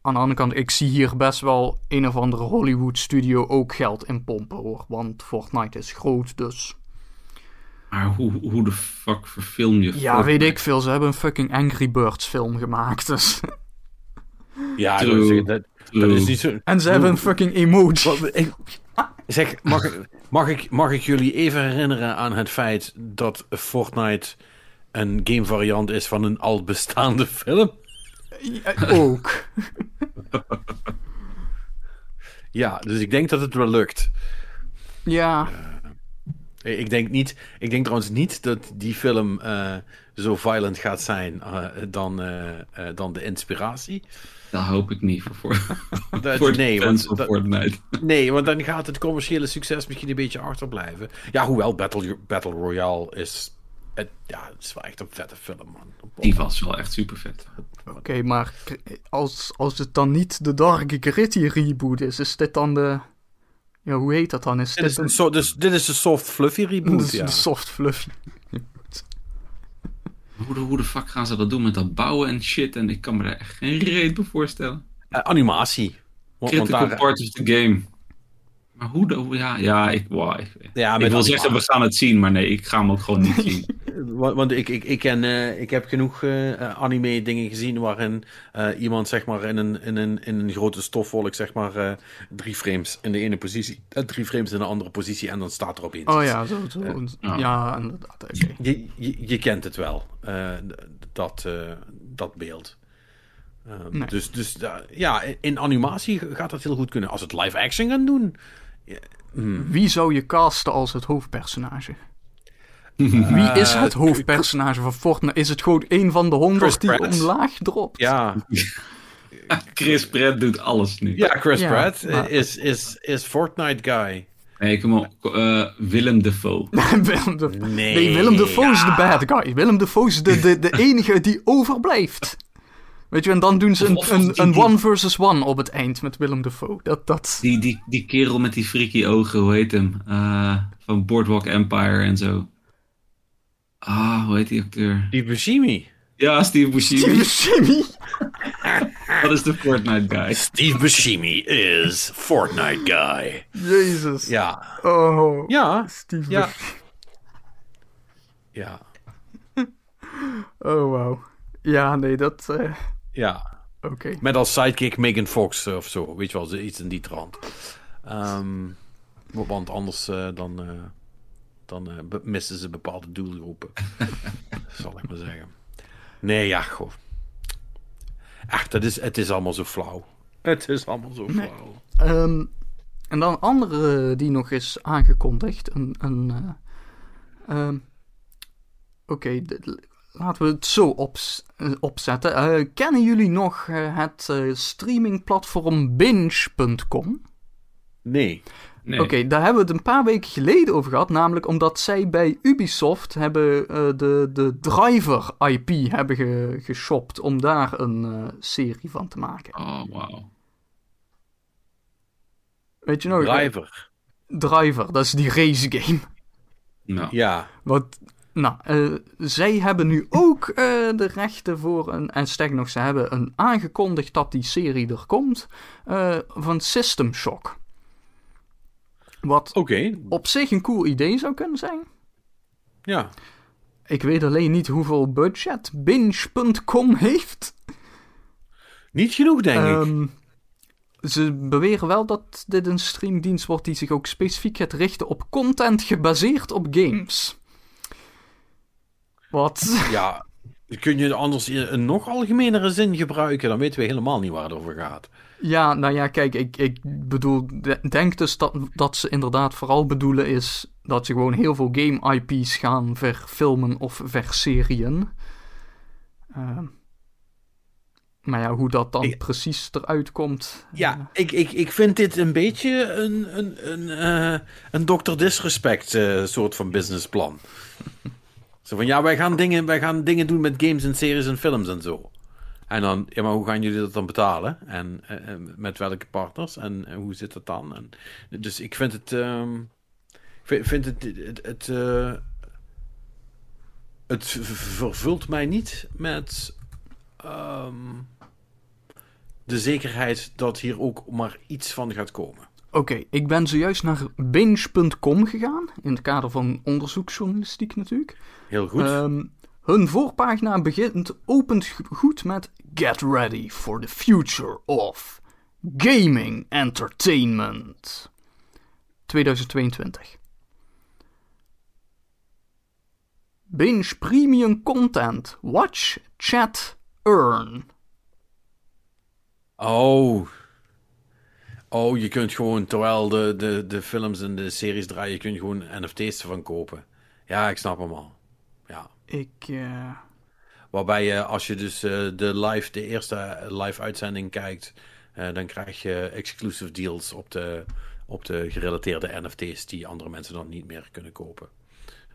aan de andere kant, ik zie hier best wel een of andere Hollywood studio ook geld in pompen hoor. Want Fortnite is groot, dus... Maar hoe, hoe de fuck verfilm je Ja, Fortnite? weet ik veel. Ze hebben een fucking Angry Birds film gemaakt, dus... Ja, True. dat, is- dat, dat is niet zo... En ze hebben een fucking emoji. Wat- ik- zeg, mag, ik- mag, ik, mag ik jullie even herinneren aan het feit dat Fortnite een game variant is van een al bestaande film? Ja, ook. Ja, dus ik denk dat het wel lukt. Ja, Ik denk, niet, ik denk trouwens niet dat die film eh, zo violent gaat zijn eh, dan, eh, eh, dan de inspiratie. Dat hoop ik niet voor, voor, Dat- voor nee, want van dat- Fortnite. Nee, want dan gaat het commerciële succes misschien een beetje achterblijven. Ja, hoewel Battle, Battle Royale is... Het, ja, het is wel echt een vette film, man. Die was wel echt super vet. oké, maar als, als het dan niet de Dark Gritty reboot is, is dit dan de... Ja, hoe heet dat dan? Is Dit dit is, een so, dus, dit is een soft fluffy reboot, Dus ja. de soft fluffy. Hoe de, hoe de fuck gaan ze dat doen met dat bouwen en shit? En ik kan me daar echt geen reet bij voorstellen. Eh, animatie. Want, want Critical daar, part of the game. Maar hoe de... hoe- Ja, ja ik, wow, ik, ja, ik wil zeggen, we gaan het zien. Maar nee, ik ga hem ook gewoon niet zien. Want, want ik, ik, ik, ken, eh, ik heb genoeg eh, anime dingen gezien waarin eh, iemand zeg maar in een, in een, in een grote stofwolk zeg maar eh, drie frames in de ene positie drie frames in de andere positie en dan staat er opeens Oh ja, zo. zo. ja. ja, inderdaad. Oké. Je, je, je kent het wel, eh, dat, eh, dat beeld. Ehm, Nee. Dus, dus ja, in animatie gaat dat heel goed kunnen. Als het live action gaan doen. Hmm. Wie zou je casten als het hoofdpersonage? Wie is het hoofdpersonage van Fortnite? Is het gewoon een van de honderd Chris die Pratt. omlaag dropt? Ja, Chris Pratt doet alles nu. ja, Chris Ja, Pratt eh, maar- is, is, is Fortnite guy. Nee, kom op. eh, Willem Dafoe. Willem de... Nee, Nee, Willem Dafoe is de bad guy. Willem Dafoe is de, de, de enige die overblijft. Weet je, en dan doen ze Of- of een, een, een one versus one op het eind met Willem Dafoe. Dat, dat... Die, die, die kerel met die freaky ogen, hoe heet hem? Eh, van Boardwalk Empire en zo. Ah, hoe heet die acteur? Steve Buscemi. Ja, Steve Buscemi. Jimmy. Dat is de Fortnite guy. Steve Buscemi is Fortnite guy. Jezus. Ja. Oh. Ja. Steve Ja. Buscemi. Ja. Oh, wauw. Ja, nee, dat... eh, Ja. Oké. Met als sidekick Megan Fox eh, of zo. Weet je wel, iets in die trant. Ehm, want anders eh, dan, eh, dan missen ze bepaalde doelgroepen. zal ik maar zeggen. Nee, ja, goh. Echt, het is, het is allemaal zo flauw. Het is allemaal zo Nee. flauw. Ehm, en dan een andere die nog is aangekondigd. Een, een, eh, ehm, Oké, laten we het zo ops- eh, opzetten. Eh, kennen jullie nog eh, het eh, streamingplatform Binge.com? Nee. Nee. Oké, daar hebben we het een paar weken geleden over gehad. Namelijk omdat zij bij Ubisoft hebben eh, de, de driver IP hebben ge, geshopt om daar een eh, serie van te maken. Oh, wauw. Weet je nog? Driver. Driver, dat is die race game. Nou, Ja. Wat, nou, eh, zij hebben nu ook eh, de rechten voor een, en sterker nog, ze hebben een aangekondigd dat die serie er komt, eh, van System Shock. Wat op zich een cool idee zou kunnen zijn. ja. Ik weet alleen niet hoeveel budget Binge.com heeft. Niet genoeg, denk ik. Ehm, ze beweren wel dat dit een streamdienst wordt die zich ook specifiek gaat richten op content gebaseerd op games. Wat? Ja, kun je anders in een nog algemenere zin gebruiken? Dan weten we helemaal niet waar het over gaat. Ja, nou ja, kijk, ik, ik bedoel, de- denk dus dat, dat ze inderdaad vooral bedoelen is dat ze gewoon heel veel game IP's gaan verfilmen of verserien. Ehm, maar ja, hoe dat dan Ik- precies eruit komt. Ja, ik, ik, ik vind dit een beetje een, een, een, eh, een Dr. Disrespect eh, soort van businessplan. Zo van, ja, wij gaan, dingen, wij gaan dingen doen met games en series en films en zo. En dan, ja, maar hoe gaan jullie dat dan betalen? En eh, eh, met welke partners? En, hoe zit dat dan? En, dus ik vind het... ehm, ik vind, het... Het, het, eh, het vervult mij niet met... ehm, de zekerheid dat hier ook maar iets van gaat komen. Oké, ik ben zojuist naar binge.com gegaan, in het kader van onderzoeksjournalistiek natuurlijk. Heel goed. Ehm, hun voorpagina begint, opent goed met Get ready for the future of gaming entertainment 2022. Binge premium content. Watch, chat, earn. oh. Oh, je kunt gewoon, terwijl de, de, de films en de series draaien, kun je gewoon NFT's ervan kopen. Ja, ik snap hem al. Ja. Ik, eh, Waarbij je, als je dus eh, de, live, de eerste live uitzending kijkt, eh, dan krijg je exclusive deals op de, op de gerelateerde NFT's die andere mensen dan niet meer kunnen kopen.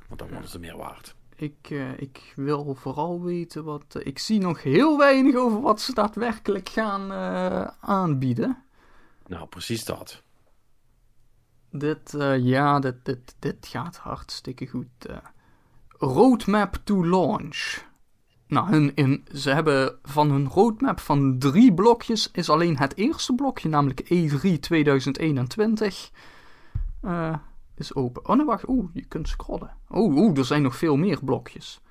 Want dan worden ze meer waard. ik, ik wil vooral weten wat. ik zie nog heel weinig over wat ze daadwerkelijk gaan aanbieden. Nou, precies dat. Dit, eh, ja, dit, dit, dit gaat hartstikke goed. eh. roadmap to launch. Nou, hun in, ze hebben van hun roadmap van drie blokjes is alleen het eerste blokje, namelijk E3 2021, eh, is open. Oh nee, wacht. Oeh, je kunt scrollen. Oeh, oeh, er zijn nog veel meer blokjes.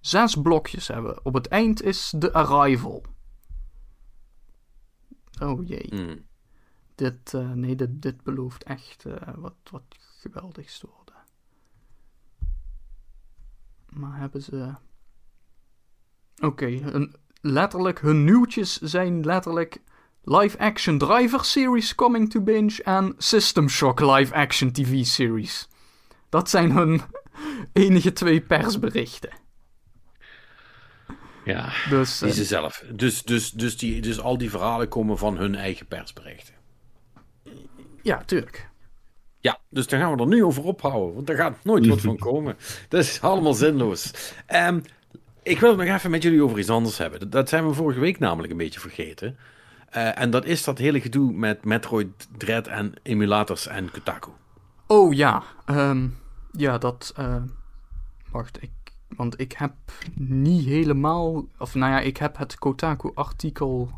Zes blokjes hebben we. Op het eind is de arrival. Oh jee. Hmm. Dit, eh, nee, dit, dit belooft echt eh, wat, wat geweldigs te worden. Maar hebben ze. Oké, hun- letterlijk, hun nieuwtjes zijn letterlijk. Live Action Driver Series coming to binge en System Shock Live Action TV Series. Dat zijn hun enige twee persberichten. Ja. Dus Die eh, ze zelf. Dus, dus, dus, die, dus al die verhalen komen van hun eigen persberichten. Ja, tuurlijk. Ja, dus daar gaan we er nu over ophouden, want daar gaat nooit wat van komen. Dat is allemaal zinloos. Ehm, ik wil het nog even met jullie over iets anders hebben. Dat- zijn we vorige week namelijk een beetje vergeten. Eh, en dat is dat hele gedoe met Metroid Dread en emulators en Kotaku. Oh ja, ehm, ja, dat. eh, wacht, ik. Want ik heb niet helemaal. Of nou ja, ik heb het Kotaku-artikel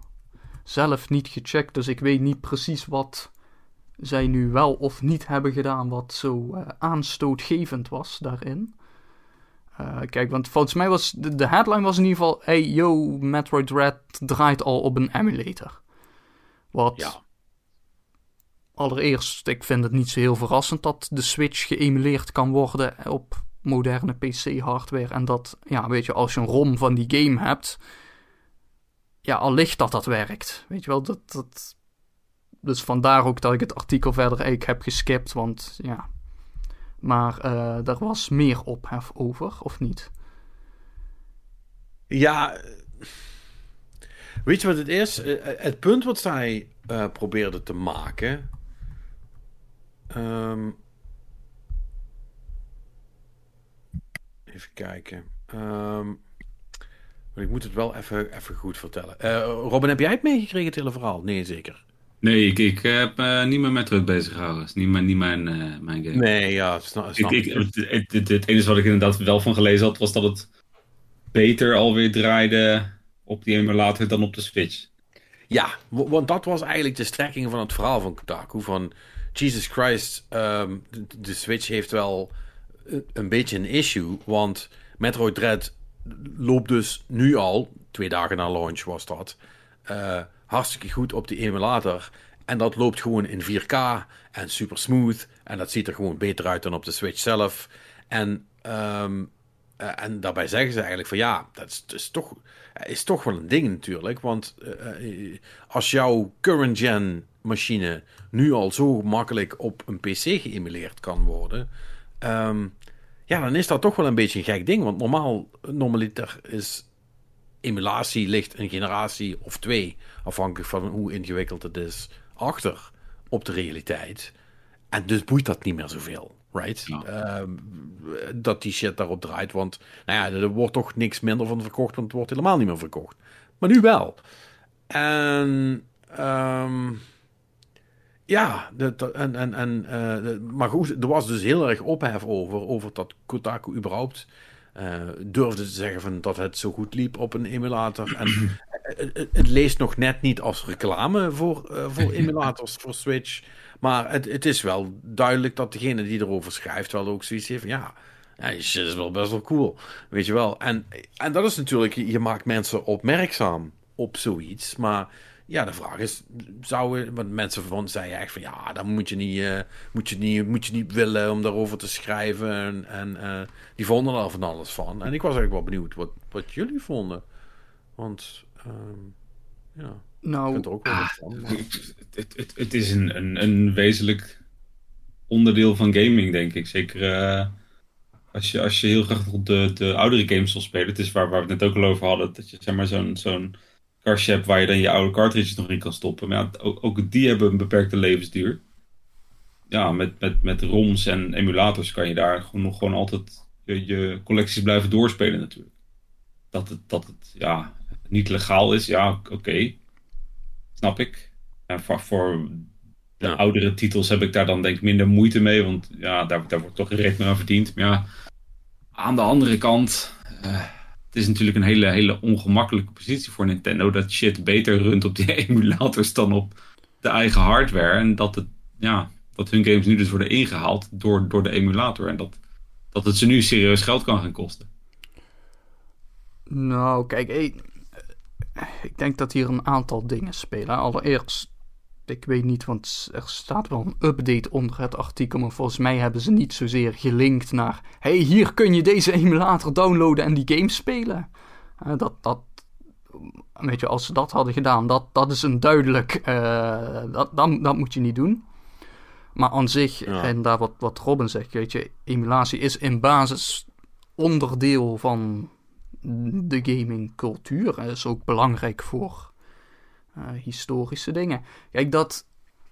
zelf niet gecheckt. Dus ik weet niet precies wat zij nu wel of niet hebben gedaan. Wat zo eh, aanstootgevend was daarin. Eh, kijk, want volgens mij was. De, de headline was in ieder geval. Hey, yo, Metroid Dread draait al op een emulator. Wat. Ja. Allereerst, ik vind het niet zo heel verrassend dat de Switch geëmuleerd kan worden op moderne PC-hardware. En dat, ja, weet je, als je een ROM van die game hebt, ja, allicht dat dat werkt. Weet je wel, dat, dat... Dus vandaar ook dat ik het artikel verder eigenlijk heb geskipt, want ja... Maar eh er was meer ophef over, of niet? Ja, eh, weet je wat het is? Eh, Het punt wat zij probeerden te maken. ehm, even kijken. Ehm, ik moet het wel even, even goed vertellen. Robin, heb jij het meegekregen, het hele verhaal? Nee, zeker. Nee, ik, ik heb eh, niet meer met Metroid bezig gehouden. Het is niet, mijn- niet mijn, eh, mijn game. Nee, ja, sna- snap ik, het, het, het, het enige wat ik inderdaad wel van gelezen had, was dat het beter alweer draaide op die emulator dan op de Switch. Ja, want dat was eigenlijk de strekking van het verhaal van Kotaku. Van, Jesus Christ, ehm, de, de Switch heeft wel een- een beetje een issue. Want Metroid Dread loopt dus nu al, twee dagen na launch was dat, eh, hartstikke goed op die emulator. En dat loopt gewoon in 4K en super smooth. En dat ziet er gewoon beter uit dan op de Switch zelf. En, ehm, eh, en daarbij zeggen ze eigenlijk van ja, dat is, toch, is toch wel een ding natuurlijk. Want eh, eh, als jouw current gen machine nu al zo makkelijk op een PC geëmuleerd kan worden. ehm, ja, dan is dat toch wel een beetje een gek ding. Want normaal, normaliter is emulatie ligt een generatie of twee, afhankelijk van hoe ingewikkeld het is, achter op de realiteit. En dus boeit dat niet meer zoveel, right? Ja. Ehm, dat die shit daarop draait, want nou ja, er wordt toch niks minder van verkocht, want het wordt helemaal niet meer verkocht. Maar nu wel. En ehm, ja, dat- en, en, en, eh, maar goed, er was dus heel erg ophef over, over dat Kotaku überhaupt eh, durfde te zeggen van dat het zo goed liep op een emulator. En het, het- het leest nog net niet als reclame voor, eh, voor emulators voor Switch. Maar het, het is wel duidelijk dat degene die erover schrijft wel ook zoiets heeft van ja, ja, shit is wel best wel cool. Weet je wel. En, en dat is natuurlijk, je maakt mensen opmerkzaam op zoiets. Maar ja, de vraag is, zouden, want mensen van zeiden echt van ja, dan moet je niet, eh, moet je niet, moet je niet willen om daarover te schrijven. En, en eh, die vonden er van alles van. En ik was eigenlijk wel benieuwd wat, wat jullie vonden. Want ehm, ja, ik Nou, vind er ook wel wat van. maar- Het, het, het is een, een, een wezenlijk onderdeel van gaming, denk ik. Zeker eh, als, je, als je heel graag op de, de oudere games wil spelen. Het is waar, waar we het net ook al over hadden. Dat je zeg maar zo'n zo'n kastje hebt waar je dan je oude cartridges nog in kan stoppen. Maar ja, ook, ook die hebben een beperkte levensduur. Ja, met, met, met ROMs en emulators kan je daar gewoon nog gewoon altijd je, je collecties blijven doorspelen natuurlijk. Dat het, dat het ja, niet legaal is, ja, oké. Snap ik. En voor, voor de Ja. oudere titels heb ik daar dan denk ik minder moeite mee. Want ja, daar, daar wordt toch direct meer aan verdiend. Maar ja, aan de andere kant... eh, het is natuurlijk een hele, hele ongemakkelijke positie voor Nintendo. Dat shit beter runt op die emulators dan op de eigen hardware. En dat, het, ja, dat hun games nu dus worden ingehaald door, door de emulator. En dat, dat het ze nu serieus geld kan gaan kosten. Nou, kijk, ik denk dat hier een aantal dingen spelen. Allereerst, ik weet niet, want er staat wel een update onder het artikel, maar volgens mij hebben ze niet zozeer gelinkt naar, hey, hier kun je deze emulator downloaden en die game spelen. Eh, dat, dat, weet je, als ze dat hadden gedaan, dat, dat is een duidelijk, eh, dat, dat, dat moet je niet doen. Maar aan zich, Ja. en daar wat, wat Robin zegt, weet je, emulatie is in basis onderdeel van de gamingcultuur. Dat is ook belangrijk voor historische dingen. Kijk, dat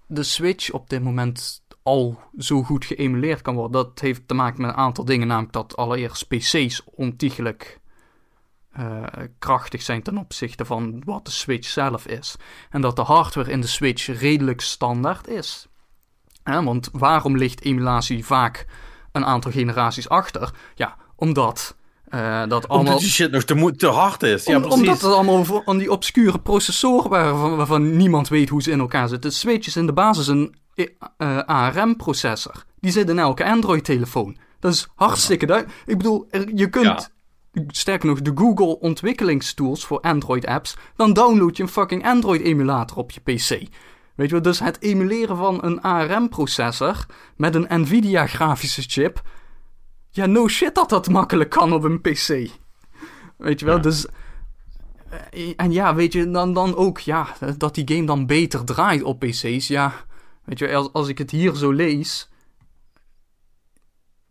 de Switch op dit moment al zo goed geëmuleerd kan worden, dat heeft te maken met een aantal dingen. Namelijk dat allereerst PC's ontiegelijk eh, krachtig zijn ten opzichte van wat de Switch zelf is. En dat de hardware in de Switch redelijk standaard is. Want waarom ligt emulatie vaak een aantal generaties achter? Ja, omdat eh, dat allemaal... Omdat die shit nog te, te hard is. Ja, Om- precies. omdat het allemaal aan die obscure processoren waarvan, waarvan niemand weet hoe ze in elkaar zitten. De Switch is in de basis een eh, ARM-processor. Die zit in elke Android-telefoon. Dat is hartstikke duidelijk. Ik bedoel, er- je kunt... Sterker nog, de Google ontwikkelingstools voor Android-apps. Dan download je een fucking Android-emulator op je PC. Weet je wel, dus het emuleren van een ARM-processor met een Nvidia-grafische chip. Ja, no shit dat dat makkelijk kan op een PC. Weet je wel, Ja. dus. eh, En ja, weet je, dan, dan ook, ja, dat die game dan beter draait op PC's. Ja, weet je, als, als ik het hier zo lees.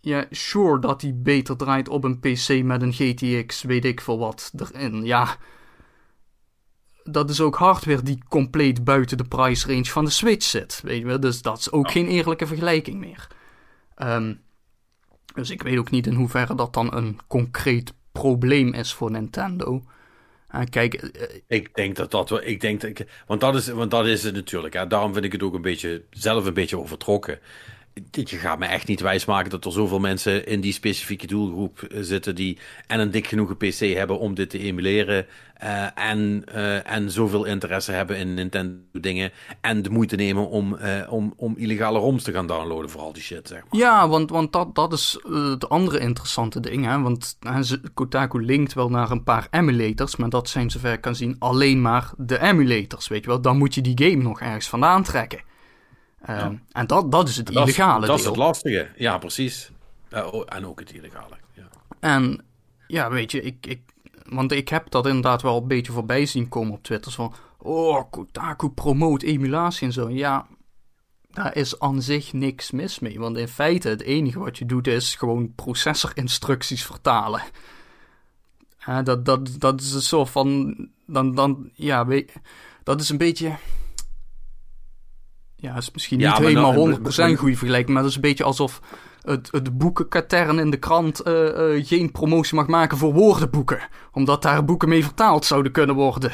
Ja, sure dat die beter draait op een PC met een GTX, weet ik veel wat erin. Ja, dat is ook hardware die compleet buiten de price range van de Switch zit. Weet je wel, dus dat is ook geen eerlijke vergelijking meer. Ehm, dus ik weet ook niet in hoeverre dat dan een concreet probleem is voor Nintendo. Eh, kijk, eh, Ik denk dat dat wel. Ik denk ik, want, dat is, want dat is het natuurlijk. Daarom vind ik het ook een beetje zelf een beetje overtrokken. Je gaat me echt niet wijsmaken dat er zoveel mensen in die specifieke doelgroep eh, zitten die en een dik genoeg PC hebben om dit te emuleren uh, en, uh, en zoveel interesse hebben in Nintendo dingen en de moeite nemen om, uh, om, om illegale ROMs te gaan downloaden voor al die shit, zeg maar. Ja, want, want dat, dat is het andere interessante ding, hè. Want Kotaku linkt wel naar een paar emulators, maar dat zijn zover ik kan zien alleen maar de emulators, weet je wel. Dan moet je die game nog ergens vandaan trekken. Ja. En dat, dat is het dat illegale is, dat is het lastige, ja precies. Uh, en ook het illegale, ja. En ja, weet je, ik, ik, want ik heb dat inderdaad wel een beetje voorbij zien komen op Twitter. Van, oh, Kotaku promoot emulatie en zo. Ja, daar is aan zich niks mis mee. Want in feite, het enige wat je doet is gewoon processorinstructies vertalen. Uh, dat, dat, dat is een soort van, dan, dan, ja, weet, dat is een beetje ja, is misschien niet ja, helemaal nou, 100% goede vergelijking, maar dat is een beetje alsof het, het boekenkatern in de krant uh, uh, geen promotie mag maken voor woordenboeken. Omdat daar boeken mee vertaald zouden kunnen worden.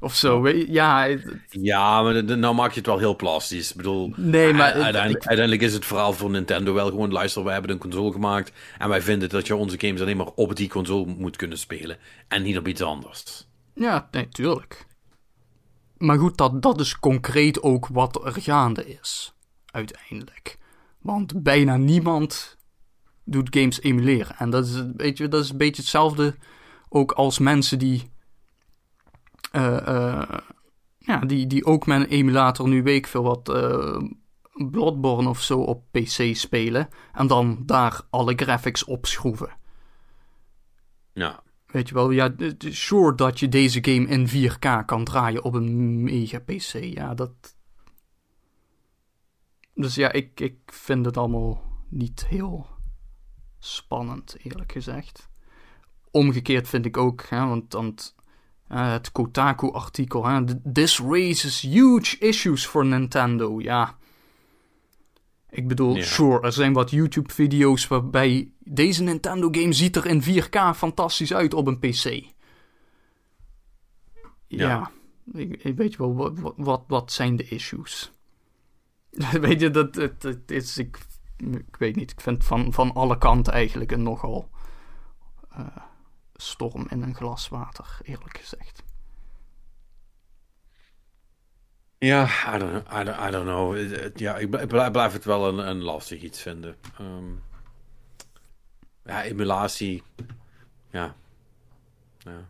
Of zo, ja. Ja, maar nou maak je het wel heel plastisch. Ik bedoel, nee, maar, uiteindelijk, uiteindelijk, is het verhaal voor Nintendo wel gewoon... luister, wij hebben een console gemaakt... en wij vinden dat je onze games alleen maar op die console moet kunnen spelen. En niet op iets anders. Ja, nee, tuurlijk. Maar goed, dat, dat is concreet ook wat er gaande is. Uiteindelijk. Want bijna niemand doet games emuleren. En dat is, een beetje, dat is een beetje hetzelfde ook als mensen die. Uh, uh, ja, die, die ook met een emulator nu weet ik veel wat. Uh, Bloodborne of zo op PC spelen. En dan daar alle graphics op schroeven. Ja. Weet je wel, ja, sure dat je deze game in 4K kan draaien op een mega PC. Ja, dat. Dus ja, ik, ik vind het allemaal niet heel spannend, eerlijk gezegd. Omgekeerd vind ik ook, hè, want, want uh, het Kotaku-artikel, This raises huge issues for Nintendo. Ja, ik bedoel, ja. sure, er zijn wat YouTube-video's waarbij deze Nintendo-game ziet er in 4K fantastisch uit op een PC. Ja, ja ik, ik, weet je wel, wat, wat, wat zijn de issues? weet je, dat, het, het is, ik, ik weet niet, ik vind van, van alle kanten eigenlijk een nogal uh, storm in een glas water, eerlijk gezegd. Ja, I don't, I don't, I don't know. Ja, ik blijf het wel een, een lastig iets vinden. Um, ja, emulatie. Ja. ja.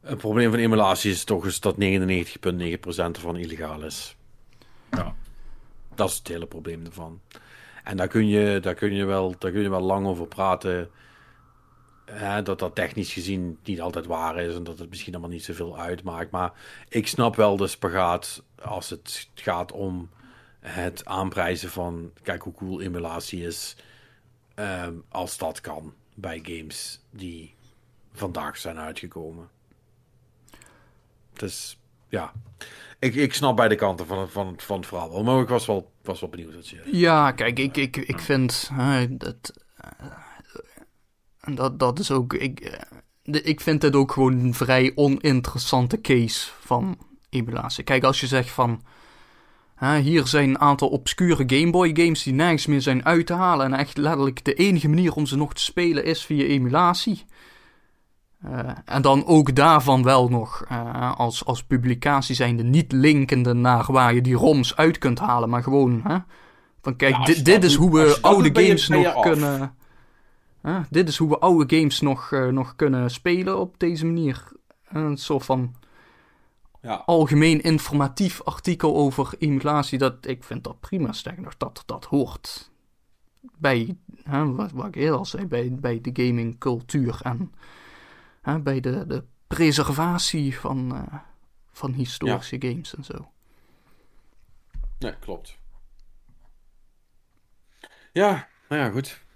Het probleem van emulatie is toch eens dat 99,9% ervan illegaal is. Ja. Dat is het hele probleem ervan. En daar kun je, daar kun je, wel, daar kun je wel lang over praten dat dat technisch gezien niet altijd waar is en dat het misschien allemaal niet zoveel uitmaakt. Maar ik snap wel de spagaat als het gaat om het aanprijzen van, kijk hoe cool emulatie is, ehm, als dat kan bij games die vandaag zijn uitgekomen. Dus ja, ik, ik snap beide kanten van, van, van het verhaal. Maar ik was wel, was wel benieuwd. Dat je... Ja, kijk, ik, ik, ik vind dat dat, dat is ook. Ik, eh, ik vind het ook gewoon een vrij oninteressante case van emulatie. Kijk, als je zegt van. Hè, hier zijn een aantal obscure Game Boy games die nergens meer zijn uit te halen. En echt letterlijk de enige manier om ze nog te spelen is via emulatie. Uh, en dan ook daarvan wel nog uh, als, als publicatie zijnde niet linkende naar waar je die ROMs uit kunt halen. Maar gewoon, hè, van kijk, ja, dit, dit is hoe we oude games nog kunnen... Ah, dit is hoe we oude games nog, uh, nog kunnen spelen op deze manier. Een soort van ja. algemeen informatief artikel over emulatie. Dat, ik vind dat prima. Sterker nog, dat dat hoort bij, hè, wat, wat ik eerder al zei, bij, bij de gamingcultuur en hè, bij de, de preservatie van, uh, van historische ja. games en zo. Ja, klopt. Ja, nou ja, goed.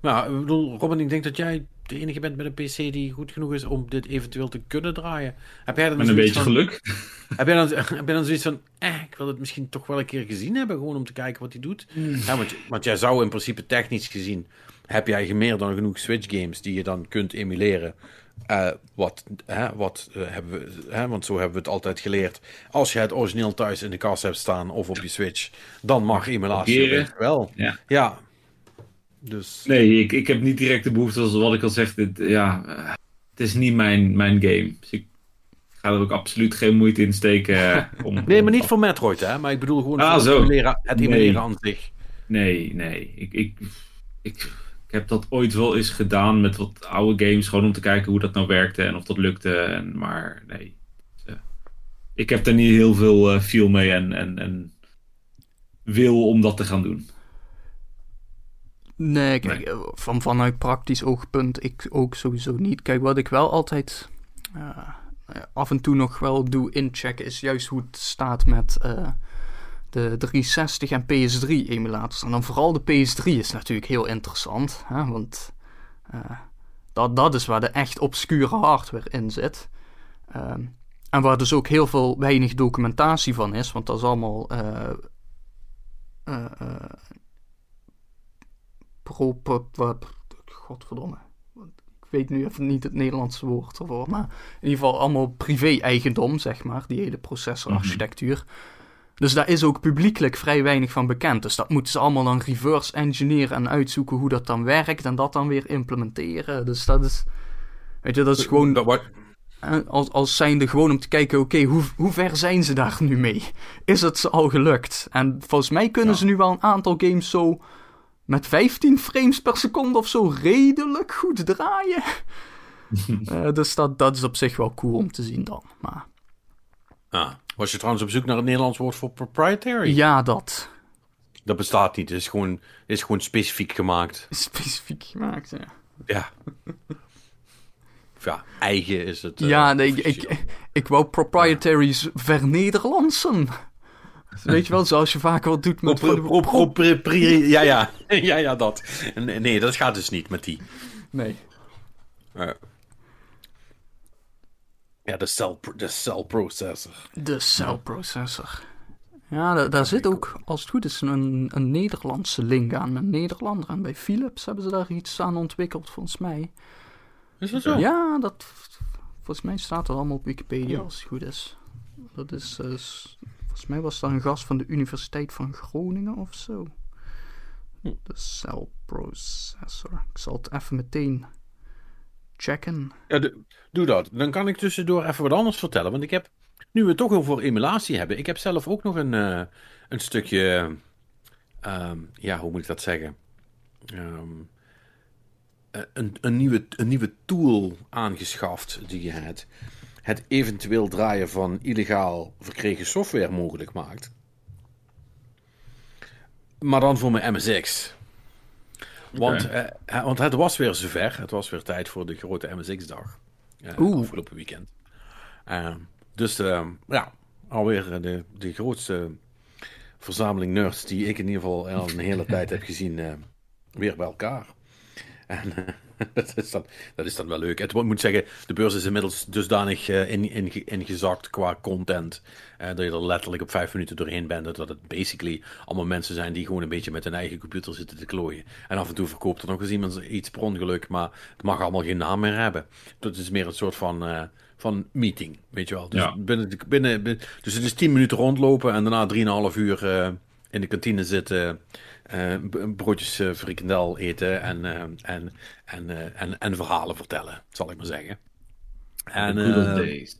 Nou, ik bedoel, Robin, ik denk dat jij de enige bent met een PC die goed genoeg is om dit eventueel te kunnen draaien. Heb jij dan Met een beetje van- geluk. Heb jij, dan, heb jij dan zoiets van, eh, ik wil het misschien toch wel een keer gezien hebben, gewoon om te kijken wat hij doet? Ja, want, want jij zou in principe technisch gezien, heb jij meer dan genoeg Switch games die je dan kunt emuleren. Eh, wat, hè, wat eh, hebben we, hè, want zo hebben we het altijd geleerd. Als je het origineel thuis in de kast hebt staan of op je Switch, dan mag emulatie wel. Ja. ja. Dus, Nee, ik, ik heb niet direct de behoefte, zoals wat ik al zeg. Dit, ja, eh, het is niet mijn, mijn game. Dus ik ga er ook absoluut geen moeite in steken. eh, om, nee, maar niet voor Metroid, hè? Maar ik bedoel gewoon Ah, zo. het emuleren, het Nee. emuleren aan zich. Nee, nee. Ik, ik, ik, ik heb dat ooit wel eens gedaan met wat oude games. Gewoon om te kijken hoe dat nou werkte en of dat lukte. En, maar nee. Eh, Ik heb er niet heel veel feel mee en, en, en wil om dat te gaan doen. Nee, kijk, eh, Van, vanuit praktisch oogpunt ik ook sowieso niet. Kijk, wat ik wel altijd eh, eh, af en toe nog wel doe inchecken is juist hoe het staat met eh, de 360 en PS3 emulators. En dan vooral de PS3 is natuurlijk heel interessant, hè, want dat, dat is waar de echt obscure hardware in zit. Ehm, en waar dus ook heel veel weinig documentatie van is, want dat is allemaal eh, eh, pro, pro- pro- godverdomme. Ik weet nu even niet het Nederlandse woord ervoor. Maar in ieder geval allemaal privé-eigendom, zeg maar. Die hele processorarchitectuur. Dus daar is ook publiekelijk vrij weinig van bekend. Dus dat moeten ze allemaal dan reverse engineeren en uitzoeken hoe dat dan werkt. En dat dan weer implementeren. Dus dat is... Weet je, dat is gewoon... Dat wordt- Eh, als, als zijnde gewoon om te kijken, oké, hoe, hoe ver zijn ze daar nu mee? Is het ze al gelukt? En volgens mij kunnen Ja. ze nu wel een aantal games zo met 15 frames per seconde of zo redelijk goed draaien. Eh, dus dat, dat is op zich wel cool om te zien dan. Maar Ah, was je trouwens op zoek naar het Nederlands woord voor proprietary? ja, dat Dat bestaat niet. Het is gewoon, het is gewoon specifiek gemaakt. specifiek gemaakt. Ja, Ja. Ja, eigen is het. eh, ja nee, ik, ik, ik wou proprietaries vernederlandsen. Weet je wel, zoals je vaak wel doet met... Ja, ja. ja, ja, dat. Nee, dat gaat dus niet met die. Nee. Eh. ja, de cell, de cell processor. De cell processor. Ja, da- daar zit ook, als het goed is, een, een Nederlandse link aan. Een Nederlander. En bij Philips hebben ze daar iets aan ontwikkeld, volgens mij. Is dat zo? Ja, dat, volgens mij staat dat allemaal op Wikipedia, als het goed is. Dat is, eh, volgens mij was dat een gast van de Universiteit van Groningen of zo. Hm. De cell processor. Ik zal het even meteen checken. Ja, doe dat. Dan kan ik tussendoor even wat anders vertellen. Want ik heb, nu we het toch over emulatie hebben, ik heb zelf ook nog een, eh, een stukje, ehm, ja, hoe moet ik dat zeggen? Ehm, eh, een, een, nieuwe, een nieuwe tool aangeschaft die het, het eventueel draaien van illegaal verkregen software mogelijk maakt. Maar dan voor mijn MSX. Want, eh, eh, want het was weer zover. Het was weer tijd voor de grote MSX-dag. eh, afgelopen weekend. Eh, dus eh, ja, alweer de, de grootste verzameling nerds die ik in ieder geval al een hele tijd heb gezien, eh, weer bij elkaar. En eh, dat, is dan, dat is dan wel leuk. Het moet zeggen, de beurs is inmiddels dusdanig eh, in, in, ingezakt qua content. eh, dat je er letterlijk op vijf minuten doorheen bent. Dat het basically allemaal mensen zijn die gewoon een beetje met hun eigen computer zitten te klooien. En af en toe verkoopt er nog eens iemand iets per ongeluk. Maar het mag allemaal geen naam meer hebben. Dat is meer een soort van, eh, van meeting, weet je wel. Dus, Ja. binnen, binnen, binnen- dus het is tien minuten rondlopen en daarna drieënhalf uur in de kantine zitten. Eh, broodjes eh, frikandel eten en, eh, en, en, en, en verhalen vertellen, zal ik maar zeggen. En, days.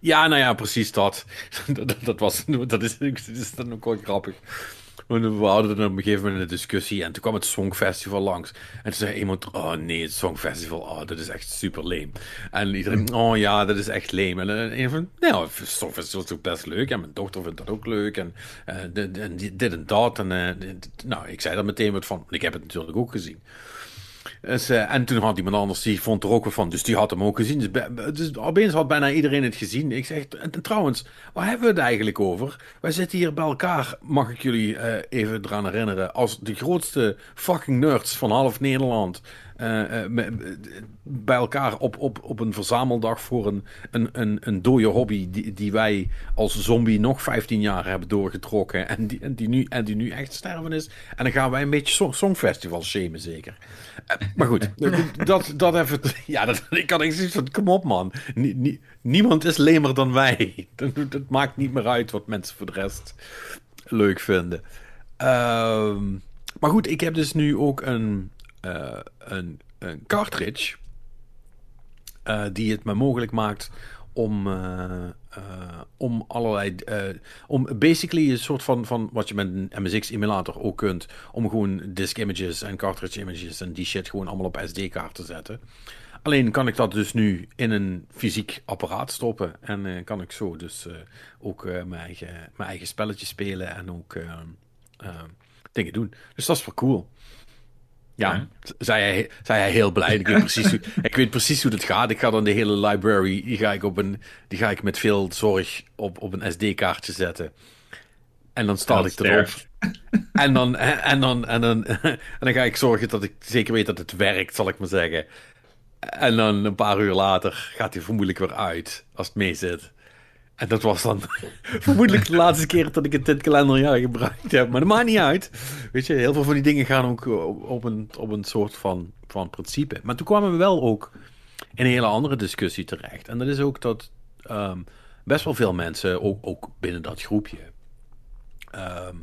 ja, nou ja, precies dat. dat, dat, dat was, dat is, dat is dan ook wel grappig. We hadden dan op een gegeven moment een discussie en toen kwam het Songfestival langs. En toen zei iemand, oh nee, het Songfestival, oh, dat is echt super leem. En iedereen, oh ja, dat is echt leem. En een van, nou, het Songfestival is toch best leuk. En mijn dochter vindt dat ook leuk. En, eh, dit- en dat. En eh, dit- nou, ik zei daar meteen wat van. Ik heb het natuurlijk ook gezien. Dus, eh, en toen had iemand anders, die vond er ook wel van. Dus die had hem ook gezien. Dus, dus opeens had bijna iedereen het gezien. Ik zeg, en trouwens, waar hebben we het eigenlijk over? Wij zitten hier bij elkaar, mag ik jullie eh, even eraan herinneren, als de grootste fucking nerds van half Nederland. Eh, eh, bij elkaar op, op, op een verzameldag voor een, een, een, een dode hobby die, die wij als zombie nog 15 jaar hebben doorgetrokken en die, en, die nu, en die nu echt sterven is. En dan gaan wij een beetje song, songfestival shamen zeker. Eh, maar goed, dat, dat even... Ja, dat, ik had echt zoiets van, kom op man. Nie- nie- niemand is lemer dan wij. Dat, dat maakt niet meer uit wat mensen voor de rest leuk vinden. Ehm, maar goed, ik heb dus nu ook een, eh, een, cartridge eh, die het me mogelijk maakt om, eh, om allerlei. om basically een soort van, van wat je met een MSX emulator ook kunt. Om gewoon disk images en cartridge images en die shit gewoon allemaal op SD-kaart te zetten. Alleen kan ik dat dus nu in een fysiek apparaat stoppen. En kan ik zo dus ook mijn, eigen, mijn eigen spelletje spelen en ook dingen doen. Dus dat is wel cool. Ja, zei hij, zei hij heel blij. Ik weet, precies hoe, ik weet precies hoe het gaat. Ik ga dan de hele library, die ga ik, op een, die ga ik met veel zorg op, op een SD-kaartje zetten. En dan start ik erop. En dan, en, dan, en, dan, en dan ga ik zorgen dat ik zeker weet dat het werkt, zal ik maar zeggen. En dan een paar uur later gaat hij vermoedelijk weer uit, als het mee zit. En dat was dan vermoedelijk de laatste keer dat ik het dit kalenderjaar gebruikt heb. Maar dat maakt niet uit. Weet je, heel veel van die dingen gaan ook op op een, op een soort van, van principe. Maar toen kwamen we wel ook in een hele andere discussie terecht. En dat is ook dat ehm, best wel veel mensen, ook, ook binnen dat groepje, ehm,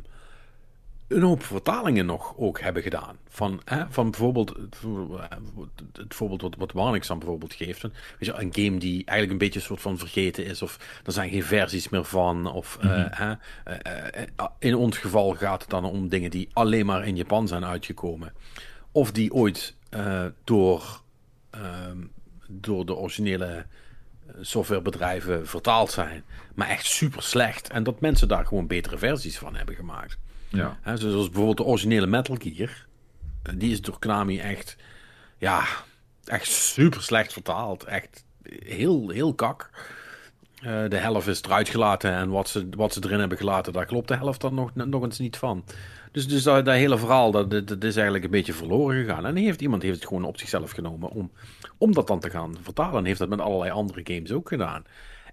een hoop vertalingen nog ook hebben gedaan. Van, hè, van bijvoorbeeld, het, voorbeeld wat, wat Warnix dan bijvoorbeeld geeft. Een, weet je, een game die eigenlijk een beetje een soort van vergeten is. Of er zijn geen versies meer van. Of eh, hè, eh, eh, in ons geval gaat het dan om dingen die alleen maar in Japan zijn uitgekomen. Of die ooit door, ehm, door de originele softwarebedrijven vertaald zijn. Maar echt super slecht. En dat mensen daar gewoon betere versies van hebben gemaakt. Ja. Hè, zoals bijvoorbeeld de originele Metal Gear. Eh, Die is door Konami echt, ja, echt super slecht vertaald. Echt heel, heel kak. Eh, de helft is eruit gelaten en wat ze, wat ze erin hebben gelaten, daar klopt de helft dan nog, nog eens niet van. Dus, dus dat, dat hele verhaal, dat, dat is eigenlijk een beetje verloren gegaan. En heeft, iemand heeft het gewoon op zichzelf genomen om, om dat dan te gaan vertalen. En heeft dat met allerlei andere games ook gedaan.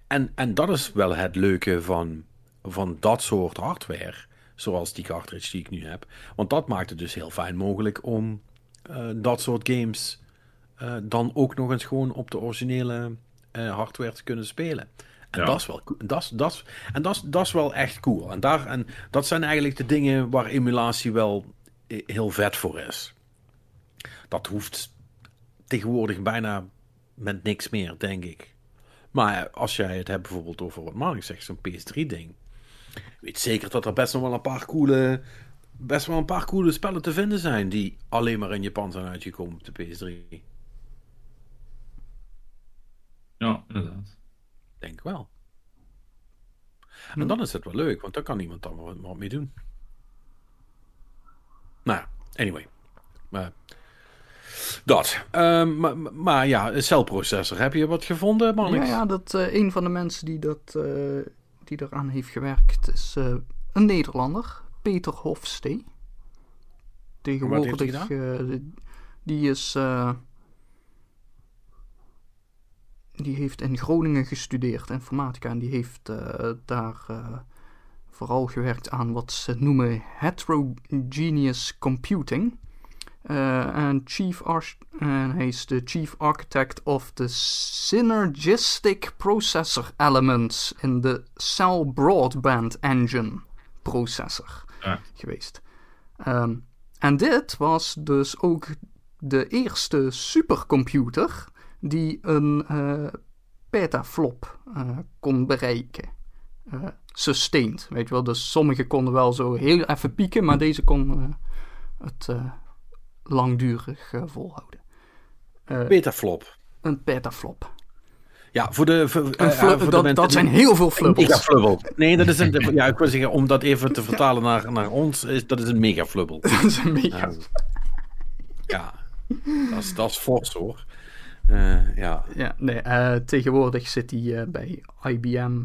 En, en dat is wel het leuke van, van dat soort hardware. Zoals die cartridge die ik nu heb. Want dat maakt het dus heel fijn mogelijk om eh, dat soort games eh, dan ook nog eens gewoon op de originele eh, hardware te kunnen spelen. En Ja. dat is wel. Dat dat en dat is, dat is wel echt cool. En, daar, en dat zijn eigenlijk de dingen waar emulatie wel heel vet voor is. Dat hoeft tegenwoordig bijna met niks meer, denk ik. Maar als jij het hebt bijvoorbeeld over wat Mark zegt, zo'n PS3-ding. Weet zeker dat er best nog wel een paar coole, best wel een paar coole spellen te vinden zijn die alleen maar in Japan zijn uitgekomen op de PS3. ja, inderdaad. Denk wel. En dan is het wel leuk, want dan kan iemand dan wat, wat mee doen. Nou, ja, anyway. Maar, dat. Ehm, maar, maar ja, een celprocessor. Heb je wat gevonden, man? Ja, ja dat, eh, een van de mensen die, dat, eh, die eraan heeft gewerkt is eh, een Nederlander, Peter Hofstee. Tegenwoordig, eh, die is. eh, die heeft in Groningen gestudeerd, informatica, en die heeft daar vooral gewerkt aan wat ze noemen heterogeneous computing. Eh, en, chief arch- en hij is de chief architect of the synergistic processor elements in de Cell Broadband Engine processor Ja. geweest. Ehm, en dit was dus ook de eerste supercomputer die een eh, petaflop eh, kon bereiken. Sustained, weet je wel. Dus sommige konden wel zo heel even pieken, maar deze kon het eh, langdurig eh, volhouden. Eh, Betaflop. een petaflop. Ja, voor de... Voor, Een eh, voor dat, dat zijn heel veel flubbels. Megaflubbel. Nee, dat is een... Ja, ik wil zeggen, om dat even te vertalen naar, naar ons, is, dat is een megaflubbel. dat is een mega. Ja. Ja. Dat is, dat is fors hoor. Eh, ja. Ja, nee, eh, tegenwoordig zit hij eh, bij IBM.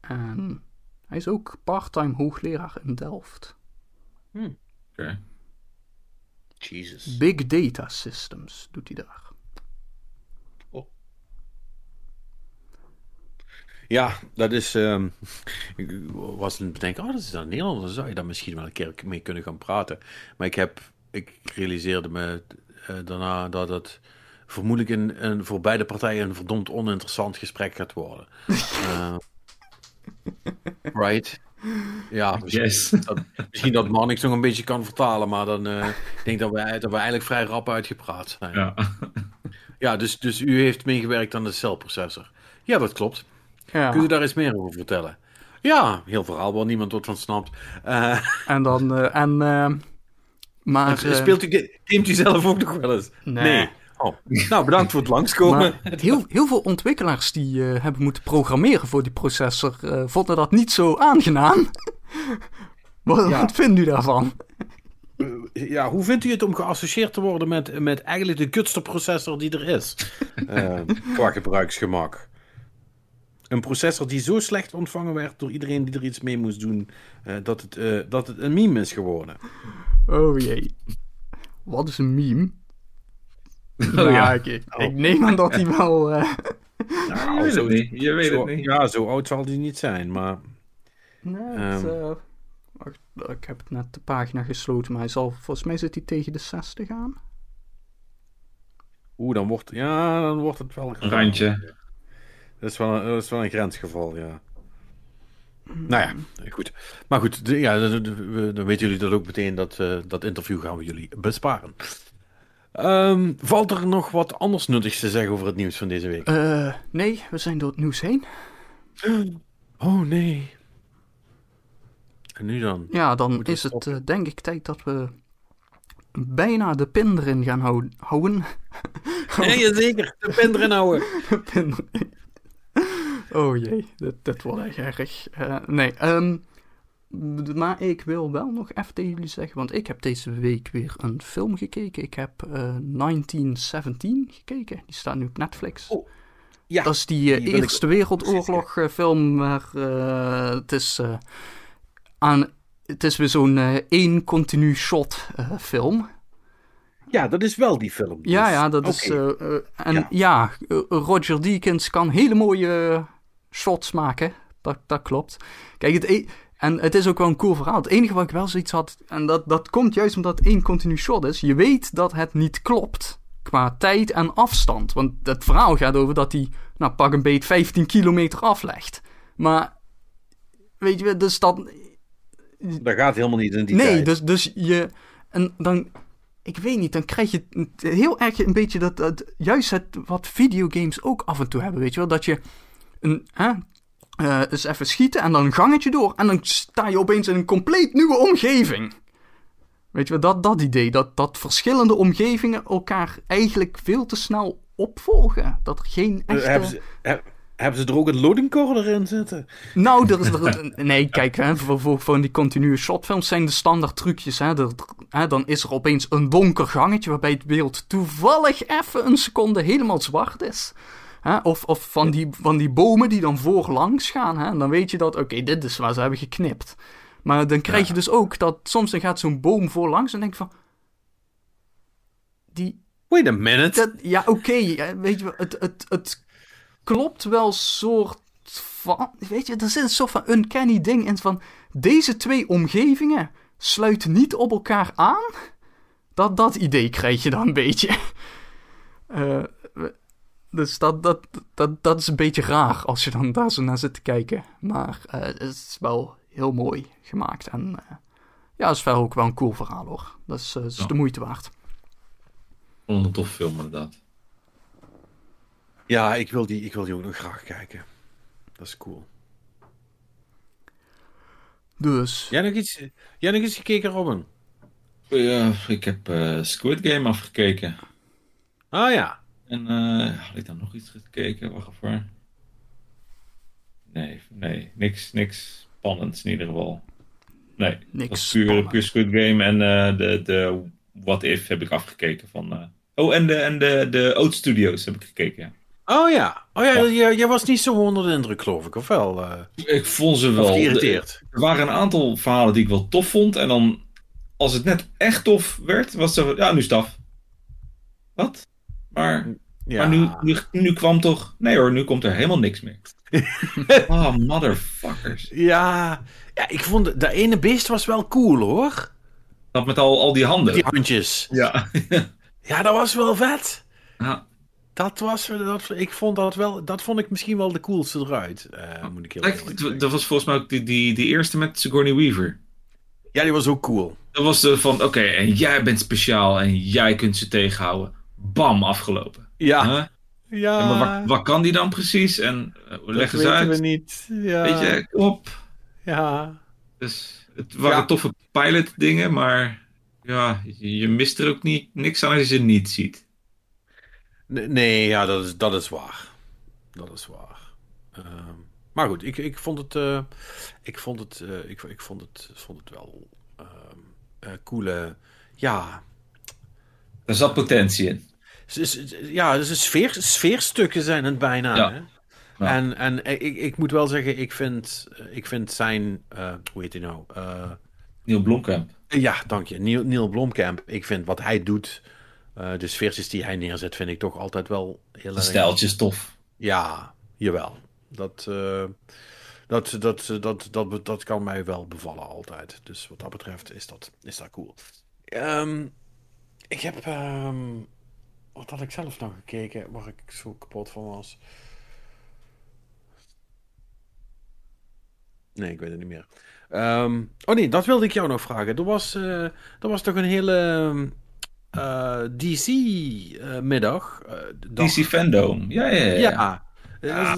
En hij is ook parttime hoogleraar in Delft. Oké. Jesus. Big Data Systems doet hij daar. Ja, dat is. ehm, ik was aan het bedenken, oh, dat is dan Nederland, dan zou je daar misschien wel een keer mee kunnen gaan praten. Maar ik heb. Ik realiseerde me eh, daarna dat het vermoedelijk een, een, voor beide partijen een verdomd oninteressant gesprek gaat worden. Eh, right? Ja, misschien, Yes. dat, misschien dat Marnix nog een beetje kan vertalen, maar dan eh, ik denk dat we, dat we eigenlijk vrij rap uitgepraat zijn. Ja. Ja, dus, dus u heeft meegewerkt aan de celprocessor. Ja, dat klopt. Ja, Kunt u daar eens meer over vertellen? Ja, heel verhaal waar niemand wat van snapt. Eh, en dan... eh, en, eh, maar... speelt u, gamet u zelf ook nog wel eens? Nee. Oh. Nou, bedankt voor het langskomen. Maar heel, heel veel ontwikkelaars die eh, hebben moeten programmeren voor die processor eh, vonden dat niet zo aangenaam. wat, Ja. wat vindt u daarvan? Ja, hoe vindt u het om geassocieerd te worden met, met eigenlijk de kutste processor die er is? Eh, qua gebruiksgemak. Een processor die zo slecht ontvangen werd door iedereen die er iets mee moest doen, eh, dat, het, eh, dat het een meme is geworden. Oh jee. Wat is een meme? Oh Nou, ja. ik, ik, ik neem aan dat hij wel... eh, Nou, je weet het niet. Je weet Zo- het niet. Ja, zo oud zal die niet zijn, maar... nee, het, Ehm. eh, wacht, ik heb het net de pagina gesloten, maar hij zal, volgens mij zit hij tegen de 60 aan. Oeh, dan wordt, ja, dan wordt het wel... Een randje. Dat is wel een, dat is wel een grensgeval, ja. Nou ja, goed. Maar goed, ja, dan weten jullie dat ook meteen. Dat, eh, dat interview gaan we jullie besparen. Ehm, valt er nog wat anders nuttigs te zeggen over het nieuws van deze week? Eh, nee, we zijn door het nieuws heen. Oh nee. En nu dan? Ja, dan is het eh, denk ik tijd dat we bijna de pin erin gaan hou- houden. Nee, zeker. De pen erin houden. Pin erin. oh jee, dit wordt echt erg. Eh, nee, ehm, d- maar ik wil wel nog even tegen jullie zeggen, want ik heb deze week weer een film gekeken. Ik heb eh, 1917 gekeken, die staat nu op Netflix. Oh, Ja, Dat is die, eh, die wil ik Eerste Wereldoorlog eh, film waar het is aan... Het is weer zo'n één continu shot film. ja, dat is wel die film. Ja, Dus, ja, dat is... en Ja. ja, Roger Deakins kan hele mooie shots maken. Dat, dat klopt. Kijk, het, e- en het is ook wel een cool verhaal. Het enige wat ik wel zoiets had... En dat, dat komt juist omdat het één continu shot is. Je weet dat het niet klopt. Qua tijd en afstand. Want het verhaal gaat over dat hij... Nou, pak een beet 15 kilometer aflegt. Maar... Weet je, dus dat... Dat gaat helemaal niet in die Nee, tijd. dus, dus je. En dan. Ik weet niet, dan krijg je heel erg een beetje dat, dat. Juist het wat videogames ook af en toe hebben, weet je wel? Dat je. Een, hè, eh, eens even schieten en dan een gangetje door. En dan sta je opeens in een compleet nieuwe omgeving. Weet je dat, dat idee. Dat, dat verschillende omgevingen elkaar eigenlijk veel te snel opvolgen. Dat er geen Eh, echte... hebben, ze, he- hebben ze er ook een loading core in zitten? Nou, er is er, nee, kijk, hè, voor, voor, voor die continue shotfilms zijn de standaard trucjes. Hè, Er- hè, dan is er opeens een donker gangetje waarbij het beeld toevallig even een seconde helemaal zwart is. Hè, of of van, die, van die bomen die dan voorlangs gaan. Hè, en dan weet je dat, oké, dit is waar ze hebben geknipt. Maar dan krijg je dus ook dat soms dan gaat zo'n boom voorlangs en denk je van... Die, Wait a minute. dat, ja, oké, weet je het, het, het klopt wel soort van, weet je, er zit een soort van uncanny ding in van, deze twee omgevingen sluiten niet op elkaar aan. Dat, dat idee krijg je dan een beetje. Eh, dus dat, dat, dat, dat is een beetje raar als je dan daar zo naar zit te kijken. Maar eh, het is wel heel mooi gemaakt. En eh, ja, het is verder ook wel een cool verhaal hoor. Dat is, eh, is Ja. de moeite waard. Een tof film inderdaad. Ja, ik wil, die, ik wil die ook nog graag kijken. Dat is cool. Dus, Jij nog iets, jij nog iets gekeken, Robin? Ja, ik heb eh, Squid Game afgekeken. Ah ja. En eh, had ik dan nog iets gekeken? Wacht even. Nee, nee, niks, niks spannends in ieder geval. Nee, Niks was puur, puur Squid Game en eh, de, de What If heb ik afgekeken van, eh, Oh, en de, en de, de Oat Studios heb ik gekeken, ja. Oh ja. Oh ja, Ja. jij, jij was niet zo onder de indruk, geloof ik, of wel? Ik vond ze wel... geïrriteerd? Er waren een aantal verhalen die ik wel tof vond. En dan, als het net echt tof werd, was het zo van, ja, nu is het af. Wat? Maar, Ja. maar nu, nu, nu kwam toch... Nee hoor, nu komt er helemaal niks meer. oh, motherfuckers. Ja. ja, ik vond de, ene beest was wel cool, hoor. Dat met al, al die handen. Die handjes. Ja. Ja, dat was wel vet. ja. Dat was, dat, ik vond dat wel, dat vond ik misschien wel de coolste eruit. eh, moet ik heel dat was volgens mij ook die, die, die eerste met Sigourney Weaver. Ja, die was ook cool. Dat was de van, oké, en jij bent speciaal en jij kunt ze tegenhouden. Bam, afgelopen. Ja. Huh? Ja. En maar wat, wat kan die dan precies? En uh, dat leg eens weten uit. we niet. Ja. Weet je, op. Ja. Dus het waren Ja. toffe pilot dingen, maar ja, je, mist er ook niet, niks aan als je ze niet ziet. Nee, nee, ja, dat is, dat is waar. Dat is waar. Ehm, maar goed, ik, ik vond het, eh, ik vond het, eh, ik, ik vond het, vond het wel ehm eh, coole, ja, Er zat potentie in. ja, dus sfeer, sfeerstukken zijn het bijna. Ja. Hè? Ja. En, en ik, ik moet wel zeggen, ik vind, ik vind zijn, eh, hoe heet hij nou? Eh, Neil Blomkamp. ja, dank je. Neil, Neil Blomkamp. Ik vind wat hij doet, eh, de sfeertjes die hij neerzet, vind ik toch altijd wel heel erg... stijltje is tof. Ja, jawel. Dat, eh, dat, dat, dat, dat, dat, kan mij wel bevallen altijd. Dus wat dat betreft is dat, is dat cool. Ehm, ik heb... ehm, wat had ik zelf nog gekeken waar ik zo kapot van was? Nee, ik weet het niet meer. Ehm, oh nee, dat wilde ik jou nog vragen. Er was, eh, er was toch een hele DC-middag. DC Fandom. Ja, ja, ja. Ja. Ja.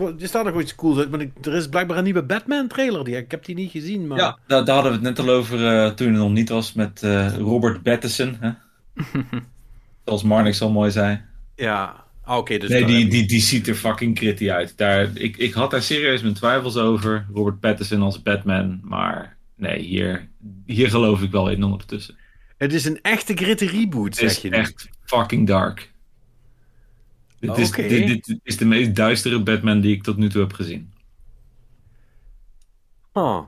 Er staat nog iets cools uit, maar ik- er is blijkbaar een nieuwe Batman-trailer. Die, ik heb die niet gezien, maar... Ja, daar, daar hadden we het net al over eh, toen hij nog niet was met eh, Robert Pattinson. Hè? Zoals Marnix al mooi zei. Ja. Ah, Oké, dus... nee, die, die, die ziet er fucking gritty uit. Daar, ik, ik had daar serieus mijn twijfels over. Robert Pattinson als Batman. Maar nee, hier, hier geloof ik wel in ondertussen. Het is een echte gritty reboot, Het zeg is je nu. echt fucking dark. Dit is, dit, dit is de meest duistere Batman die ik tot nu toe heb gezien. Oh.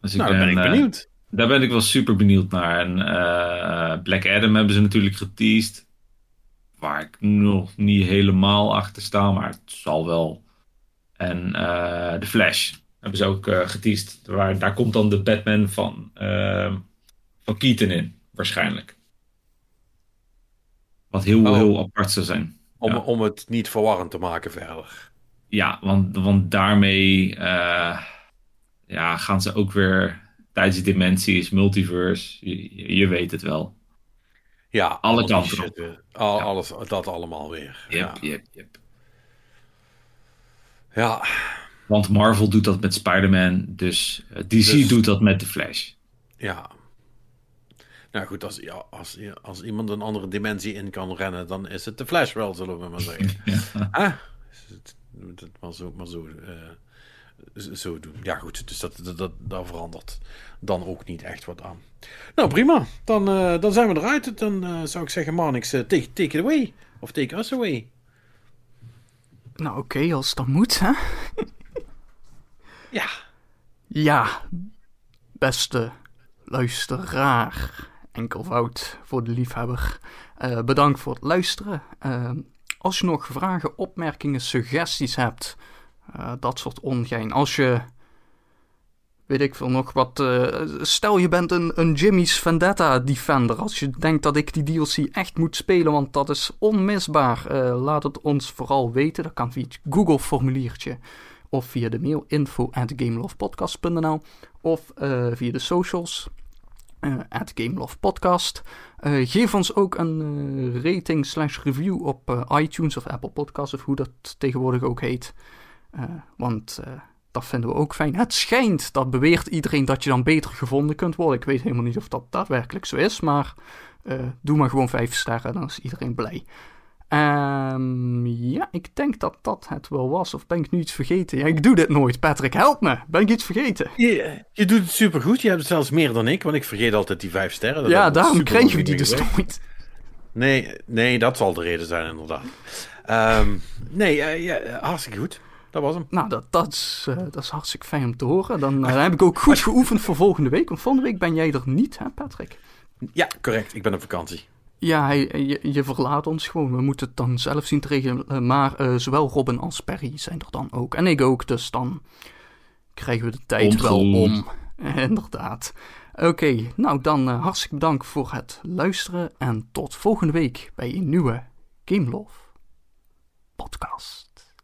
Dus Nou, dan ben ik eh, benieuwd. Daar ben ik wel super benieuwd naar. En eh, Black Adam hebben ze natuurlijk geteased. Waar ik nog niet helemaal achter sta, maar het zal wel. En eh The Flash hebben ze ook eh geteased. Waar, daar komt dan de Batman van, eh, van Keaton in, waarschijnlijk. Wat heel, Oh. heel apart zou zijn. Om, ja. om het niet verwarrend te maken verder. Ja, want, want daarmee eh, ja, gaan ze ook weer tijdsdimensies, multiverse. Je, je weet het wel. Ja, Alle kanten eh, Al, Alles, dat allemaal weer. Yep, Ja. yep, yep. ja. Want Marvel doet dat met Spider-Man, dus eh, DC Dus- doet dat met The Flash. Ja. Nou goed, als, ja, als, als iemand een andere dimensie in kan rennen, dan is het de Flash wel, zullen we maar zeggen. Ah, het- moet het maar zo, maar zo, eh, zo doen. Ja goed, dus dat, dat, dat, daar verandert dan ook niet echt wat aan. Nou prima, dan, eh, dan zijn we eruit. Dan eh, zou ik zeggen, Marnix, eh, take, take it away. Of take us away. Nou oké, als dat moet, hè. Ja. Ja, beste luisteraar. Enkelvoud voor de liefhebber. Eh, bedankt voor het luisteren. Eh, als je nog vragen, opmerkingen, suggesties hebt, eh, dat soort ongein. Als je, weet ik veel, nog wat... stel je bent een, een Jimmy's Vendetta Defender. Als je denkt dat ik die DLC echt moet spelen, want dat is onmisbaar. laat het ons vooral weten. Dat kan via het Google formuliertje. Of via de mail info at gamelovepodcast.nl Of via de socials at gamelovepodcast. Eh, geef ons ook een eh, rating slash review op eh, iTunes of Apple Podcasts of hoe dat tegenwoordig ook heet. Eh, want eh, dat vinden we ook fijn. Het schijnt, dat beweert iedereen, dat je dan beter gevonden kunt worden. Ik weet helemaal niet of dat daadwerkelijk zo is, maar eh, doe maar gewoon vijf sterren, dan is iedereen blij. Ehm, ja, ik denk dat dat het wel was. Of ben ik nu iets vergeten? Ja, ik doe dit nooit. Patrick, help me. Ben ik iets vergeten? Je, je doet het supergoed. Je hebt het zelfs meer dan ik, want ik vergeet altijd die vijf sterren. Dat ja, daarom krijgen we die dus nooit. Nee, nee, dat zal de reden zijn, inderdaad. Ehm, nee, eh, ja, hartstikke goed. Dat was hem. Nou, dat, dat, is, eh, dat is hartstikke fijn om te horen. Dan eh, heb ik ook goed geoefend voor volgende week. Want volgende week ben jij er niet, hè Patrick? Ja, correct. Ik ben op vakantie. Ja, hij, je, je verlaat ons gewoon. We moeten het dan zelf zien te regelen. Maar eh, zowel Robin als Perry zijn er dan ook. En ik ook, dus dan krijgen we de tijd wel om. Inderdaad. Oké, nou dan eh, hartstikke bedankt voor het luisteren. En tot volgende week bij een nieuwe Game Love podcast.